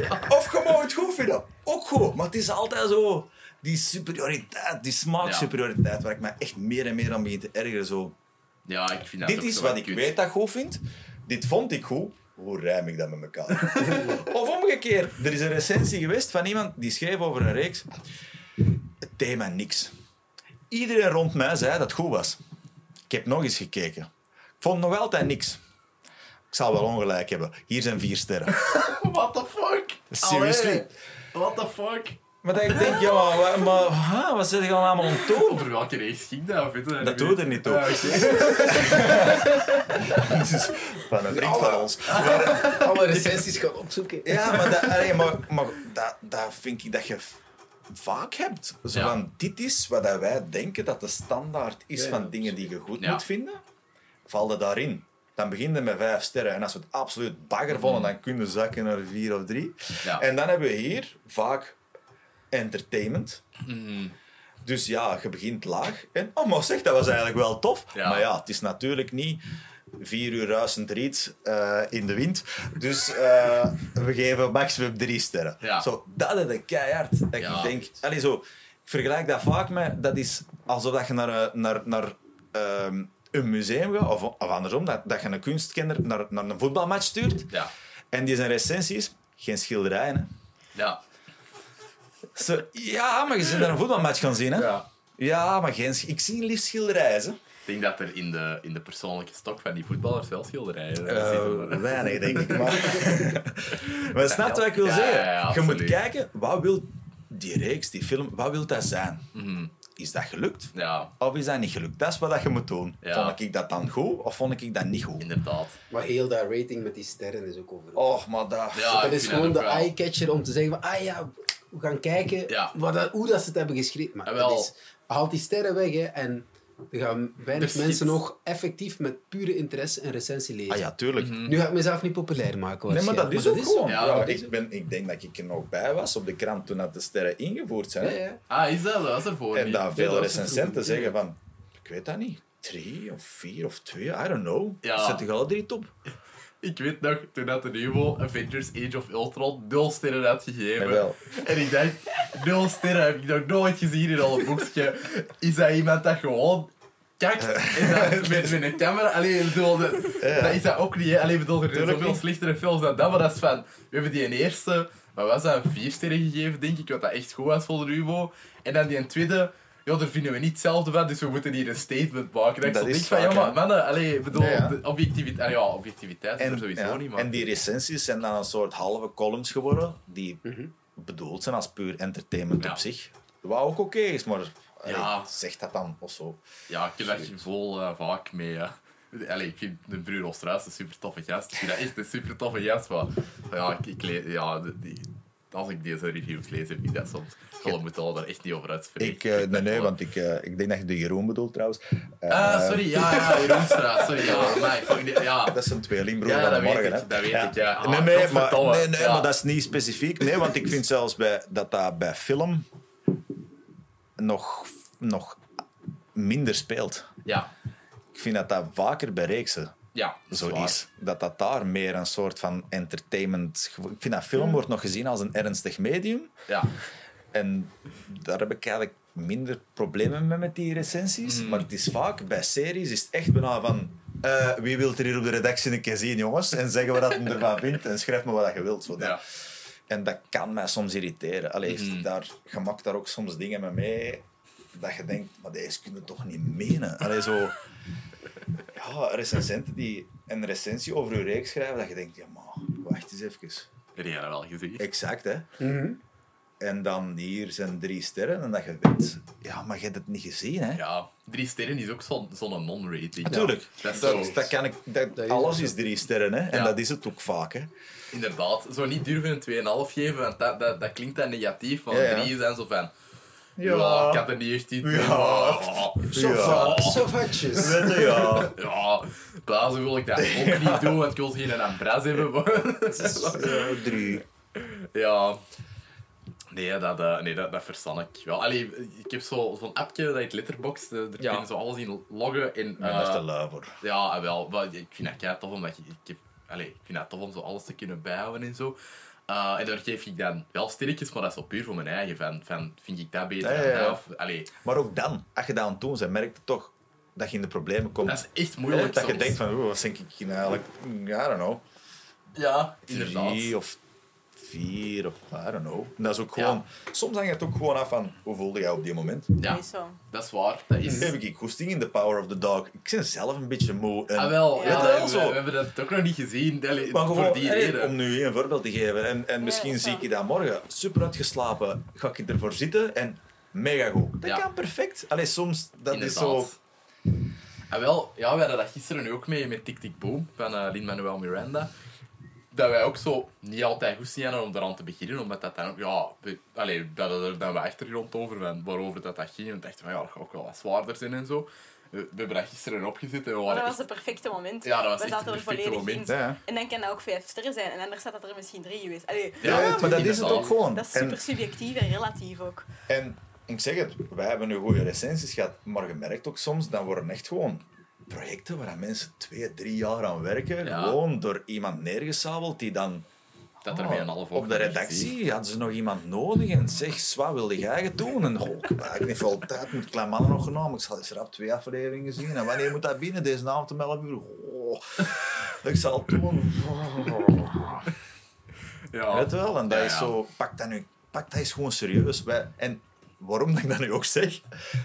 [SPEAKER 2] wel? Of je mag het goed vinden, ook goed. Maar het is altijd zo, die superioriteit, die smaaksuperioriteit, waar ik me echt meer en meer aan begin te ergeren. Zo.
[SPEAKER 1] Ja, ik vind dat
[SPEAKER 2] Dit
[SPEAKER 1] ook
[SPEAKER 2] is
[SPEAKER 1] zo
[SPEAKER 2] wat ik
[SPEAKER 1] kut.
[SPEAKER 2] weet dat ik goed vind. Dit vond ik goed. Hoe rijm ik dat met elkaar? of omgekeerd. Er is een recensie geweest van iemand die schreef over een reeks. Het thema niks. Iedereen rond mij zei dat het goed was. Ik heb nog eens gekeken. Ik vond nog altijd niks. Ik zal wel ongelijk hebben. Hier zijn vier sterren.
[SPEAKER 1] What the fuck?
[SPEAKER 2] Seriously?
[SPEAKER 1] Allee. What the fuck?
[SPEAKER 2] Maar dat ik denk, ja, maar, wa- maar huh, wat zit je dan allemaal aan het doen?
[SPEAKER 1] Over welke reeks ging dat? Of weet
[SPEAKER 2] Dat doet er niet toe.
[SPEAKER 1] Ah.
[SPEAKER 2] Dus van een vriend van ons.
[SPEAKER 3] Alle recensies gaan opzoeken.
[SPEAKER 2] Ja, maar, dat, allee, maar, maar dat, dat vind ik dat je vaak hebt. Zo
[SPEAKER 1] Ja.
[SPEAKER 2] van, dit is wat wij denken dat de standaard is
[SPEAKER 3] Ja,
[SPEAKER 2] van dingen die je goed
[SPEAKER 1] Ja.
[SPEAKER 2] moet vinden. Val je daarin. Dan begin je met vijf sterren. En als we het absoluut bagger vonden, dan kunnen we zakken naar vier of drie.
[SPEAKER 1] Ja.
[SPEAKER 2] En dan hebben we hier vaak entertainment.
[SPEAKER 1] Mhm.
[SPEAKER 2] Dus ja, je begint laag. En, oh, maar zeg, dat was eigenlijk wel tof.
[SPEAKER 1] Ja.
[SPEAKER 2] Maar ja, het is natuurlijk niet vier uur ruisend riet eh, in de wind. Dus eh, we geven maximum drie sterren.
[SPEAKER 1] Ja.
[SPEAKER 2] Zo, dat is keihard. Dat
[SPEAKER 1] Ja.
[SPEAKER 2] ik denk, allee, zo, vergelijk dat vaak met... Dat is alsof dat je naar, een- naar, naar ehm, een museum gaat, of, of andersom, dat, dat je een kunstkenner naar, naar een voetbalmatch stuurt.
[SPEAKER 1] Ja.
[SPEAKER 2] En die zijn recensies, geen schilderijen. Hè.
[SPEAKER 1] Ja.
[SPEAKER 2] Zo, ja, maar je bent naar een voetbalmatch gaan zien. Hè?
[SPEAKER 1] Ja.
[SPEAKER 2] Ja, maar geen, ik zie liefst schilderijen. Hè.
[SPEAKER 1] Ik denk dat er in de, in de persoonlijke stok van die voetballers wel schilderijen
[SPEAKER 2] Eh,
[SPEAKER 1] zitten.
[SPEAKER 2] weinig, denk ik. Maar, maar snap wat ik wil
[SPEAKER 1] Ja,
[SPEAKER 2] zeggen?
[SPEAKER 1] ja,
[SPEAKER 2] je moet kijken, wat wil die reeks, die film, wat wil dat zijn?
[SPEAKER 1] Mhm.
[SPEAKER 2] Is dat gelukt?
[SPEAKER 1] Ja,
[SPEAKER 2] Of is dat niet gelukt? Dat is wat je moet doen.
[SPEAKER 1] Ja.
[SPEAKER 2] Vond ik dat dan goed of vond ik dat niet goed?
[SPEAKER 1] inderdaad.
[SPEAKER 3] Maar heel dat rating met die sterren is ook over.
[SPEAKER 2] Oh, maar dat...
[SPEAKER 1] Ja,
[SPEAKER 3] dat is gewoon de eye-catcher om te zeggen van, ah ja, gaan kijken
[SPEAKER 1] Ja.
[SPEAKER 3] wat dat, hoe dat ze het hebben geschreven. Maar dat is, haalt die sterren weg hè, en er gaan weinig mensen nog effectief met pure interesse een recensie lezen.
[SPEAKER 2] Ah ja, tuurlijk.
[SPEAKER 1] Mhm.
[SPEAKER 3] Nu ga ik mezelf niet populair maken.
[SPEAKER 2] Nee, maar dat is ook gewoon.
[SPEAKER 1] Ja,
[SPEAKER 2] ik, ben, ik denk dat ik er nog bij was op de krant toen dat de sterren ingevoerd zijn.
[SPEAKER 3] Ja, ja.
[SPEAKER 1] Ah, is dat? Dat was ervoor
[SPEAKER 2] En
[SPEAKER 1] niet.
[SPEAKER 2] dat
[SPEAKER 3] Ja,
[SPEAKER 2] veel
[SPEAKER 3] dat
[SPEAKER 2] recensenten zeggen van... Ik weet dat niet. Drie of vier of twee, I don't know.
[SPEAKER 1] Ja.
[SPEAKER 2] Zet ik alle drie top?
[SPEAKER 1] Ik weet nog, toen dat de nieuwe Avengers Age of Ultron nul sterren had gegeven.
[SPEAKER 2] Jawel.
[SPEAKER 1] En ik dacht, nul sterren heb ik nog nooit gezien in al een boekje. Is dat iemand dat gewoon kijkt en dat met, met een camera... Allee, ik bedoel, dat,
[SPEAKER 2] Ja.
[SPEAKER 1] dat is dat ook niet, hè. Allee, ik bedoel, er zijn zoveel slechtere films dan dat, maar dat is van... We hebben die een eerste, wat was dat, een vier sterren gegeven, denk ik, wat dat echt goed was voor de Ruvo. En dan die een tweede... Ja, daar vinden we niet hetzelfde van, dus we moeten hier een statement maken. Dat
[SPEAKER 2] Dat
[SPEAKER 1] zo
[SPEAKER 2] is
[SPEAKER 1] van, ja, maar mannen, allee, ik bedoel,
[SPEAKER 2] Ja,
[SPEAKER 1] objectiviteit... ja, objectiviteit is er
[SPEAKER 2] En,
[SPEAKER 1] sowieso
[SPEAKER 2] ja,
[SPEAKER 1] niet, maar...
[SPEAKER 2] en die recensies zijn dan een soort halve columns geworden die bedoeld zijn als puur entertainment
[SPEAKER 1] Ja.
[SPEAKER 2] op zich. Wat ook oké is, maar allee,
[SPEAKER 1] Ja.
[SPEAKER 2] zeg dat dan of zo.
[SPEAKER 1] Ja, ik heb daar vol eh, vaak mee. Ja. Allee, ik vind de broer Oosterhuis een super toffe gast. Ik vind dat echt een super toffe gast. Maar ja, ik, ik ja, die, als ik deze reviews lees, heb ik dat soms. Gewoon moet al daar echt niet over uitspreken.
[SPEAKER 2] Ik, eh, nee, nee, want ik, eh, ik denk dat je de Jeroen bedoelt trouwens. Eh,
[SPEAKER 1] Ah, sorry, ja, ja, Jeroenstraat, sorry, ja. Die- ja.
[SPEAKER 2] Dat is een tweelingbroer
[SPEAKER 1] Ja,
[SPEAKER 2] van
[SPEAKER 1] dat
[SPEAKER 2] morgen.
[SPEAKER 1] ik,
[SPEAKER 2] hè.
[SPEAKER 1] dat weet ik, ja. Ah,
[SPEAKER 2] nee, nee, maar,
[SPEAKER 1] godverdomme.
[SPEAKER 2] nee, nee
[SPEAKER 1] Ja.
[SPEAKER 2] maar dat is niet specifiek. Nee, want ik vind zelfs bij, dat dat bij film nog, nog minder speelt.
[SPEAKER 1] Ja,
[SPEAKER 2] Ik vind dat dat vaker bij reeksen
[SPEAKER 1] ja, dat
[SPEAKER 2] zo is. Dat dat daar meer een soort van entertainment... Ik vind dat film wordt nog gezien als een ernstig medium.
[SPEAKER 1] Ja,
[SPEAKER 2] En daar heb ik eigenlijk minder problemen mee met die recensies.
[SPEAKER 1] Mhm.
[SPEAKER 2] Maar het is vaak, bij series is het echt bijna van... eh, wie wil er hier op de redactie een keer zien, jongens? En zeggen wat hij ervan vindt en schrijf me wat je wilt. Zo dat.
[SPEAKER 1] ja.
[SPEAKER 2] En dat kan mij soms irriteren. Allee,
[SPEAKER 1] Mhm.
[SPEAKER 2] daar, je maakt daar ook soms dingen mee mee dat je denkt, maar deze kunnen toch niet menen? Allee, zo... Ja, recensenten die een recensie over uw reeks schrijven, dat je denkt, ja, maar wacht eens even.
[SPEAKER 1] Heb dat wel gezien?
[SPEAKER 2] Exact, hè?
[SPEAKER 3] Mhm.
[SPEAKER 2] En dan hier zijn drie sterren en dat je weet, ja, maar je hebt het niet gezien, hè?
[SPEAKER 1] Ja, drie sterren is ook zo'n zo'n non-rating.
[SPEAKER 2] Natuurlijk.
[SPEAKER 1] Dat is
[SPEAKER 2] Dat,
[SPEAKER 1] zo-
[SPEAKER 2] dat kan ik, dat,
[SPEAKER 3] Dat is
[SPEAKER 2] alles
[SPEAKER 3] zo.
[SPEAKER 2] is drie sterren, hè? En
[SPEAKER 1] Ja.
[SPEAKER 2] dat is het ook vaak, hè?
[SPEAKER 1] Inderdaad, zo niet durven een 2,5 geven, want dat, dat, dat klinkt dan negatief. Want
[SPEAKER 2] Ja, ja.
[SPEAKER 1] drie zijn zo van. Ja.
[SPEAKER 2] Ja.
[SPEAKER 1] ik had er niet echt in.
[SPEAKER 2] Ja.
[SPEAKER 1] Ja,
[SPEAKER 3] sofatjes.
[SPEAKER 2] Weet je, ja.
[SPEAKER 1] ja. blazen wil ik dat ook niet doen, want ik wil geen ambras hebben.
[SPEAKER 2] Ja, drie.
[SPEAKER 1] ja. Nee, dat, eh, nee, dat, dat verstaan ik wel. Allee, ik heb zo- zo'n appje dat heet Letterboxd. eh, Daar
[SPEAKER 2] Ja.
[SPEAKER 1] kun je zo alles in loggen. En,
[SPEAKER 2] Maar dat is
[SPEAKER 1] eh,
[SPEAKER 2] te lui voor.
[SPEAKER 1] Ja, wel. Maar ik vind dat tof, omdat ik, ik heb, allee, ik vind dat tof om zo alles te kunnen bijhouden en zo. Uh, en daar geef ik dan wel sterretjes, maar dat is zo puur voor mijn eigen. Van, van vind ik dat beter
[SPEAKER 2] Ja, ja?
[SPEAKER 1] Of,
[SPEAKER 2] Maar ook dan, als je dat aan het doen bent, merk je toch dat je in de problemen komt.
[SPEAKER 1] dat is echt moeilijk.
[SPEAKER 2] dat je denkt van, wat denk ik nou eigenlijk? Ja, I don't know.
[SPEAKER 1] Ja, inderdaad.
[SPEAKER 2] Drie of vier of I don't know. En dat is ook gewoon... Soms hangt het ook gewoon af van, hoe voelde jij op die moment?
[SPEAKER 1] Ja,
[SPEAKER 4] Dat is zo.
[SPEAKER 1] dat is waar. Dat is...
[SPEAKER 2] Heb ik goesting in The Power of the Dog? Ik ben zelf een beetje moe. En,
[SPEAKER 1] Ah, wel.
[SPEAKER 4] Ja.
[SPEAKER 1] We,
[SPEAKER 2] zo.
[SPEAKER 1] we hebben dat ook nog niet gezien. Allee,
[SPEAKER 2] Maar gewoon,
[SPEAKER 1] voor die
[SPEAKER 2] hey,
[SPEAKER 1] reden.
[SPEAKER 2] om nu een voorbeeld te geven, en, en misschien zie ik je dat morgen super uitgeslapen, ga ik ervoor zitten en mega goed. Dat
[SPEAKER 1] Ja.
[SPEAKER 2] kan perfect. Allee, soms, dat is zo...
[SPEAKER 1] En wel, ja, we hadden dat gisteren nu ook mee met Tik Tik Boom van eh Lin-Manuel Miranda. Dat wij ook zo niet altijd goed zien om eraan te beginnen, omdat dat dan ook, ja, we, allee, dat er dan achtergrond over, van waarover dat, dat ging. En we dachten van, ja, dat gaat ook wel wat zwaarder zijn en zo. We, we hebben dat gisteren opgezet en we
[SPEAKER 4] Maar
[SPEAKER 1] waren
[SPEAKER 4] dat was
[SPEAKER 1] echt-
[SPEAKER 4] het perfecte moment.
[SPEAKER 1] Ja, dat was
[SPEAKER 4] We
[SPEAKER 1] echt
[SPEAKER 4] zaten
[SPEAKER 1] het
[SPEAKER 4] er
[SPEAKER 1] perfecte
[SPEAKER 4] volledig
[SPEAKER 1] moment.
[SPEAKER 2] Ja.
[SPEAKER 4] En dan kan dat ook vijf sterren zijn. En anders staat dat er misschien drie geweest. Allee,
[SPEAKER 2] Ja, ja, maar dat is het ook gewoon.
[SPEAKER 4] dat is
[SPEAKER 2] En-
[SPEAKER 4] super subjectief en relatief ook.
[SPEAKER 2] En ik zeg het, wij hebben nu goede recensies gehad, maar je merkt ook soms, dan worden echt gewoon projecten waar mensen twee, drie jaar aan werken,
[SPEAKER 1] Ja.
[SPEAKER 2] gewoon door iemand neergesabeld die dan
[SPEAKER 1] Dat er een half
[SPEAKER 2] op de redactie hadden ze nog iemand nodig en zeg, wat wilde jij doen? En oh, ik heb veel tijd met klein mannen nog genomen. Ik zal eens rap twee afleveringen zien. En wanneer moet dat binnen? Deze avond om 11 uur. Oh, ik zal het doen.
[SPEAKER 1] Ja.
[SPEAKER 2] Weet wel? En dat
[SPEAKER 1] Ja,
[SPEAKER 2] is zo, pak dat nu, pak dat is gewoon serieus. Wij, en waarom dat ik dat nu ook zeg,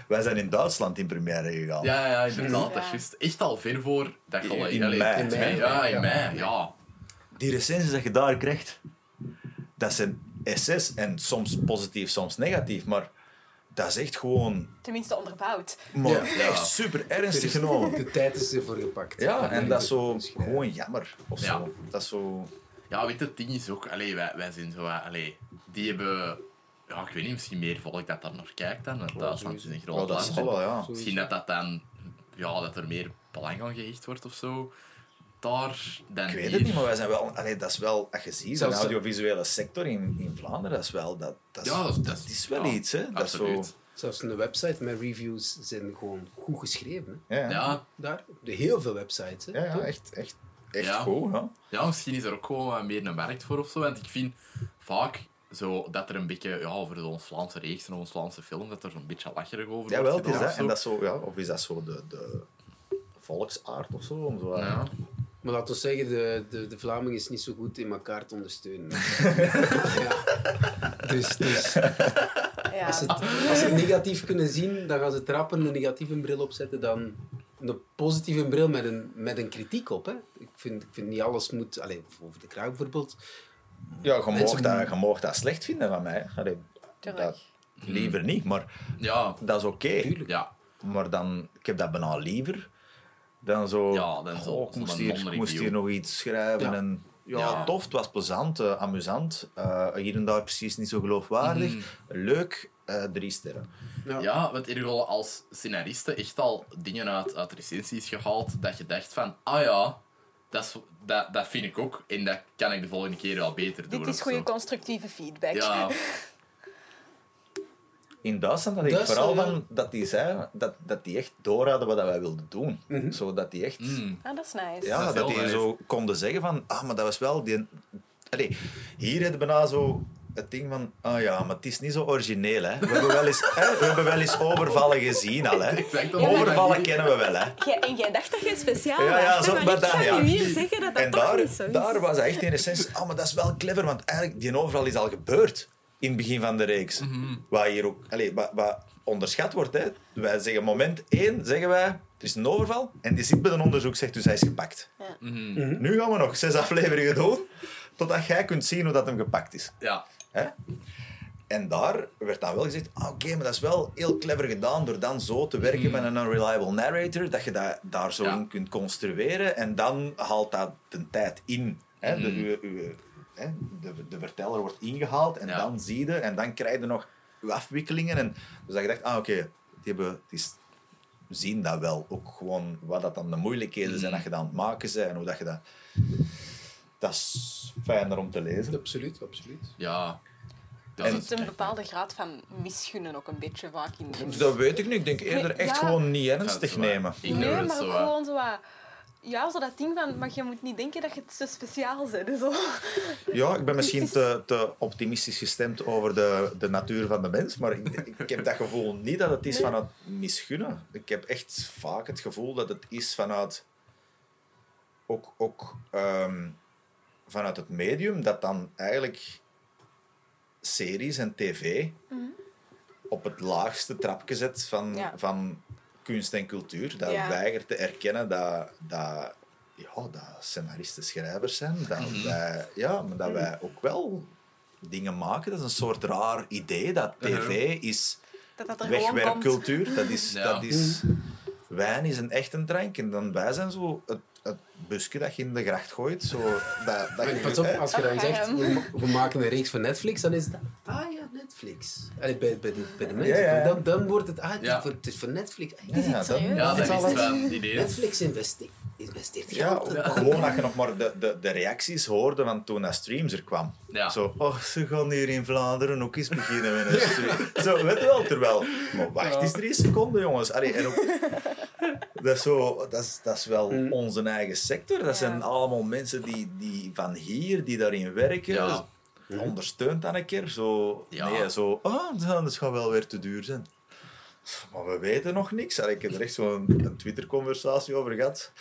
[SPEAKER 2] wij zijn in Duitsland in première gegaan.
[SPEAKER 1] Ja, ja, inderdaad. Dat is
[SPEAKER 4] Ja.
[SPEAKER 1] echt al ver voor dat je al...
[SPEAKER 2] In
[SPEAKER 1] in
[SPEAKER 3] In mei.
[SPEAKER 1] Ja, in
[SPEAKER 3] Ja.
[SPEAKER 1] mei. Ja.
[SPEAKER 2] Die recensies dat je daar krijgt, dat zijn SS en soms positief, soms negatief, maar dat is echt gewoon
[SPEAKER 4] Tenminste onderbouwd.
[SPEAKER 2] maar
[SPEAKER 3] Ja.
[SPEAKER 2] echt super ernstig genomen.
[SPEAKER 3] De tijd is ervoor gepakt.
[SPEAKER 2] Ja, en dat is zo gewoon jammer of
[SPEAKER 1] Ja.
[SPEAKER 2] zo. Dat is zo.
[SPEAKER 1] Ja, weet je, het ding is ook... Allee, wij, wij zijn zo... Allee, die hebben... Ja, ik weet niet, misschien meer volk dat daar naar kijkt dan. Want Duitsland is een
[SPEAKER 2] Oh,
[SPEAKER 1] groot
[SPEAKER 2] dat
[SPEAKER 1] land.
[SPEAKER 2] zal wel, ja.
[SPEAKER 1] Misschien dat dat dan... Ja, dat er meer belang aan gehecht wordt of zo. Daar dan
[SPEAKER 2] Ik weet
[SPEAKER 1] hier.
[SPEAKER 2] het niet, maar wij zijn wel. Allee, dat is wel, als je ziet, de
[SPEAKER 3] Zelfs-
[SPEAKER 2] audiovisuele sector in, in Vlaanderen, dat is wel. Dat, dat, is,
[SPEAKER 1] Ja, dat is-
[SPEAKER 2] dat is wel
[SPEAKER 1] ja,
[SPEAKER 2] iets, hè? Dat is zo.
[SPEAKER 3] Zelfs de website met reviews zijn gewoon goed geschreven. Hè.
[SPEAKER 2] Ja, ja.
[SPEAKER 3] Daar, de heel veel websites. Hè,
[SPEAKER 2] ja, echt, echt, echt
[SPEAKER 1] Ja.
[SPEAKER 2] goed. Ja.
[SPEAKER 1] Ja, misschien is er ook gewoon meer een markt voor of zo. Want ik vind vaak zo dat er een beetje, ja, over zo'n Vlaamse reeks en ons Vlaamse film, dat er zo'n beetje lacherig over
[SPEAKER 2] Ja,
[SPEAKER 1] wordt
[SPEAKER 2] is
[SPEAKER 1] gedaan
[SPEAKER 2] dat.
[SPEAKER 1] of
[SPEAKER 2] En
[SPEAKER 1] zo.
[SPEAKER 2] dat is zo, ja, of is dat zo de, de volksaard of zo? Om zo
[SPEAKER 1] Ja.
[SPEAKER 3] Maar laten we zeggen, de, de, de Vlaming is niet zo goed in elkaar te ondersteunen. ja. Dus, dus
[SPEAKER 4] Ja.
[SPEAKER 3] als, ze het, als ze het negatief kunnen zien, dan gaan ze trappen een negatieve bril opzetten dan een positieve bril met een, met een kritiek op. Hè. Ik, vind, ik vind niet alles moet... Alleen over de kraak bijvoorbeeld.
[SPEAKER 2] Ja, je mag, dat, je mag dat slecht vinden van mij. Allee,
[SPEAKER 4] Tuurlijk.
[SPEAKER 2] dat, liever niet, maar
[SPEAKER 1] Ja,
[SPEAKER 2] dat is oké.
[SPEAKER 1] Ja,
[SPEAKER 2] Maar dan, ik heb dat bijna liever dan zo.
[SPEAKER 1] Ja, dan zo-
[SPEAKER 2] oh, ik moest hier, moest hier nog iets schrijven.
[SPEAKER 3] Ja.
[SPEAKER 2] En, ja,
[SPEAKER 1] Ja.
[SPEAKER 2] tof, het was plezant, eh, amusant. eh, hier en daar precies niet zo geloofwaardig.
[SPEAKER 1] Mhm.
[SPEAKER 2] Leuk, eh, drie sterren.
[SPEAKER 3] Ja.
[SPEAKER 1] ja, want er al als scenariste echt al dingen uit, uit recensies gehaald dat je dacht van, ah ja, dat, is, dat, dat vind ik ook en dat kan ik de volgende keer wel beter doen.
[SPEAKER 4] Dit is goede constructieve feedback.
[SPEAKER 1] Ja,
[SPEAKER 2] In Duitsland had ik
[SPEAKER 3] Duitsland,
[SPEAKER 2] vooral van dat die zei dat, dat die echt door hadden wat wij wilden doen. Zodat die echt.
[SPEAKER 1] mm,
[SPEAKER 4] Ah, dat is nice.
[SPEAKER 2] Ja,
[SPEAKER 1] Dat
[SPEAKER 2] die
[SPEAKER 1] nice.
[SPEAKER 2] zo konden zeggen van, ah, maar dat was wel die... Allee, hier hebben we bijna zo het ding van, ah ja, maar het is niet zo origineel, hè. We hebben wel eens, hè, we hebben wel eens overvallen gezien al, hè. Overvallen kennen we wel, hè.
[SPEAKER 4] En jij dacht dat jij speciaal
[SPEAKER 2] Ja, ja,
[SPEAKER 4] was,
[SPEAKER 2] zo-
[SPEAKER 4] hè,
[SPEAKER 2] maar
[SPEAKER 4] maar ik
[SPEAKER 2] dan,
[SPEAKER 4] ga
[SPEAKER 2] ja.
[SPEAKER 4] nu hier zeggen dat dat
[SPEAKER 2] En
[SPEAKER 4] toch
[SPEAKER 2] daar,
[SPEAKER 4] niet zo is.
[SPEAKER 2] daar was hij echt in essentie, ah, maar dat is wel clever, want eigenlijk, die overval is al gebeurd in het begin van de reeks. Wat hier ook, allee, wat, wat onderschat wordt, hè. Wij zeggen, moment één, zeggen wij, er is een overval, en die zit bij een onderzoek, zegt dus hij is gepakt.
[SPEAKER 1] mhm.
[SPEAKER 2] Nu gaan we nog zes afleveringen doen, totdat jij kunt zien hoe dat hem gepakt is.
[SPEAKER 1] ja.
[SPEAKER 2] Hè? En daar werd dan wel gezegd, ah, oké, maar dat is wel heel clever gedaan door dan zo te werken met een unreliable narrator, dat je dat daar zo
[SPEAKER 1] Ja.
[SPEAKER 2] in kunt construeren en dan haalt dat de tijd in. Hè? De, uw- uw- hè? De, de verteller wordt ingehaald en
[SPEAKER 1] Ja.
[SPEAKER 2] dan zie je, en dan krijg je nog uw afwikkelingen. En, dus dat je dacht, ah, oké, die hebben, is, zien dat wel. Ook gewoon wat dat dan de moeilijkheden zijn dat je dat aan het maken bent en hoe dat je dat... Dat is fijner om te lezen.
[SPEAKER 3] Absoluut, absoluut.
[SPEAKER 1] Ja. Dat
[SPEAKER 2] En-
[SPEAKER 1] is
[SPEAKER 4] Er is een bepaalde graad van misgunnen ook een beetje vaak in.
[SPEAKER 2] Dus dat weet ik niet. Ik denk eerder
[SPEAKER 4] Nee,
[SPEAKER 2] echt
[SPEAKER 4] ja.
[SPEAKER 2] gewoon niet ernstig nemen.
[SPEAKER 4] Nee, maar
[SPEAKER 1] zo
[SPEAKER 4] ook gewoon zo wat... Ja, zo dat ding van... Maar je moet niet denken dat je het zo speciaal bent. Zo.
[SPEAKER 2] Ja, ik ben misschien
[SPEAKER 4] Het is-
[SPEAKER 2] te, te optimistisch gestemd over de, de natuur van de mens, maar ik, ik heb dat gevoel niet dat het is
[SPEAKER 4] Nee.
[SPEAKER 2] vanuit misgunnen. Ik heb echt vaak het gevoel dat het is vanuit ook, ook ehm, vanuit het medium dat dan eigenlijk series en tv op het laagste trapje zet van,
[SPEAKER 4] Ja.
[SPEAKER 2] van kunst en cultuur. Dat
[SPEAKER 4] Ja.
[SPEAKER 2] weigert te erkennen dat, dat, ja, dat scenaristen schrijvers zijn. Dat, wij, ja, maar dat wij ook wel dingen maken. Dat is een soort raar idee dat tv is
[SPEAKER 4] Dat dat er
[SPEAKER 2] wegwerpcultuur. Dat is,
[SPEAKER 1] Ja.
[SPEAKER 2] dat is, wijn is een echte drank. En dan wij zijn zo het, het busje dat je in de gracht gooit. Zo, dat, dat,
[SPEAKER 3] pas op, als je dan
[SPEAKER 4] Ach,
[SPEAKER 3] zegt, we, ma- we maken een reeks voor Netflix, dan is dat... Ah ja, Netflix. Allee, bij, bij, de, bij de mensen.
[SPEAKER 2] Ja, ja, ja.
[SPEAKER 3] Dan, dan wordt het... Ah, het,
[SPEAKER 1] Ja.
[SPEAKER 3] is, voor, het is voor Netflix. Ah,
[SPEAKER 2] Ja,
[SPEAKER 3] het is iets
[SPEAKER 2] dat-
[SPEAKER 3] serieus.
[SPEAKER 1] Ja,
[SPEAKER 2] Het
[SPEAKER 1] dat
[SPEAKER 2] is
[SPEAKER 1] is
[SPEAKER 2] al
[SPEAKER 1] wel een idee.
[SPEAKER 3] Netflix investeert, investeert
[SPEAKER 2] Ja,
[SPEAKER 3] geld.
[SPEAKER 2] gewoon dat je nog maar de, de, de reacties hoorde van toen dat streams er kwam.
[SPEAKER 1] Ja.
[SPEAKER 2] Zo, oh, ze gaan hier in Vlaanderen ook eens beginnen met een stream. Zo, weet je wel, terwijl... Maar wacht eens drie seconden, jongens. Allee, en ook, Dat is, zo, dat is, dat is wel
[SPEAKER 3] Mm.
[SPEAKER 2] onze eigen sector. Dat zijn allemaal mensen die, die van hier, die daarin werken.
[SPEAKER 1] Ja.
[SPEAKER 2] Ondersteunt dan een keer. Zo,
[SPEAKER 1] Ja.
[SPEAKER 2] Nee, zo, ah, dat gaat wel weer te duur zijn. Maar we weten nog niks. Ik heb er echt zo'n een Twitter-conversatie over gehad.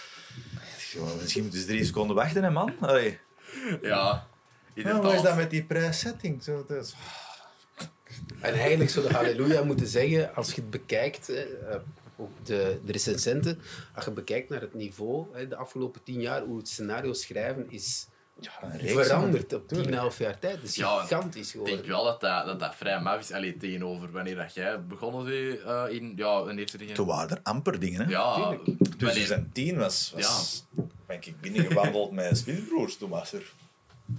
[SPEAKER 2] Ik zeg, "Maar Misschien moeten ze drie seconden wachten, hè, man. Allee.
[SPEAKER 1] Ja,
[SPEAKER 2] Ja,
[SPEAKER 1] inderdaad.
[SPEAKER 2] wat is dat met die prijssetting? Zo,
[SPEAKER 3] En eigenlijk zou de Halleluja moeten zeggen, als je het bekijkt, eh, ook de, de recensenten, als je bekijkt naar het niveau hè, de afgelopen tien jaar, hoe het scenario schrijven is
[SPEAKER 2] reeks,
[SPEAKER 3] veranderd op
[SPEAKER 2] tuurlijk.
[SPEAKER 3] 10, 11 jaar tijd. Het is
[SPEAKER 1] Ja,
[SPEAKER 3] gigantisch
[SPEAKER 1] Ik
[SPEAKER 3] geworden.
[SPEAKER 1] denk wel dat dat, dat, dat vrij maf is. Allee, tegenover wanneer dat jij begonnen bent uh, in... Ja, wanneer ze dingen...
[SPEAKER 2] Toen waren er amper dingen, hè?
[SPEAKER 1] Ja,
[SPEAKER 2] Dus
[SPEAKER 1] wanneer-
[SPEAKER 2] 2010 was, was ben ik binnengewandeld met Spieelbroers. Toen was er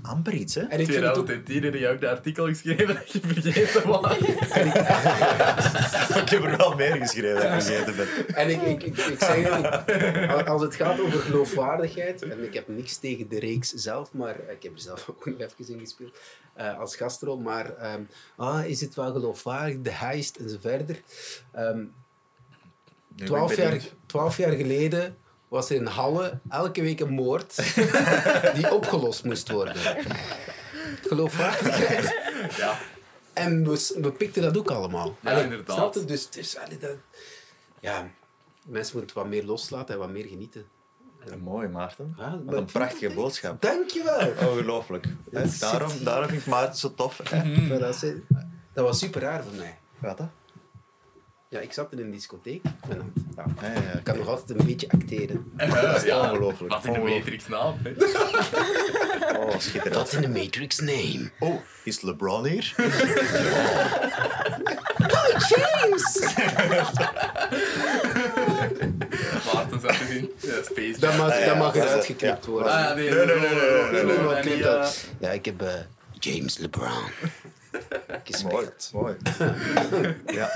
[SPEAKER 2] amper iets, hè?
[SPEAKER 3] En ik vind het ook
[SPEAKER 1] 2010 heb je ook de artikel geschreven dat je vergeten was.
[SPEAKER 2] ik heb er wel meer geschreven dat ik vergeten ben.
[SPEAKER 3] En ik, ik, ik, ik zeg als het gaat over geloofwaardigheid, en ik heb niks tegen de reeks zelf, maar ik heb er zelf ook nog even in gespeeld eh, als gastrol, maar ehm, ah, is het wel geloofwaardig, de heist en zo verder. Ehm, Twaalf jaar, twaalf jaar geleden was er in Halle elke week een moord die opgelost moest worden. Geloofwaardigheid.
[SPEAKER 1] Ja,
[SPEAKER 3] En we, we pikten dat ook allemaal.
[SPEAKER 1] Ja,
[SPEAKER 3] Allee,
[SPEAKER 1] inderdaad.
[SPEAKER 3] snap je? Dus, dus allee, dat, ja, mensen moeten wat meer loslaten en wat meer genieten.
[SPEAKER 2] Mooi, Maarten.
[SPEAKER 3] Ja,
[SPEAKER 2] Wat een prachtige boodschap.
[SPEAKER 3] Dankjewel.
[SPEAKER 2] Ongelooflijk. Daarom, daarom vind ik Maarten zo tof. Hè?
[SPEAKER 3] Maar dat, is- dat was super raar voor mij.
[SPEAKER 2] Wat dat?
[SPEAKER 3] Ja, ik zat in een discotheek. En, ja,
[SPEAKER 2] Ja, ja, ja.
[SPEAKER 3] ik kan nog altijd een beetje acteren.
[SPEAKER 2] Dat is ongelooflijk.
[SPEAKER 1] Wat in de. Matrix naam.
[SPEAKER 2] Oh, schitterend.
[SPEAKER 3] Dat in de Matrix name.
[SPEAKER 2] Oh, is LeBron hier?
[SPEAKER 3] James!
[SPEAKER 1] Maarten zat dus in ja, Space
[SPEAKER 3] Dat mag,
[SPEAKER 2] Ah,
[SPEAKER 3] dat mag
[SPEAKER 2] dat is-
[SPEAKER 3] eruit geknipt
[SPEAKER 2] ja.
[SPEAKER 3] worden.
[SPEAKER 1] Ah, nee,
[SPEAKER 2] Nee, nee, nee, nee, nee,
[SPEAKER 3] dat.
[SPEAKER 1] eh,
[SPEAKER 3] Ja, ik heb eh, James LeBron
[SPEAKER 2] Mooi,
[SPEAKER 3] gespeeld.
[SPEAKER 2] mooi. Ja.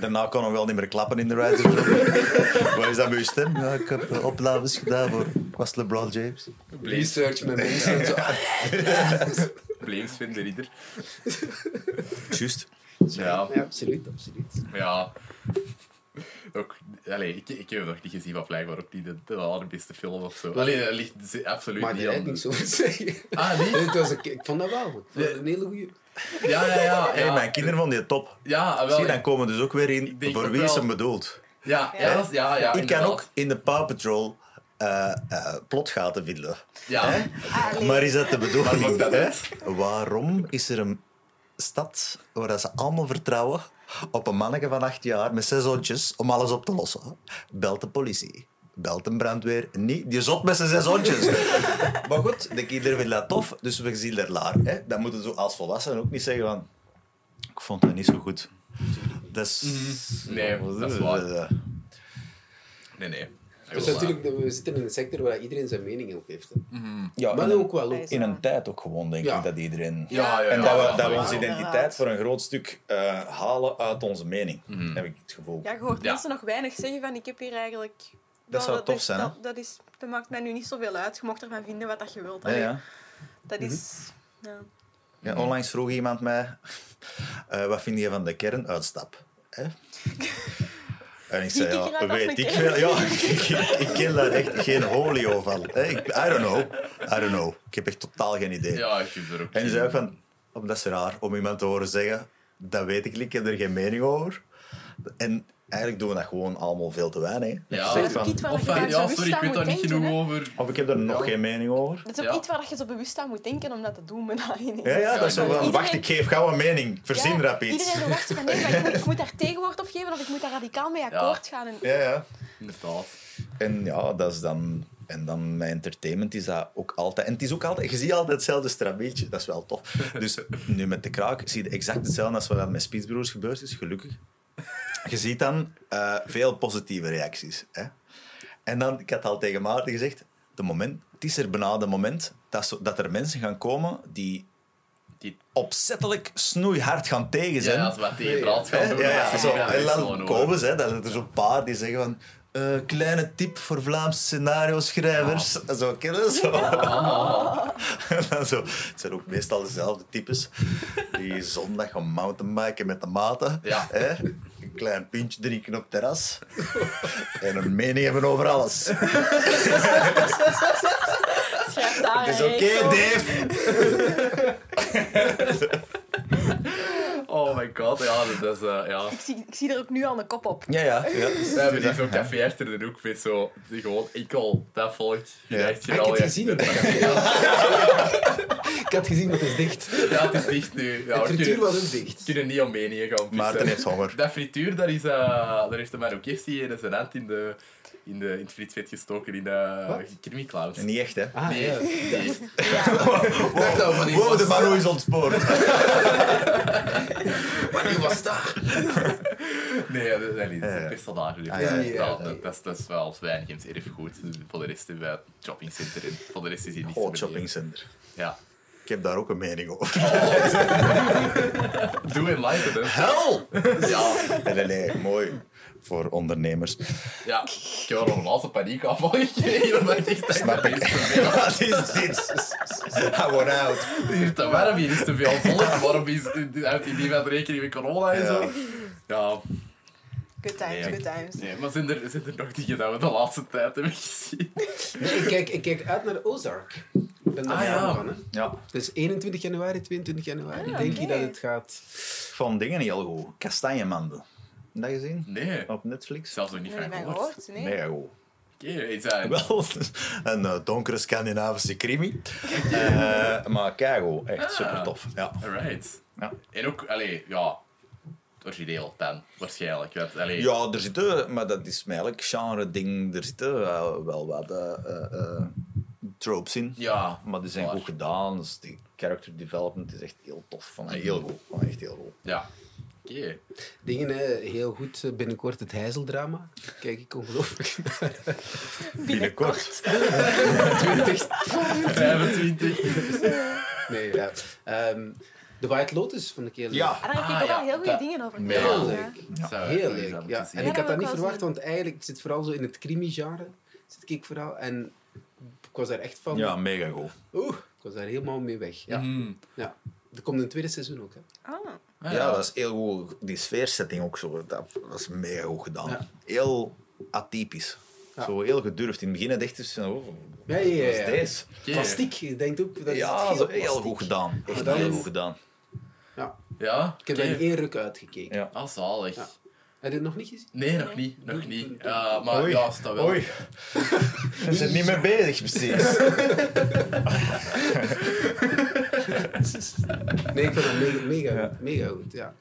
[SPEAKER 2] Daarna kon hij wel niet meer klappen in de writers room. Wat is dat met uw stem? Ja, ik heb eh, opnames gedaan voor... Ik was LeBron James.
[SPEAKER 3] Research met mensen en zo.
[SPEAKER 1] Blames vindt de ridder.
[SPEAKER 2] Juist.
[SPEAKER 1] Ja,
[SPEAKER 3] Ja, absoluut, absoluut.
[SPEAKER 1] maar ja. Ook, allee, ik, ik heb nog niet gezien, maar blijkbaar ook niet de, de allerbeste film of zo. Allee, dat ligt absoluut
[SPEAKER 3] Maar
[SPEAKER 1] niet aan.
[SPEAKER 3] ik niks over te zeggen.
[SPEAKER 1] Ah, niet?
[SPEAKER 3] Het was een, ik vond dat wel. Ik dat een hele goede.
[SPEAKER 1] Ja, ja, ja.
[SPEAKER 2] Hey,
[SPEAKER 1] ja.
[SPEAKER 2] mijn kinderen vonden die top.
[SPEAKER 1] Ja, wel.
[SPEAKER 2] Zie, dan komen dus ook weer in voor wie is hem bedoeld.
[SPEAKER 1] Ja, ja, dat is- ja, ja,
[SPEAKER 2] ik kan ook in de Paw Patrol eh, eh, plotgaten vinden.
[SPEAKER 1] Ja.
[SPEAKER 2] Hè?
[SPEAKER 4] Allee.
[SPEAKER 2] Maar is dat de
[SPEAKER 1] Maar
[SPEAKER 2] bedoeling?
[SPEAKER 1] dat
[SPEAKER 2] hè? Waarom is er een stad waar dat ze allemaal vertrouwen op een manneke van acht jaar met zes hondjes om alles op te lossen? Belt de politie. Belt een brandweer. Niet, die zot met zijn zes hondjes. maar goed, de kinderen vinden dat tof, dus we zien er laar. Hè? Dan moeten ze als volwassenen ook niet zeggen van... Ik vond dat niet zo goed. Dat is...
[SPEAKER 1] Nee, dat is waar. Nee, nee.
[SPEAKER 3] Dus natuurlijk, we zitten in een sector waar iedereen zijn mening op heeft. hè.
[SPEAKER 2] Ja,
[SPEAKER 3] Maar
[SPEAKER 2] in,
[SPEAKER 3] ook wel. Ook.
[SPEAKER 2] in een tijd ook gewoon, denk
[SPEAKER 3] Ja.
[SPEAKER 2] ik, dat iedereen...
[SPEAKER 1] Ja, ja,
[SPEAKER 2] En
[SPEAKER 1] ja,
[SPEAKER 2] dat we,
[SPEAKER 1] ja,
[SPEAKER 2] dat we onze identiteit voor een groot stuk eh, halen uit onze mening, heb ik het gevoel.
[SPEAKER 4] Ja, je hoort
[SPEAKER 1] Ja.
[SPEAKER 4] mensen nog weinig zeggen van ik heb hier eigenlijk...
[SPEAKER 2] Dat zou tof
[SPEAKER 4] is-
[SPEAKER 2] zijn, hè?
[SPEAKER 4] Dat, dat, is, dat maakt mij nu niet zoveel uit. Je mocht ervan vinden wat dat je wilt.
[SPEAKER 2] Ja,
[SPEAKER 4] Allee,
[SPEAKER 2] ja.
[SPEAKER 4] Dat is... Ja.
[SPEAKER 2] Ja, onlangs vroeg iemand mij, eh, wat vind je van de kernuitstap? Hè? En ik zei,
[SPEAKER 4] ik
[SPEAKER 2] ja, weet
[SPEAKER 4] een
[SPEAKER 2] ik veel. Ja, ik, ik, ik ken daar echt geen holio van. hè. Ik, I don't know. I don't know. Ik heb echt totaal geen idee.
[SPEAKER 1] Ja, ik heb er ook
[SPEAKER 2] En die zei ook van, oh, dat is raar om iemand te horen zeggen, dat weet ik niet, ik heb er geen mening over. En eigenlijk doen we dat gewoon allemaal veel te weinig. hè.
[SPEAKER 1] Ja.
[SPEAKER 2] Van,
[SPEAKER 1] Of ja,
[SPEAKER 4] bewust
[SPEAKER 1] sorry, ik
[SPEAKER 4] aan
[SPEAKER 1] weet
[SPEAKER 4] moet
[SPEAKER 1] daar niet
[SPEAKER 4] denken,
[SPEAKER 1] genoeg over.
[SPEAKER 2] of ik heb er nog geen mening over.
[SPEAKER 4] Dat is ook
[SPEAKER 1] Ja.
[SPEAKER 4] iets waar je zo bewust aan moet denken om dat te doen. ineens.
[SPEAKER 2] Ja, ja, dat is zo van,
[SPEAKER 4] Iedereen-
[SPEAKER 2] wacht, ik geef gauw een mening. Verzin
[SPEAKER 4] Ja,
[SPEAKER 2] rap iets.
[SPEAKER 4] Iedereen verwacht van nee, maar ik moet, ik moet daar tegenwoord op geven of ik moet daar radicaal mee akkoord gaan. En,
[SPEAKER 2] Ja, ja.
[SPEAKER 1] Inderdaad.
[SPEAKER 2] En ja, dat is dan... En dan met entertainment is dat ook altijd... En het is ook altijd... Je ziet altijd hetzelfde strabeeltje. Dat is wel tof. Dus nu met de kraak zie je exact hetzelfde als wat met Spitsbroers gebeurd is, gelukkig. Je ziet dan eh, veel positieve reacties. Hè? En dan, ik had al tegen Maarten gezegd, de moment, het is er bijna de moment dat, zo- dat er mensen gaan komen die
[SPEAKER 1] Die,
[SPEAKER 2] opzettelijk snoeihard gaan tegen
[SPEAKER 1] ja,
[SPEAKER 2] zijn.
[SPEAKER 1] als we wat draad
[SPEAKER 2] Hè?
[SPEAKER 1] gaan doen.
[SPEAKER 2] Ja, ja,
[SPEAKER 1] dat
[SPEAKER 2] zo.
[SPEAKER 1] ja,
[SPEAKER 2] En
[SPEAKER 1] dat
[SPEAKER 2] dan komen ze, zijn er zo'n paar die zeggen van... eh, kleine tip voor Vlaamse scenario-schrijvers. Zo, kennen ze zo? En dan zo. Het zijn ook meestal dezelfde types. Die zondag gaan mountainbiken met de maten.
[SPEAKER 1] Ja.
[SPEAKER 2] Hè? klein pintje drinken op het terras. en een mening hebben over alles.
[SPEAKER 4] Schrijf daar
[SPEAKER 2] Het is
[SPEAKER 4] een
[SPEAKER 2] oké. Dave.
[SPEAKER 1] Oh my god, ja, dat is... eh, ja.
[SPEAKER 4] Ik zie, ik zie er ook nu al een kop op.
[SPEAKER 2] Ja, ja. ja.
[SPEAKER 1] We hebben hier zo'n café achter de hoek met zo... die Gewoon enkel dat volk.
[SPEAKER 2] Ja.
[SPEAKER 3] Ah, ik had het gezien in dat café. Ik had gezien dat het is dicht.
[SPEAKER 1] Ja, het is dicht nu. Ja,
[SPEAKER 3] De frituur
[SPEAKER 1] kunnen,
[SPEAKER 3] was ook dicht.
[SPEAKER 1] kunnen niet om meningen gaan pissen.
[SPEAKER 2] Maarten heeft honger.
[SPEAKER 1] Dat frituur, daar, is, uh, daar heeft de Marokesti in zijn hand in, de, in, de, in het frietvet gestoken in de? Creamy Clouds.
[SPEAKER 2] Niet echt, hè?
[SPEAKER 3] Ah,
[SPEAKER 1] Nee,
[SPEAKER 3] ja.
[SPEAKER 1] nee.
[SPEAKER 3] we niet
[SPEAKER 2] Wow,
[SPEAKER 3] was.
[SPEAKER 2] de Maro is ontspoord.
[SPEAKER 3] Maar nu was daar.
[SPEAKER 1] Nee, dat, is een personage.
[SPEAKER 2] Ah, ja, ja.
[SPEAKER 1] Dat, dat, dat, is- wel Zwijngems erfgoed. Voor de rest hebben wij het shoppingcenter in. Voor de rest is hier niets
[SPEAKER 2] Oh,
[SPEAKER 1] te
[SPEAKER 2] shoppingcenter.
[SPEAKER 1] Ja.
[SPEAKER 2] Ik heb daar ook een mening over.
[SPEAKER 1] Doe enlighten.
[SPEAKER 2] Hel!
[SPEAKER 1] Ja,
[SPEAKER 2] Nee, nee, nee, mooi. Voor ondernemers.
[SPEAKER 1] ja. Ik heb er nog een laatste paniekaanval gekregen. Echt
[SPEAKER 2] Snap
[SPEAKER 1] dat
[SPEAKER 2] ik. Wat is dit? I want out.
[SPEAKER 1] Hier is te warm, hier is te veel volk. Waarom is, houdt hij niet met rekening met corona en zo? Ja,
[SPEAKER 4] Good times,
[SPEAKER 1] Nee.
[SPEAKER 4] good times.
[SPEAKER 1] nee, maar zijn er, zijn er nog dingen dat we de laatste tijd hebben gezien?
[SPEAKER 3] Nee, ik, kijk, ik kijk uit naar Ozark. Ik ben daar
[SPEAKER 1] Ah, ja.
[SPEAKER 3] van. Hè.
[SPEAKER 2] Ja,
[SPEAKER 3] Dus 21 januari, 22 januari.
[SPEAKER 4] Ah,
[SPEAKER 3] denk je dat het gaat...
[SPEAKER 2] van dingen heel goed. Kastanjemanden. Dat gezien?
[SPEAKER 1] Nee,
[SPEAKER 2] Op Netflix?
[SPEAKER 1] zelfs nog niet
[SPEAKER 4] heb
[SPEAKER 1] van gehoord.
[SPEAKER 4] gehoord. Nee.
[SPEAKER 1] Is dat...
[SPEAKER 2] Wel, een eh, donkere Scandinavische crimi. Eh, maar keigoed. Echt
[SPEAKER 1] Ah.
[SPEAKER 2] super tof. Ja.
[SPEAKER 1] Alright.
[SPEAKER 2] Ja.
[SPEAKER 1] En ook, allee, ja, origineel pen, waarschijnlijk. Want, allee,
[SPEAKER 2] ja, er zitten, maar dat is eigenlijk genre-ding. Er zitten wel, wel wat eh, tropes in.
[SPEAKER 1] Ja,
[SPEAKER 2] Maar die zijn
[SPEAKER 1] waar.
[SPEAKER 2] goed gedaan. Dus die character development is echt heel tof. Van, heel goed. Van, echt heel goed.
[SPEAKER 1] Ja. Oké.
[SPEAKER 3] Dingen, hè, heel goed. eh, Binnenkort het Heizeldrama. Kijk ik ongelooflijk naar.
[SPEAKER 2] Binnenkort.
[SPEAKER 3] 20.
[SPEAKER 1] 25.
[SPEAKER 3] Nee, ja. Ehm, The White Lotus vond ik heel leuk.
[SPEAKER 2] Ja.
[SPEAKER 4] En daar heb ik
[SPEAKER 1] Ah,
[SPEAKER 4] ook
[SPEAKER 1] ja,
[SPEAKER 4] al heel goede dingen over
[SPEAKER 1] Heel
[SPEAKER 3] leuk.
[SPEAKER 4] ja.
[SPEAKER 3] Heel leuk. Ja. En ik had
[SPEAKER 4] dat
[SPEAKER 3] niet verwacht, want eigenlijk ik zit vooral zo in het crimi-genre. Zit ik vooral. En ik was daar echt van.
[SPEAKER 2] Ja, mega goed.
[SPEAKER 3] Oeh, ik was daar helemaal mee weg. Ja.
[SPEAKER 1] Mhm.
[SPEAKER 3] ja. Er komt een tweede seizoen ook. Hè.
[SPEAKER 4] Ah.
[SPEAKER 2] Ja, dat is heel goed. Die sfeersetting ook zo, dat was mega goed gedaan.
[SPEAKER 3] Ja.
[SPEAKER 2] Heel atypisch.
[SPEAKER 3] Ja.
[SPEAKER 2] Zo heel gedurfd. In het begin dacht ik van, oh,
[SPEAKER 3] Ja, ja, ja.
[SPEAKER 2] is deze?
[SPEAKER 3] Plastiek, je denkt ook. Dat is
[SPEAKER 2] Ja,
[SPEAKER 3] heel
[SPEAKER 2] zo heel
[SPEAKER 3] plastiek.
[SPEAKER 2] goed gedaan. Echt
[SPEAKER 3] dat
[SPEAKER 2] heel
[SPEAKER 3] is-
[SPEAKER 2] goed gedaan.
[SPEAKER 3] Ja.
[SPEAKER 1] Ja,
[SPEAKER 3] Ik heb daar in één ruk uitgekeken.
[SPEAKER 2] Ja.
[SPEAKER 1] Ah, zalig.
[SPEAKER 3] Ja. Heb je het nog niet gezien?
[SPEAKER 1] Nee, nog niet. Nog niet. maar ja, staat wel.
[SPEAKER 2] Oei. We zijn niet mee bezig, precies.
[SPEAKER 3] Nee, ik vond dat mega, mega,
[SPEAKER 2] Ja.
[SPEAKER 3] mega goed. Ja.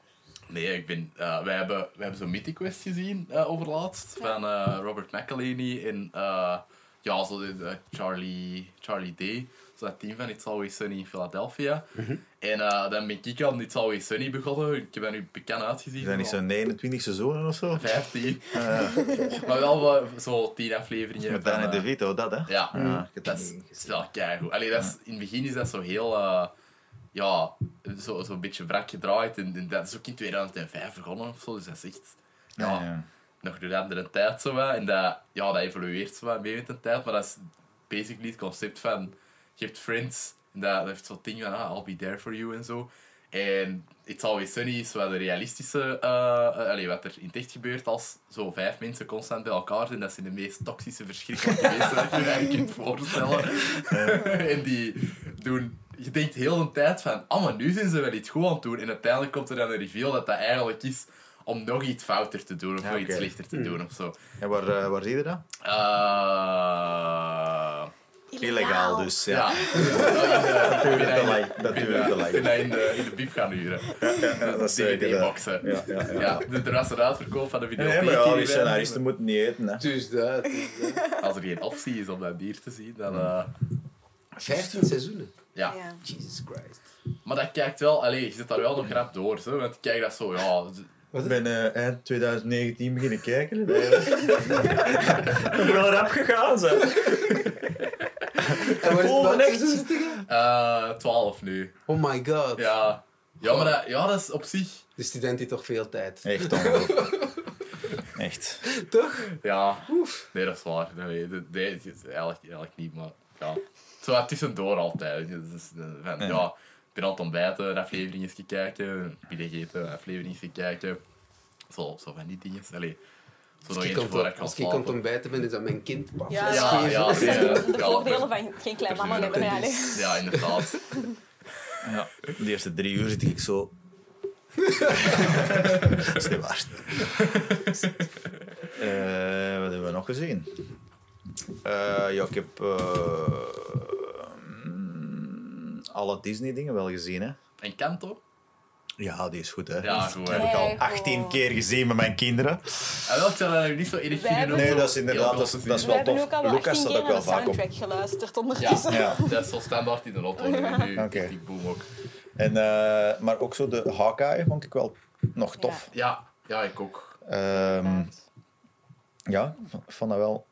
[SPEAKER 1] Nee, ik ben... eh, wij hebben, wij hebben zo'n Mythic Quest gezien eh overlaatst. Van eh, Robert McElhaney en... eh, ja, zo de, Charlie, Charlie Day. Zo dat team van It's Always Sunny in Philadelphia.
[SPEAKER 2] Mhm.
[SPEAKER 1] En eh, dan ben ik aan It's Always Sunny begonnen. Ik heb dat nu bekend uitgezien.
[SPEAKER 2] Zijn niet zo'n 29 seizoenen of zo?
[SPEAKER 1] 15. maar wel wat- zo 10 afleveringen.
[SPEAKER 2] Met Danny DeVito, dat hè?
[SPEAKER 1] Ja,
[SPEAKER 2] Ja,
[SPEAKER 1] dat is, dat is wel keigoed. Allee, dat is, in het begin is dat zo heel... ja, zo, zo een beetje wrak gedraaid. En, en dat is ook in 2005 begonnen of zo. Dus dat is echt... Ja,
[SPEAKER 2] Ja, ja.
[SPEAKER 1] nog door de andere tijd zo wat. En dat, ja, dat evolueert zo wat mee met de tijd. Maar dat is basically het concept van... Je hebt Friends. En dat, dat heeft zo'n ding van... Ah, I'll be there for you en zo. En It's Always Sunny is wat de realistische... eh, allee, wat er in het echt gebeurt als zo vijf mensen constant bij elkaar zijn. Dat zijn de meest toxische, verschrikkelijke mensen dat je je eigenlijk kunt voorstellen. en die doen... Je denkt heel de tijd van... Ah, maar nu zijn ze wel iets goed aan het doen. En uiteindelijk komt er dan een reveal dat dat eigenlijk is om nog iets fouter te doen of
[SPEAKER 2] Ja,
[SPEAKER 1] nog iets slechter te doen of zo.
[SPEAKER 2] En waar, eh, waar zie je dat?
[SPEAKER 1] Uh,
[SPEAKER 2] Illegaal dus, ja.
[SPEAKER 1] ja. Natuurlijk
[SPEAKER 2] gelijk, natuurlijk gelijk.
[SPEAKER 1] Ik ben in de, in de biep gaan huren.
[SPEAKER 2] Ja, dat is
[SPEAKER 1] DVD-boxen.
[SPEAKER 2] Ja, ja, ja.
[SPEAKER 1] Ja, de, er was een uitverkoop van de videotheek.
[SPEAKER 2] maar ja,
[SPEAKER 1] hier
[SPEAKER 2] die moeten niet eten. Hè.
[SPEAKER 3] Dus dat. dus dat.
[SPEAKER 1] Als er geen optie is om dat dier te zien, dan... eh,
[SPEAKER 3] 15 seizoenen.
[SPEAKER 1] ja.
[SPEAKER 4] Ja.
[SPEAKER 3] Jesus Christ.
[SPEAKER 1] Maar dat kijkt wel... Allee, je zit daar wel nog rap door, zo. Want ik kijk dat zo, ja...
[SPEAKER 2] Ik ben eh, eind 2019 beginnen kijken. Ik ben wel rap gegaan, zo.
[SPEAKER 3] En
[SPEAKER 2] volgende echt.
[SPEAKER 3] je?
[SPEAKER 1] eh 12 nu.
[SPEAKER 3] Oh my god.
[SPEAKER 1] Ja. Ja, maar dat, ja, dat is op zich...
[SPEAKER 3] De student heeft toch veel tijd.
[SPEAKER 2] Echt ongelooflijk. Echt.
[SPEAKER 3] Toch?
[SPEAKER 1] Ja, nee, dat is waar. Nee, nee, nee, eigenlijk, eigenlijk niet, maar ja. Zo tussendoor altijd. Dus, van,
[SPEAKER 2] Ja.
[SPEAKER 1] ja. ik ben aan het ontbijten, afleveringen kijken, binnen eten, afleveringen kijken. Zo, zo van die dingen. Allee, zo nog
[SPEAKER 3] Als ik komt,
[SPEAKER 1] voor
[SPEAKER 3] als ik komt ontbijten ben, is dat mijn kind.
[SPEAKER 4] Ja,
[SPEAKER 1] Ja, ja,
[SPEAKER 4] Dat zijn
[SPEAKER 1] nee,
[SPEAKER 4] de voordelen van geen klein mama hebben. Ja, nee.
[SPEAKER 1] Ja, inderdaad.
[SPEAKER 2] Ja, de eerste drie uur zit ik zo. dat is niet waar. Eh, wat hebben we nog gezien? Eh, ja, ik heb alle Disney-dingen wel gezien. Hè?
[SPEAKER 1] En Kanto?
[SPEAKER 2] Ja, die is goed. Hè?
[SPEAKER 1] Ja, goed.
[SPEAKER 2] heb ik al
[SPEAKER 4] Nee,
[SPEAKER 2] 18
[SPEAKER 4] goed.
[SPEAKER 2] keer gezien met mijn kinderen.
[SPEAKER 1] En wel, ik zou dat niet zo erg vinden.
[SPEAKER 2] Nee, dat is inderdaad- dat is- dat wel
[SPEAKER 4] hebben
[SPEAKER 2] tof.
[SPEAKER 4] ook al
[SPEAKER 2] Lucas
[SPEAKER 4] 18
[SPEAKER 2] staat
[SPEAKER 4] keer
[SPEAKER 2] ook wel vaak op.
[SPEAKER 4] soundtrack geluisterd
[SPEAKER 1] Ja,
[SPEAKER 4] ondertussen.
[SPEAKER 2] Ja.
[SPEAKER 1] dat is zo standaard in de auto. Nu, is die boom ook.
[SPEAKER 2] En, eh, maar ook zo de Hawkeye vond ik wel nog tof.
[SPEAKER 1] Ja, ja, ik ook.
[SPEAKER 2] Ehm, ja, ik vond dat wel.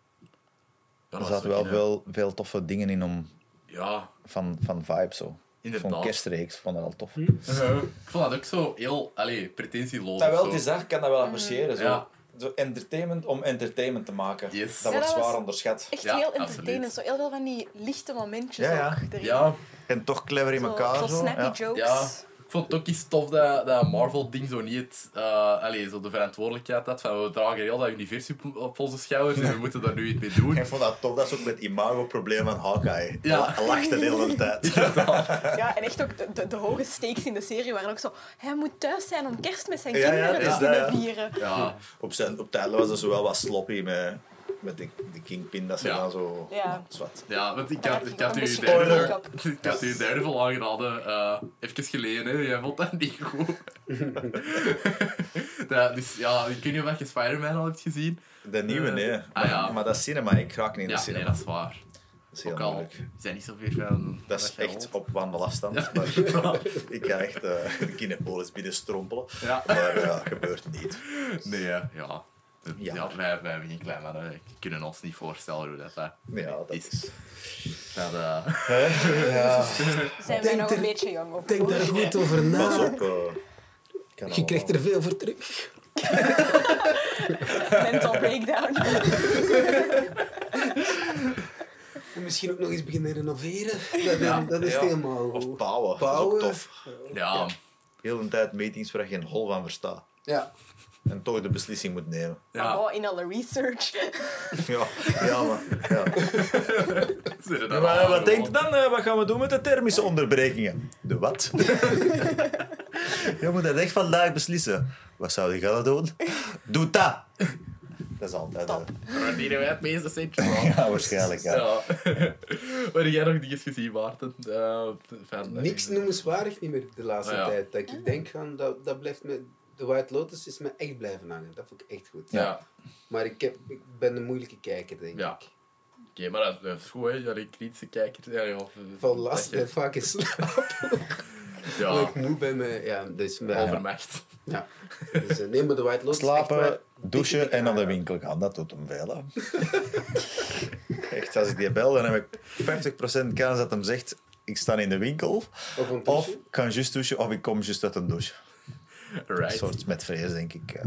[SPEAKER 1] Ja,
[SPEAKER 2] Er zaten wel veel, veel toffe dingen in om,
[SPEAKER 1] Ja,
[SPEAKER 2] van, van vibe zo.
[SPEAKER 1] Inderdaad.
[SPEAKER 2] Zo'n kerstreeks, ik vond dat wel tof.
[SPEAKER 1] ik vond dat ook zo heel, allee, pretentieloos.
[SPEAKER 5] Dat wel,
[SPEAKER 1] zo.
[SPEAKER 5] het is dat, ik kan dat wel appreciëren. Zo.
[SPEAKER 1] Ja.
[SPEAKER 5] zo entertainment om entertainment te maken.
[SPEAKER 1] Yes.
[SPEAKER 5] Dat
[SPEAKER 4] Ja,
[SPEAKER 5] wordt zwaar onderschat.
[SPEAKER 4] Echt
[SPEAKER 1] Ja,
[SPEAKER 4] heel
[SPEAKER 1] absoluut.
[SPEAKER 4] entertainend. Zo heel veel van die lichte momentjes
[SPEAKER 2] Ja, ja.
[SPEAKER 4] ook erin.
[SPEAKER 1] Ja,
[SPEAKER 2] En toch clever in
[SPEAKER 4] Zo-
[SPEAKER 2] elkaar.
[SPEAKER 4] Zo,
[SPEAKER 2] Zo,
[SPEAKER 4] snappy
[SPEAKER 2] ja.
[SPEAKER 4] jokes.
[SPEAKER 1] Vond het ook iets tof dat, dat Marvel-ding zo niet het, eh, allee, zo de verantwoordelijkheid had van we dragen heel dat universum op- onze schouders en we moeten daar nu iets mee doen.
[SPEAKER 2] Ik vond dat tof, dat is ook met imago-probleem van Hawkeye.
[SPEAKER 1] Ja.
[SPEAKER 2] Hij lachte de hele tijd.
[SPEAKER 4] Ja, en echt ook de, de, de hoge stakes in de serie waren ook zo... Hij moet thuis zijn om kerst met zijn
[SPEAKER 2] Ja, ja,
[SPEAKER 4] kinderen te kunnen vieren.
[SPEAKER 1] Ja,
[SPEAKER 2] Op, zijn, op het einde was dat zo wel wat sloppy met, met de, de Kingpin, dat ze
[SPEAKER 1] Ja.
[SPEAKER 2] dan zo...
[SPEAKER 4] Ja.
[SPEAKER 2] Zwart.
[SPEAKER 1] ja want ik had, ik had u
[SPEAKER 4] make-up.
[SPEAKER 1] ik had u Daredevil aangeraden, eh even geleden, hè. jij vond dat niet goed. dat, dus ja, ik weet niet of je Spider-Man al hebt gezien.
[SPEAKER 2] De nieuwe,
[SPEAKER 1] Eh,
[SPEAKER 2] nee.
[SPEAKER 1] ah,
[SPEAKER 2] maar,
[SPEAKER 1] ja.
[SPEAKER 2] maar dat is cinema, ik raak niet in de
[SPEAKER 1] Ja,
[SPEAKER 2] cinema.
[SPEAKER 1] nee, dat is waar.
[SPEAKER 2] Dat is heel
[SPEAKER 1] Ook al
[SPEAKER 2] moeilijk.
[SPEAKER 1] zijn niet zoveel van...
[SPEAKER 2] Dat is echt op wandelafstand.
[SPEAKER 1] Ja,
[SPEAKER 2] maar
[SPEAKER 1] inderdaad.
[SPEAKER 2] ik kan echt eh, de Kinepolis binnen strompelen.
[SPEAKER 1] Ja.
[SPEAKER 2] Maar ja, dat gebeurt niet.
[SPEAKER 1] Nee, ja. Ja,
[SPEAKER 2] Ja.
[SPEAKER 1] wij, wij hebben geen klein mannen. We kunnen ons niet voorstellen hoe dat, dat
[SPEAKER 2] Ja, dat is...
[SPEAKER 1] Dat, eh,
[SPEAKER 2] Ja,
[SPEAKER 4] Zijn wij
[SPEAKER 3] Denk
[SPEAKER 4] nog
[SPEAKER 3] er-
[SPEAKER 4] een beetje jong of
[SPEAKER 3] Denk daar goed over
[SPEAKER 2] pas
[SPEAKER 3] na.
[SPEAKER 2] op. eh, kan
[SPEAKER 3] Je krijgt er veel voor terug.
[SPEAKER 4] mental breakdown.
[SPEAKER 3] En misschien ook nog eens beginnen renoveren. Dat,
[SPEAKER 1] Ja,
[SPEAKER 3] dat is
[SPEAKER 2] ja.
[SPEAKER 3] helemaal
[SPEAKER 2] Of
[SPEAKER 3] goed.
[SPEAKER 2] bouwen.
[SPEAKER 3] Bouwen.
[SPEAKER 2] Dat is ook tof.
[SPEAKER 1] ja,
[SPEAKER 2] Heel de tijd meetings waar je geen hol van verstaat.
[SPEAKER 3] Ja.
[SPEAKER 2] En toch de beslissing moet nemen.
[SPEAKER 1] ja.
[SPEAKER 4] Oh, in alle research.
[SPEAKER 2] Ja, ja maar... Ja. Maar wat denkt dan? eh, wat gaan we doen met de thermische onderbrekingen? De wat? je moet dat echt vandaag beslissen. Wat zou je gaan doen? Doe dat! Dat is altijd... eh,
[SPEAKER 4] Top.
[SPEAKER 1] Verdienen wij het meeste centje
[SPEAKER 2] ja, waarschijnlijk. Ja.
[SPEAKER 1] Ja. Waar heb jij nog dingen gezien, Maarten? Eh, van,
[SPEAKER 3] Niks noemenswaardig niet meer de laatste
[SPEAKER 1] Ah, ja.
[SPEAKER 3] tijd. Dat ik denk van, dat, dat blijft me... De White Lotus is me echt blijven hangen. Dat vond ik echt goed.
[SPEAKER 1] Ja.
[SPEAKER 3] Maar ik, heb, ik ben een moeilijke kijker, denk
[SPEAKER 1] Ja.
[SPEAKER 3] ik.
[SPEAKER 1] Oké, maar dat, dat is goed, hè. Ja, die kritische kijkers. Ja, ja, of,
[SPEAKER 3] Van
[SPEAKER 1] dat
[SPEAKER 3] last ben vaak in slaap.
[SPEAKER 1] Ja,
[SPEAKER 3] Als ik moe ben, me, ja, dus, ja.
[SPEAKER 1] overmacht.
[SPEAKER 3] ja. Dus, eh, nee, maar de White Lotus
[SPEAKER 2] Slapen,
[SPEAKER 3] waar-
[SPEAKER 2] douchen
[SPEAKER 3] dikke,
[SPEAKER 2] en naar de winkel gaan. Dat doet hem veel. Hè. Echt, als ik die bel, dan heb ik 50% kans dat hem zegt... Ik sta in de winkel.
[SPEAKER 3] Of een
[SPEAKER 2] Of
[SPEAKER 3] douche.
[SPEAKER 2] ik kan juist douchen, of ik kom juist uit een douche. Een
[SPEAKER 1] Right.
[SPEAKER 2] soort met vrees, denk ik.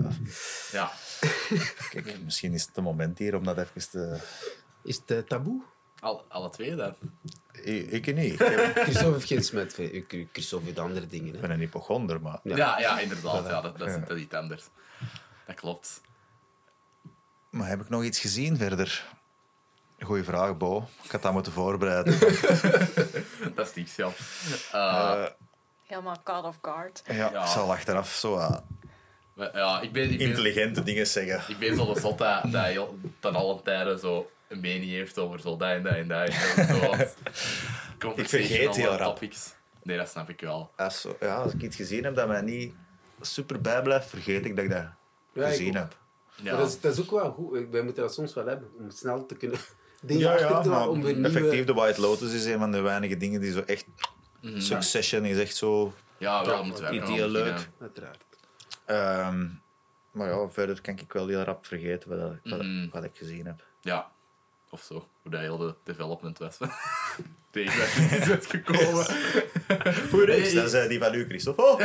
[SPEAKER 2] ja. Kijk, misschien is het een moment hier om dat even te...
[SPEAKER 3] Is het eh, taboe?
[SPEAKER 1] Al, alle twee dan.
[SPEAKER 2] Ik, ik niet. Ik
[SPEAKER 3] Christophe heeft geen smet. eh, Christophe heeft andere dingen.
[SPEAKER 2] ik
[SPEAKER 3] Hè.
[SPEAKER 2] ben een hypochonder, maar...
[SPEAKER 3] Ja.
[SPEAKER 1] Ja, ja, inderdaad. Ja, dat, dat is
[SPEAKER 2] Ja.
[SPEAKER 1] iets anders. Dat klopt.
[SPEAKER 2] Maar heb ik nog iets gezien verder? Goeie vraag, Bo. Ik had dat moeten voorbereiden.
[SPEAKER 1] Dat is niks, ja. Eh,
[SPEAKER 4] Helemaal caught off guard.
[SPEAKER 2] ja,
[SPEAKER 1] Ja.
[SPEAKER 2] ik zal achteraf zo eh,
[SPEAKER 1] ja, ik ben, ik ben,
[SPEAKER 2] intelligente dingen zeggen.
[SPEAKER 1] ik ben zo de zot dat, dat heel, ten alle tijden zo een mening heeft over zo dat en dat en dat. En zo, zo
[SPEAKER 2] Ik vergeet heel rap.
[SPEAKER 1] topics. Nee, dat snap ik wel.
[SPEAKER 2] Als, zo- ja, als ik iets gezien heb dat mij niet super bijblijft, vergeet ik dat ik dat
[SPEAKER 3] Ja, ik
[SPEAKER 2] gezien
[SPEAKER 3] ook.
[SPEAKER 2] heb.
[SPEAKER 1] Ja.
[SPEAKER 3] Maar dat, is, dat is ook wel goed. Wij moeten dat soms wel hebben. Om snel te kunnen dingen achter te laten.
[SPEAKER 2] maar
[SPEAKER 3] Om weer nieuwe...
[SPEAKER 2] effectief, de White Lotus is een van de weinige dingen die zo echt...
[SPEAKER 1] Mhm.
[SPEAKER 2] Succession is echt zo...
[SPEAKER 1] Ja, wel moeten nog
[SPEAKER 2] leuk.
[SPEAKER 3] Uiteraard.
[SPEAKER 2] Ehm, maar ja, verder kan ik wel heel rap vergeten wat, wat,
[SPEAKER 1] Mhm.
[SPEAKER 2] wat ik gezien heb.
[SPEAKER 1] Ja, of zo. Hoe dat heel de development was. Tegen dat het is uitgekomen.
[SPEAKER 2] Hoe is dat? die van u, Christophe. Oh!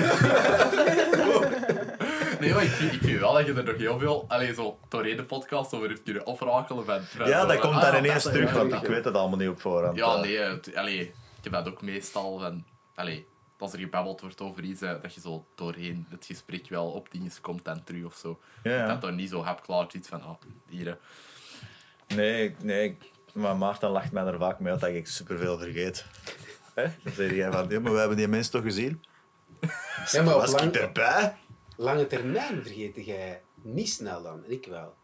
[SPEAKER 1] Nee, maar ik, vind- ik vind wel dat je er nog heel veel, alleen zo door de podcast over hebt kunnen oprakelen. Van, van
[SPEAKER 2] Ja, dat
[SPEAKER 1] van,
[SPEAKER 2] komt
[SPEAKER 1] ah,
[SPEAKER 2] daar ineens
[SPEAKER 1] dat-
[SPEAKER 2] terug, want
[SPEAKER 1] dat-
[SPEAKER 2] ik weet het allemaal niet op voorhand.
[SPEAKER 1] Ja,
[SPEAKER 2] Eh,
[SPEAKER 1] nee, het, allee, ik heb dat ook meestal van, allee, als er gebabbeld wordt over iets, eh, dat je zo doorheen het gesprek wel op dingen komt en terug of zo.
[SPEAKER 2] Ja, ja.
[SPEAKER 1] Dat dan niet zo heb klaar iets van, ah, hier. hè.
[SPEAKER 2] Nee, nee. Maar Maarten lacht mij er vaak mee uit dat ik superveel vergeet. Hè? Dan zeg jij van, ja, maar we hebben die mensen toch gezien?
[SPEAKER 3] Ja, maar
[SPEAKER 2] Was ik erbij?
[SPEAKER 3] lange termijn vergeet jij niet snel dan. En ik wel.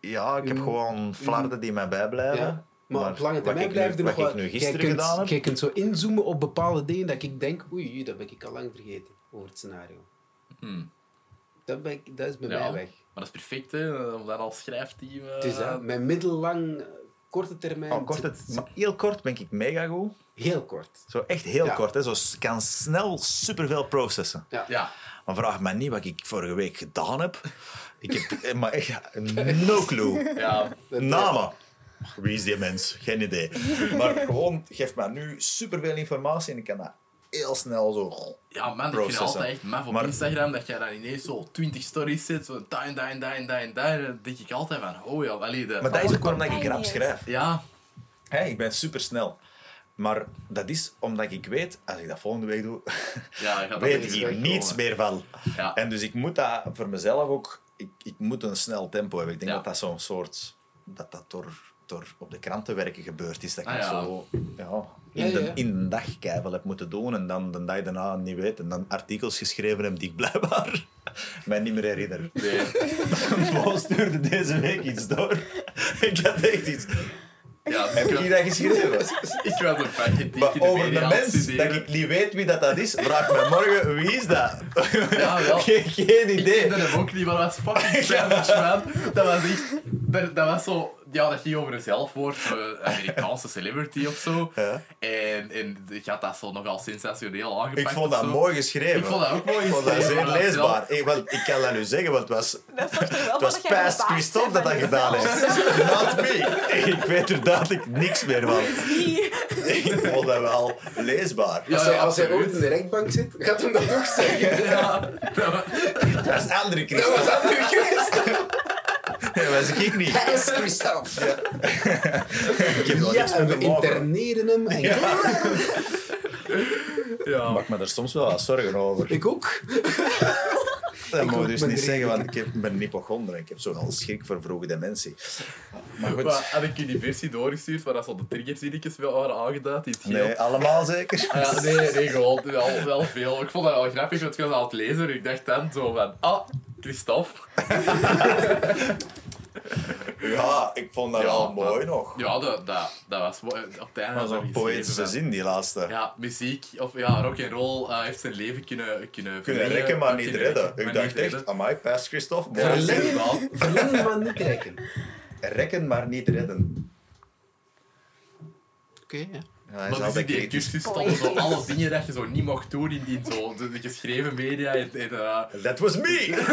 [SPEAKER 2] Ja, ik heb gewoon flarden die mij bijblijven.
[SPEAKER 3] Ja. Maar, op lange termijn
[SPEAKER 2] ik
[SPEAKER 3] blijft er nog
[SPEAKER 2] wat ik
[SPEAKER 3] jij kunt,
[SPEAKER 2] gedaan heb.
[SPEAKER 3] jij kunt zo inzoomen op bepaalde dingen dat ik denk, oei, dat ben ik al lang vergeten over het scenario.
[SPEAKER 1] Hmm.
[SPEAKER 3] Dat, ben ik, dat is bij
[SPEAKER 1] Ja,
[SPEAKER 3] mij weg.
[SPEAKER 1] Maar dat is perfect, hè, om dat als schrijfteam... eh,
[SPEAKER 3] is dat. Mijn middellang, eh, korte termijn...
[SPEAKER 2] Oh, kort, het, maar heel kort ben ik mega goed.
[SPEAKER 3] Heel kort.
[SPEAKER 2] Zo echt heel
[SPEAKER 3] Ja.
[SPEAKER 2] kort. Hè. Zo kan snel superveel processen.
[SPEAKER 1] Ja,
[SPEAKER 2] Maar vraag mij niet wat ik vorige week gedaan heb. Ik heb maar echt no clue.
[SPEAKER 1] ja.
[SPEAKER 2] Namen. Wie is die mens? Geen idee. Maar gewoon, geef mij nu superveel informatie en ik kan dat heel snel zo...
[SPEAKER 1] Ja, man, ik vind altijd echt maf op
[SPEAKER 2] Maar-
[SPEAKER 1] Instagram dat jij dan ineens zo 20 stories zit, zo daar en daar en daar en daar en daar. Dan denk ik altijd van, oh ja, allee, de...
[SPEAKER 2] Maar dat is ook waarom dat ik rap schrijf.
[SPEAKER 1] Ja,
[SPEAKER 2] Hè, ik ben supersnel. Maar dat is omdat ik weet, als ik dat volgende week doe,
[SPEAKER 1] ja,
[SPEAKER 2] weet ik hier niets meer van.
[SPEAKER 1] Ja.
[SPEAKER 2] En dus ik moet dat voor mezelf ook... Ik, ik moet een snel tempo hebben. Ik denk
[SPEAKER 1] Ja.
[SPEAKER 2] dat dat zo'n soort... Dat dat door, door op de krantenwerken gebeurd is. Dat ik
[SPEAKER 1] Ah, ja.
[SPEAKER 2] zo ja, in, de, in een dag keihard heb moeten doen. En dan de dag daarna niet weet. En dan artikels geschreven heb die ik blijkbaar mij niet meer herinner.
[SPEAKER 1] Nee.
[SPEAKER 2] Bo stuurde deze week iets door. ik had echt iets...
[SPEAKER 1] Ja,
[SPEAKER 2] Heb
[SPEAKER 1] ik
[SPEAKER 2] ik dat geschreven?
[SPEAKER 1] Ik was een vakje
[SPEAKER 2] Maar over de mens, dat ik niet weet wie dat, dat is, vraag me morgen wie is dat?
[SPEAKER 1] Ja, wel.
[SPEAKER 2] geen, geen
[SPEAKER 1] Ik
[SPEAKER 2] idee.
[SPEAKER 1] kende hem ook niet, maar dat was fucking savage, man. Dat was echt... Dat, dat was zo... Ja, dat ging over een zelfwoord, een Amerikaanse celebrity of zo.
[SPEAKER 2] Ja.
[SPEAKER 1] En, en ik had dat zo nogal sensationeel aangepakt.
[SPEAKER 2] Ik vond dat mooi geschreven.
[SPEAKER 1] Ik vond dat ook mooi
[SPEAKER 2] Ik vond dat
[SPEAKER 1] geschreven,
[SPEAKER 2] zeer leesbaar. Ik, want, ik kan dat nu zeggen, want het was,
[SPEAKER 4] Dat wel
[SPEAKER 2] het was
[SPEAKER 4] verbaasd
[SPEAKER 2] Christophe dat dat gedaan heeft. Not me. Ik weet er duidelijk niks meer van. Ik vond dat wel leesbaar.
[SPEAKER 1] Ja,
[SPEAKER 3] Als hij, als hij ooit in de rechtbank zit, gaat hem dat ook zeggen.
[SPEAKER 1] Ja, dat was-
[SPEAKER 2] Dat is andere Christophe. Dat was ik niet.
[SPEAKER 3] Hij is Christophe.
[SPEAKER 2] Ik heb
[SPEAKER 3] Ja,
[SPEAKER 2] niks
[SPEAKER 3] en
[SPEAKER 2] met
[SPEAKER 3] we interneren hem. En
[SPEAKER 2] Ik
[SPEAKER 1] ja.
[SPEAKER 2] maak me er soms wel wat zorgen over.
[SPEAKER 3] Ik ook.
[SPEAKER 2] Dat moet
[SPEAKER 3] ook
[SPEAKER 2] je dus niet zeggen, want ik heb- ben een hypochonder. Ik heb zo'n schrik voor vroege dementie. Maar goed.
[SPEAKER 1] Maar had ik je die versie doorgestuurd waar dat zo de triggerzinnetjes wel waren aangeduid?
[SPEAKER 2] Nee, allemaal zeker?
[SPEAKER 1] Ah, ja, nee, nee, gewoon wel, wel veel. Ik vond dat wel grappig, want ik was aan het lezen en ik dacht dan zo van, ah, Christophe.
[SPEAKER 2] Ja, ik vond dat
[SPEAKER 1] Ja,
[SPEAKER 2] wel
[SPEAKER 1] maar-
[SPEAKER 2] mooi nog.
[SPEAKER 1] Ja, dat, dat, dat was mooi. op het einde
[SPEAKER 2] Maar
[SPEAKER 1] was geschreven
[SPEAKER 2] poëtische zin, die laatste.
[SPEAKER 1] Ja, muziek of ja, rock and roll eh, heeft zijn leven kunnen kunnen,
[SPEAKER 2] Kunnen rekken, maar niet redden.
[SPEAKER 1] rekken,
[SPEAKER 2] Ik
[SPEAKER 1] maar
[SPEAKER 2] dacht echt,
[SPEAKER 1] redden.
[SPEAKER 2] amai, past Christophe.
[SPEAKER 3] Verlengen. Verlengen, maar niet trekken.
[SPEAKER 2] Rekken, maar niet redden.
[SPEAKER 3] Oké, ja.
[SPEAKER 2] Ja, hij
[SPEAKER 1] Maar dus in die cursus stonden zo alle dingen dat je zo niet mocht doen in die zo, de, de geschreven media. En, en, eh,
[SPEAKER 2] That was me!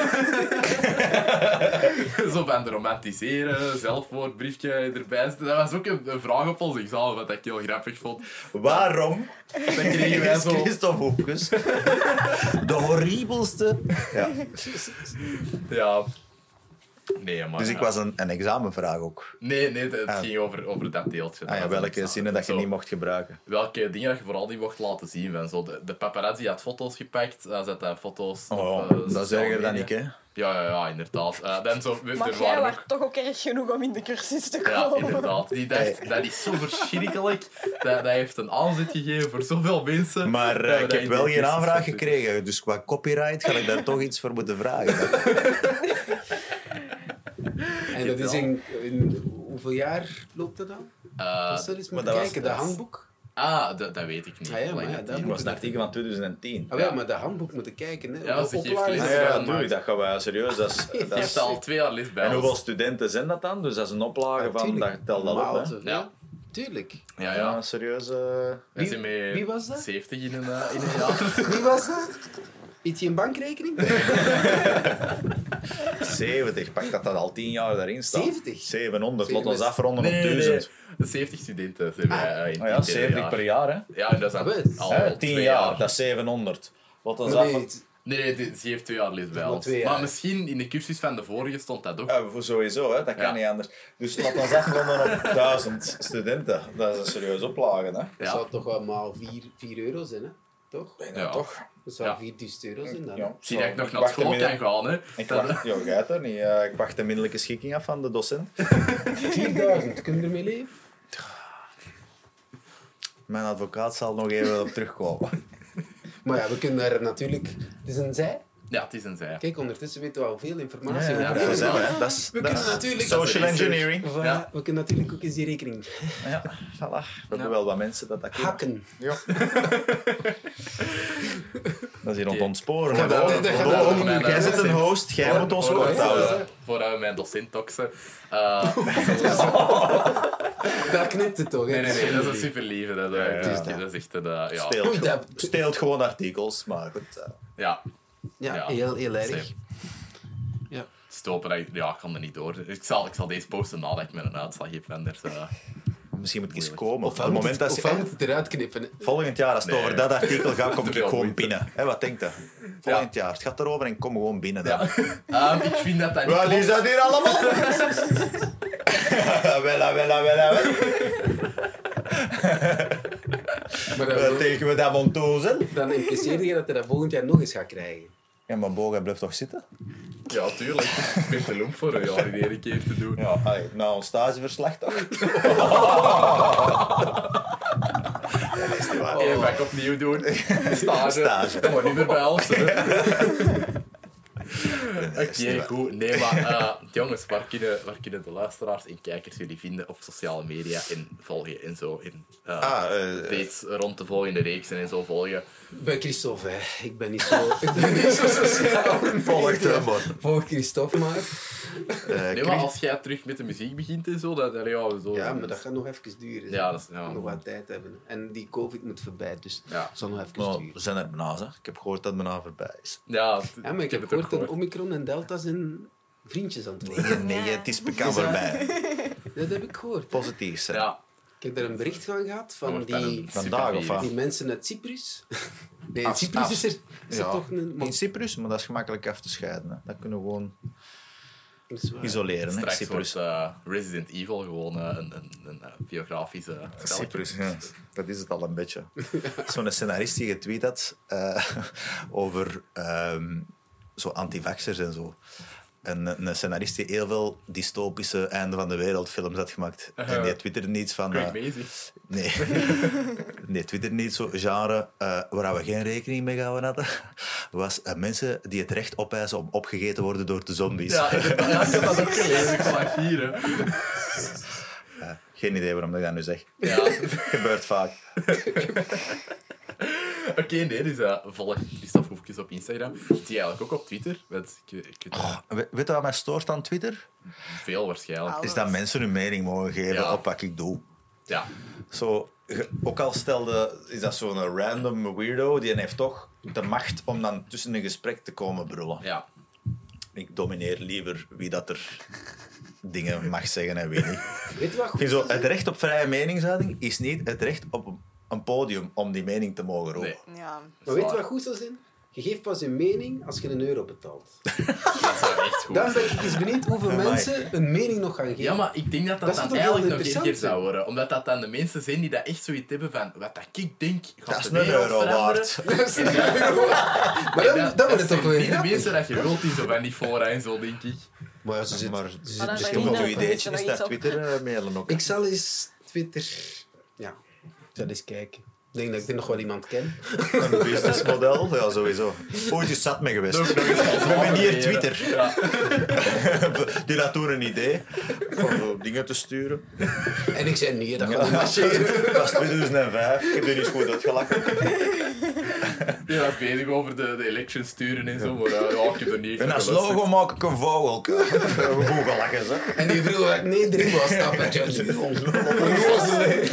[SPEAKER 1] zo van de romantiseren, zelfwoordbriefje erbij zetten. Dat was ook een, een vraag op ons examen, wat ik heel grappig vond.
[SPEAKER 2] Waarom
[SPEAKER 1] Dan kregen wij zo...
[SPEAKER 2] Christophe Hoefkes de horribelste? Ja.
[SPEAKER 1] Ja. Nee, maar...
[SPEAKER 2] Dus ik
[SPEAKER 1] ja.
[SPEAKER 2] was een, een examenvraag ook.
[SPEAKER 1] Nee, nee, het
[SPEAKER 2] Ah.
[SPEAKER 1] ging over, over dat deeltje.
[SPEAKER 2] Ah ja, welke zinnen dat je
[SPEAKER 1] zo.
[SPEAKER 2] niet mocht gebruiken.
[SPEAKER 1] Welke dingen dat je vooral niet mocht laten zien. Van zo de, de paparazzi had foto's gepakt, hij zet daar foto's
[SPEAKER 2] Oh,
[SPEAKER 1] op, eh,
[SPEAKER 2] dat is erger dan ik, hè?
[SPEAKER 1] Ja, ja, ja, inderdaad. Eh, dan zo,
[SPEAKER 4] Maar
[SPEAKER 1] er
[SPEAKER 4] jij was toch ook erg genoeg om in de cursus te
[SPEAKER 1] Ja,
[SPEAKER 4] komen.
[SPEAKER 1] inderdaad. Die dacht, dat is zo verschrikkelijk. Dat, dat heeft een aanzet gegeven voor zoveel mensen.
[SPEAKER 2] Maar eh, ik heb wel geen aanvraag gekregen. Dus qua copyright ga ik daar toch iets voor moeten vragen.
[SPEAKER 3] En dat is in, in hoeveel jaar loopt dat dan?
[SPEAKER 1] Eh,
[SPEAKER 3] Dat is eens
[SPEAKER 2] maar
[SPEAKER 3] moeten
[SPEAKER 2] dat was-
[SPEAKER 3] kijken, de
[SPEAKER 2] dat
[SPEAKER 3] handboek.
[SPEAKER 1] ah, dat, dat weet ik niet.
[SPEAKER 3] Ah ja, maar
[SPEAKER 1] dat
[SPEAKER 3] dat
[SPEAKER 2] was een artikel van 2010.
[SPEAKER 3] Ah, ja, maar de handboek moeten kijken. Hè.
[SPEAKER 1] Ja, ze geeft
[SPEAKER 2] Ah,
[SPEAKER 3] er?
[SPEAKER 2] ja, natuurlijk. Dat gaan wij serieus. Dat is, dat
[SPEAKER 1] Je
[SPEAKER 2] is,
[SPEAKER 1] hebt al twee jaar les bij
[SPEAKER 2] en hoeveel studenten zijn dat dan? Dus dat is een oplage van,
[SPEAKER 3] Tuurlijk.
[SPEAKER 2] dat tel dat op. Hè?
[SPEAKER 1] Ja.
[SPEAKER 3] Tuurlijk.
[SPEAKER 1] Ja,
[SPEAKER 2] Ja, serieus. eh
[SPEAKER 1] We
[SPEAKER 3] Wie- was dat?
[SPEAKER 1] 70 in een, eh, in een jaar.
[SPEAKER 3] Wie was dat? Iets je een bankrekening?
[SPEAKER 2] 70, pak dat dat al 10 jaar daarin staat.
[SPEAKER 3] 70?
[SPEAKER 2] 700, laat ons
[SPEAKER 3] 700.
[SPEAKER 2] afronden
[SPEAKER 1] Nee,
[SPEAKER 2] op
[SPEAKER 1] nee,
[SPEAKER 2] 1000.
[SPEAKER 1] nee. 70 studenten zijn wij eh, in
[SPEAKER 2] Ah ja,
[SPEAKER 1] het derde
[SPEAKER 2] 70
[SPEAKER 1] jaar.
[SPEAKER 2] per jaar, hè?
[SPEAKER 1] Ja, dat is
[SPEAKER 3] Ah,
[SPEAKER 1] al
[SPEAKER 2] Hè, 10
[SPEAKER 1] twee
[SPEAKER 2] jaar, dat is 700. Laat ons af...
[SPEAKER 3] Nee,
[SPEAKER 1] Nee, nee, die- ze heeft twee jaar les bij
[SPEAKER 3] Maar
[SPEAKER 1] ons. Maar misschien in de cursus van de vorige stond dat ook.
[SPEAKER 2] Ja, voor sowieso, hè? dat kan
[SPEAKER 1] Ja.
[SPEAKER 2] niet anders. Dus laat ons afronden op 1000 studenten. Dat is een serieus oplage. Hè?
[SPEAKER 3] Dat zou toch wel maal 4, 4 euro zijn, hè? Toch?
[SPEAKER 1] Ja.
[SPEAKER 5] toch?
[SPEAKER 3] Dat zou
[SPEAKER 1] Ja.
[SPEAKER 3] 4000 euro zijn dan.
[SPEAKER 5] Ja.
[SPEAKER 1] Zie dat ik nog
[SPEAKER 5] Ik
[SPEAKER 1] naar school kan
[SPEAKER 5] middel-
[SPEAKER 1] gaan, hè.
[SPEAKER 5] Ik wacht, ja, jij er niet. Eh, ik wacht de middelijke schikking af van de docent.
[SPEAKER 3] 4000, kun je ermee leven?
[SPEAKER 2] Mijn advocaat zal nog even op terugkomen.
[SPEAKER 3] Maar ja, we kunnen daar natuurlijk... Het is een zij.
[SPEAKER 1] Ja, het is een zij.
[SPEAKER 3] Kijk, ondertussen weten we al veel informatie
[SPEAKER 1] ja,
[SPEAKER 3] over
[SPEAKER 1] ja.
[SPEAKER 2] Dat is,
[SPEAKER 3] We
[SPEAKER 2] dat
[SPEAKER 3] kunnen
[SPEAKER 2] is
[SPEAKER 3] natuurlijk...
[SPEAKER 2] social
[SPEAKER 1] Dat
[SPEAKER 2] engineering.
[SPEAKER 3] Voilà,
[SPEAKER 1] Ja.
[SPEAKER 3] We kunnen natuurlijk ook eens die rekening
[SPEAKER 2] Ja, voilà. We hebben wel wat mensen dat dat kunnen.
[SPEAKER 3] hakken.
[SPEAKER 2] Ja. Dat is hier rond
[SPEAKER 1] Oké.
[SPEAKER 2] ontsporen.
[SPEAKER 3] Dat- dat- dat-
[SPEAKER 1] dat- dat-
[SPEAKER 2] Jij
[SPEAKER 1] dat-
[SPEAKER 2] zit een host, jij moet ons kort
[SPEAKER 1] voor-
[SPEAKER 2] houden.
[SPEAKER 1] Voordat we mijn docent toxen. Eh,
[SPEAKER 3] Daar knipt het toch?
[SPEAKER 1] nee, nee, nee, dat is een
[SPEAKER 3] lief.
[SPEAKER 1] super lieve. Dat, is- dat echt een. eh, ja,
[SPEAKER 3] dat-
[SPEAKER 2] steelt gewoon artikels, maar goed. eh.
[SPEAKER 1] ja,
[SPEAKER 3] Ja,
[SPEAKER 1] Ja.
[SPEAKER 3] heel, heel erg. Ja.
[SPEAKER 1] stopen. dat ik- Ja, ik kan er niet door. Ik zal, ik zal deze posten nadat ik met een uitslag heb. Anders, eh,
[SPEAKER 2] Misschien moet ik eens komen. Op
[SPEAKER 3] Ofwel
[SPEAKER 2] het moment
[SPEAKER 3] het,
[SPEAKER 2] dat ze...
[SPEAKER 3] moet het eruit knippen.
[SPEAKER 2] Volgend jaar, als het
[SPEAKER 1] Nee.
[SPEAKER 2] over dat artikel gaat, kom ik gewoon
[SPEAKER 1] moeite.
[SPEAKER 2] binnen. Hè, wat denkt je? Volgend jaar. Het gaat erover en kom gewoon binnen. Dan.
[SPEAKER 1] ja. Ehm, ik vind dat dat niet
[SPEAKER 2] Wat is dat hier allemaal? Wella, wella, wella, wella.
[SPEAKER 3] Maar dan,
[SPEAKER 2] tegen we dat montozen?
[SPEAKER 3] dan impliceer je dat hij dat volgend jaar nog eens gaat krijgen.
[SPEAKER 2] Ja, maar Boga blijft toch zitten?
[SPEAKER 1] Ja, tuurlijk. Ik ben te lomp voor een jaar in één keer te doen.
[SPEAKER 2] Ja, allee, na ons stageverslag toch? Waar.
[SPEAKER 1] Even opnieuw doen. Stage.
[SPEAKER 2] Stage.
[SPEAKER 1] Wordt niet meer bij ons.
[SPEAKER 2] waar.
[SPEAKER 1] goed. Nee, maar eh, jongens, waar kunnen, waar kunnen de luisteraars en kijkers jullie vinden op sociale media en volgen en zo? En, eh
[SPEAKER 2] Ah, eh,
[SPEAKER 1] dates rond de volgende reeksen en zo volgen.
[SPEAKER 3] Bij Christophe, hè. Ik ben niet zo, ik ben niet zo sociaal.
[SPEAKER 2] Volgt hem, man.
[SPEAKER 3] Volg Christophe maar.
[SPEAKER 2] Eh,
[SPEAKER 1] Nee, maar als jij terug met de muziek begint en zo, dat, dat, ja, zo
[SPEAKER 3] Ja, maar dat gaat nog even duren.
[SPEAKER 1] Ja, dat is... Ja,
[SPEAKER 3] nog wat tijd hebben. En die COVID moet voorbij, dus
[SPEAKER 1] Ja.
[SPEAKER 3] het zal nog even
[SPEAKER 2] Maar
[SPEAKER 3] duren.
[SPEAKER 2] we zijn er bijna, hè. Ik heb gehoord dat het bijna voorbij is.
[SPEAKER 1] ja,
[SPEAKER 3] maar ik heb
[SPEAKER 1] het ook
[SPEAKER 3] gehoord Omicron en Delta zijn vriendjes aan het worden.
[SPEAKER 2] Nee, nee, het is bekend
[SPEAKER 3] Is dat-
[SPEAKER 2] voorbij.
[SPEAKER 3] Dat heb ik gehoord.
[SPEAKER 2] Positief.
[SPEAKER 1] Ja,
[SPEAKER 3] Ik heb daar een bericht van gehad van die,
[SPEAKER 2] Vandaag of
[SPEAKER 3] die mensen uit Cyprus. Nee, in
[SPEAKER 2] Af-
[SPEAKER 3] Cyprus
[SPEAKER 2] af-
[SPEAKER 3] is er, is er toch een...
[SPEAKER 2] in Cyprus, maar dat is gemakkelijk af te scheiden. Hè. Dat kunnen we gewoon isoleren. Hè.
[SPEAKER 1] straks
[SPEAKER 2] Cyprus.
[SPEAKER 1] wordt eh, Resident Evil gewoon eh, een, een, een, eh, biografische.
[SPEAKER 2] Cyprus, ja. Dat is het al een beetje. Zo'n scenarist die getweet had eh, over ehm, zo antivaxers en zo. En een scenarist die heel veel dystopische einde van de wereld films had gemaakt. En die twitterde niets van... Eh, nee. nee, twitterde niet zo genre eh, waar we geen rekening mee gehouden hadden. Was eh, mensen die het recht opeisen om opgegeten te worden door de zombies.
[SPEAKER 1] Ja, inderdaad. ja, ik heb dat ook gelezen. Ik lag hier.
[SPEAKER 2] Eh, geen idee waarom ik dat nu zeg.
[SPEAKER 1] Ja.
[SPEAKER 2] Gebeurt vaak.
[SPEAKER 1] Oké, nee, dus eh, volg Christophe Hoefkes op Instagram. Die eigenlijk ook op Twitter. Want ik, ik weet
[SPEAKER 2] Oh, weet je wat mij stoort aan Twitter?
[SPEAKER 1] veel waarschijnlijk.
[SPEAKER 4] Alles.
[SPEAKER 2] Is dat mensen hun mening mogen geven
[SPEAKER 1] Ja.
[SPEAKER 2] op wat ik doe.
[SPEAKER 1] Ja,
[SPEAKER 2] Zo, ook al stelde, is dat zo'n random weirdo, die heeft toch de macht om dan tussen een gesprek te komen brullen.
[SPEAKER 1] ja.
[SPEAKER 2] Ik domineer liever wie dat er dingen mag zeggen en wie niet.
[SPEAKER 3] Weet je wat goed
[SPEAKER 2] vind zo,
[SPEAKER 3] is?
[SPEAKER 2] het recht op vrije meningsuiting is niet het recht op een podium om die mening te mogen roepen.
[SPEAKER 1] Nee,
[SPEAKER 4] Ja.
[SPEAKER 3] Maar weet je wat goed zou zijn? Je geeft pas je mening als je een euro betaalt.
[SPEAKER 1] dat zou echt goed
[SPEAKER 3] Dan ben ik eens benieuwd hoeveel
[SPEAKER 2] Amai.
[SPEAKER 3] mensen hun mening nog gaan geven.
[SPEAKER 1] Ja, maar ik denk dat dat,
[SPEAKER 3] Dat
[SPEAKER 1] dan eigenlijk nog
[SPEAKER 3] interessant
[SPEAKER 1] erger zou
[SPEAKER 3] zijn?
[SPEAKER 1] worden. Omdat dat dan de mensen zijn die dat echt zoiets hebben van... Wat dat ik denk, gaat
[SPEAKER 2] Dat is
[SPEAKER 1] de
[SPEAKER 2] een
[SPEAKER 1] wereld
[SPEAKER 2] euro waard.
[SPEAKER 3] maar dan, dan wordt het toch weer
[SPEAKER 1] niet de mensen dat je wilt in zo van die fora en zo, denk ik.
[SPEAKER 3] Maar ja, ze zit,
[SPEAKER 2] Maar
[SPEAKER 3] ze
[SPEAKER 4] Maar
[SPEAKER 3] zit
[SPEAKER 2] misschien
[SPEAKER 4] ik
[SPEAKER 2] uw
[SPEAKER 4] dat
[SPEAKER 2] ideetje
[SPEAKER 4] er
[SPEAKER 2] is naar
[SPEAKER 4] op-
[SPEAKER 2] Twitter eh, mailen ook.
[SPEAKER 3] Ik zal eens Twitter... Ja, ik zal eens kijken. Ik denk dat ik er nog wel iemand ken.
[SPEAKER 2] Een businessmodel, ja sowieso. Ooit is zat mee geweest.
[SPEAKER 1] Nog- nog
[SPEAKER 2] We hebben hier
[SPEAKER 1] leren.
[SPEAKER 2] Twitter.
[SPEAKER 1] Ja.
[SPEAKER 2] Die had toen een idee om dingen te sturen.
[SPEAKER 3] En ik zei, nee, dat gaat niet marcheren.
[SPEAKER 2] Dat was 2005. Ik heb er eens goed uitgelachen.
[SPEAKER 1] Die was bezig over de, de elections sturen en zo, maar uh, ja, ik heb er niet
[SPEAKER 2] En als logo maak ik een vogel. Goed gelachen, ze.
[SPEAKER 3] En die vroeg dat ik nee erin was nee, ongelooflijk.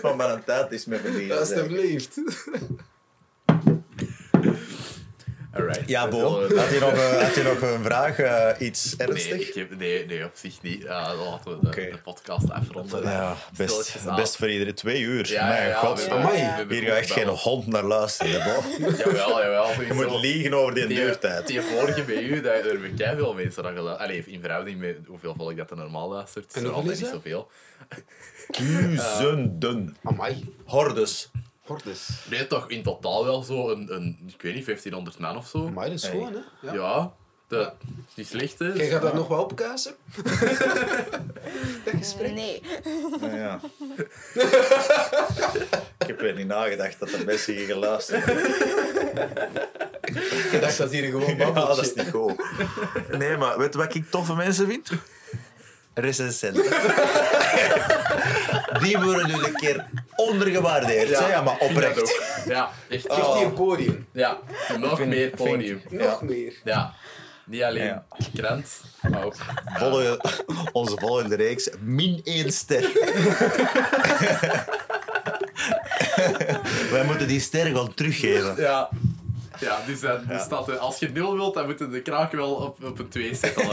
[SPEAKER 2] Van mijn tijd is met me
[SPEAKER 3] Alsjeblieft.
[SPEAKER 1] Alright.
[SPEAKER 2] Ja, Bo, had je nog, eh, had je nog een vraag? eh, iets
[SPEAKER 1] Nee,
[SPEAKER 2] ernstig?
[SPEAKER 1] ik heb, nee, nee, op zich niet. Ja, dan laten we de,
[SPEAKER 2] Oké.
[SPEAKER 1] de podcast afronden.
[SPEAKER 2] Ja, best, best voor iedereen twee uur.
[SPEAKER 1] Ja,
[SPEAKER 2] Mijn
[SPEAKER 1] ja, ja,
[SPEAKER 2] god.
[SPEAKER 3] Amai.
[SPEAKER 1] we hebben
[SPEAKER 2] Hier gaat echt geen hond naar luisteren. Bo.
[SPEAKER 1] Jawel, jawel.
[SPEAKER 2] Je moet liegen over die
[SPEAKER 1] Die,
[SPEAKER 2] duurtijd.
[SPEAKER 1] die vorige bij u, daar hebben veel mensen aan geluisterd. Allee, in verhouding met hoeveel volk dat er normaal luistert.
[SPEAKER 3] En
[SPEAKER 1] is er
[SPEAKER 3] hoeveel
[SPEAKER 1] altijd
[SPEAKER 3] is
[SPEAKER 1] niet zoveel.
[SPEAKER 2] Duizenden.
[SPEAKER 3] Amai.
[SPEAKER 2] Hordes.
[SPEAKER 3] Hordes.
[SPEAKER 1] Nee, toch in totaal wel zo een, een ik weet niet, 1500 man of zo.
[SPEAKER 3] Maar dat is
[SPEAKER 2] Hey.
[SPEAKER 3] gewoon, hè?
[SPEAKER 1] Ja,
[SPEAKER 3] Ja.
[SPEAKER 1] dat is niet slecht, hè.
[SPEAKER 3] Jij gaat dat nog wel opkuisen? dat gesprek?
[SPEAKER 4] Nee.
[SPEAKER 2] Ja, ja. ik heb er niet nagedacht dat er mensen hier geluisterd
[SPEAKER 3] Je dacht dat hier gewoon
[SPEAKER 2] Ja,
[SPEAKER 3] babbeltje.
[SPEAKER 2] dat is niet goed. Nee, maar weet je wat ik toffe mensen vind? Recensenten. Die worden nu een keer ondergewaardeerd. Ja, ja maar oprecht.
[SPEAKER 1] ook. Ja, echt.
[SPEAKER 3] Geef die een podium.
[SPEAKER 1] Ja, nog
[SPEAKER 2] Vind-
[SPEAKER 1] meer
[SPEAKER 2] vind-
[SPEAKER 1] podium.
[SPEAKER 3] Nog meer.
[SPEAKER 1] Ja, niet alleen
[SPEAKER 2] Ja.
[SPEAKER 1] krant, maar ook...
[SPEAKER 2] Volle, onze volgende reeks, min één ster. Wij moeten die ster gewoon teruggeven.
[SPEAKER 1] Ja. Ja, dus, dat, dus staat, er- als je nul wilt, dan moeten de kraak wel op, op een 2 zetten.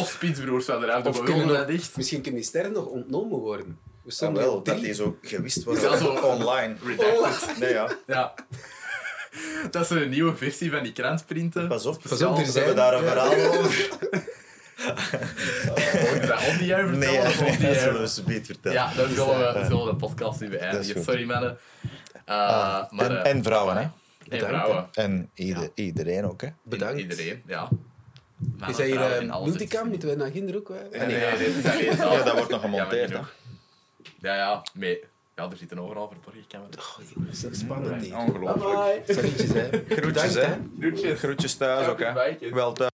[SPEAKER 1] of Spitsbroers van eruit,
[SPEAKER 3] Of
[SPEAKER 1] maar
[SPEAKER 3] kunnen
[SPEAKER 1] willen
[SPEAKER 3] nog,
[SPEAKER 1] dat echt.
[SPEAKER 3] misschien kunnen die sterren nog ontnomen worden. We staan
[SPEAKER 2] wel, dat die zo gewist wordt
[SPEAKER 1] Ja, zo-
[SPEAKER 2] online.
[SPEAKER 1] Redacted.
[SPEAKER 2] Nee, ja.
[SPEAKER 1] Ja. Dat is een nieuwe versie van die krant printen.
[SPEAKER 2] Pas op,
[SPEAKER 3] Pas op, er
[SPEAKER 2] we
[SPEAKER 3] zijn-
[SPEAKER 2] hebben daar een
[SPEAKER 3] ja.
[SPEAKER 2] verhaal over.
[SPEAKER 1] Moet dat op die jaar
[SPEAKER 2] Nee,
[SPEAKER 1] vertellen? die
[SPEAKER 2] dat zullen we beter vertellen.
[SPEAKER 1] Ja, dan zullen we, zullen we de podcast
[SPEAKER 2] Dat is
[SPEAKER 1] beëindigen. Sorry, mannen. Uh, maar,
[SPEAKER 2] en,
[SPEAKER 1] eh,
[SPEAKER 2] en vrouwen, hè?
[SPEAKER 1] En vrouwen.
[SPEAKER 2] En ieder, iedereen ook, hè?
[SPEAKER 3] Bedankt.
[SPEAKER 1] Iedereen, ja. Mannen,
[SPEAKER 3] Is dat hier uh, multicam?
[SPEAKER 1] secties.
[SPEAKER 3] Moeten wij naar Ginder ook? eh?
[SPEAKER 1] Nee, nee, nee, is dat.
[SPEAKER 2] Ja, dat wordt nog
[SPEAKER 1] Ja,
[SPEAKER 2] gemonteerd, hè?
[SPEAKER 1] nog. Ja, ja, mee. Ja, er zitten overal verborgen camera's.
[SPEAKER 3] Oh, jongens, dat is spannend.
[SPEAKER 2] Ongelooflijk.
[SPEAKER 3] Salutjes, hè.
[SPEAKER 2] Groetjes, hè?
[SPEAKER 3] hè.
[SPEAKER 1] Groetjes.
[SPEAKER 2] Groetjes thuis ook, hè?
[SPEAKER 1] Groetjes.
[SPEAKER 2] Wel thuis.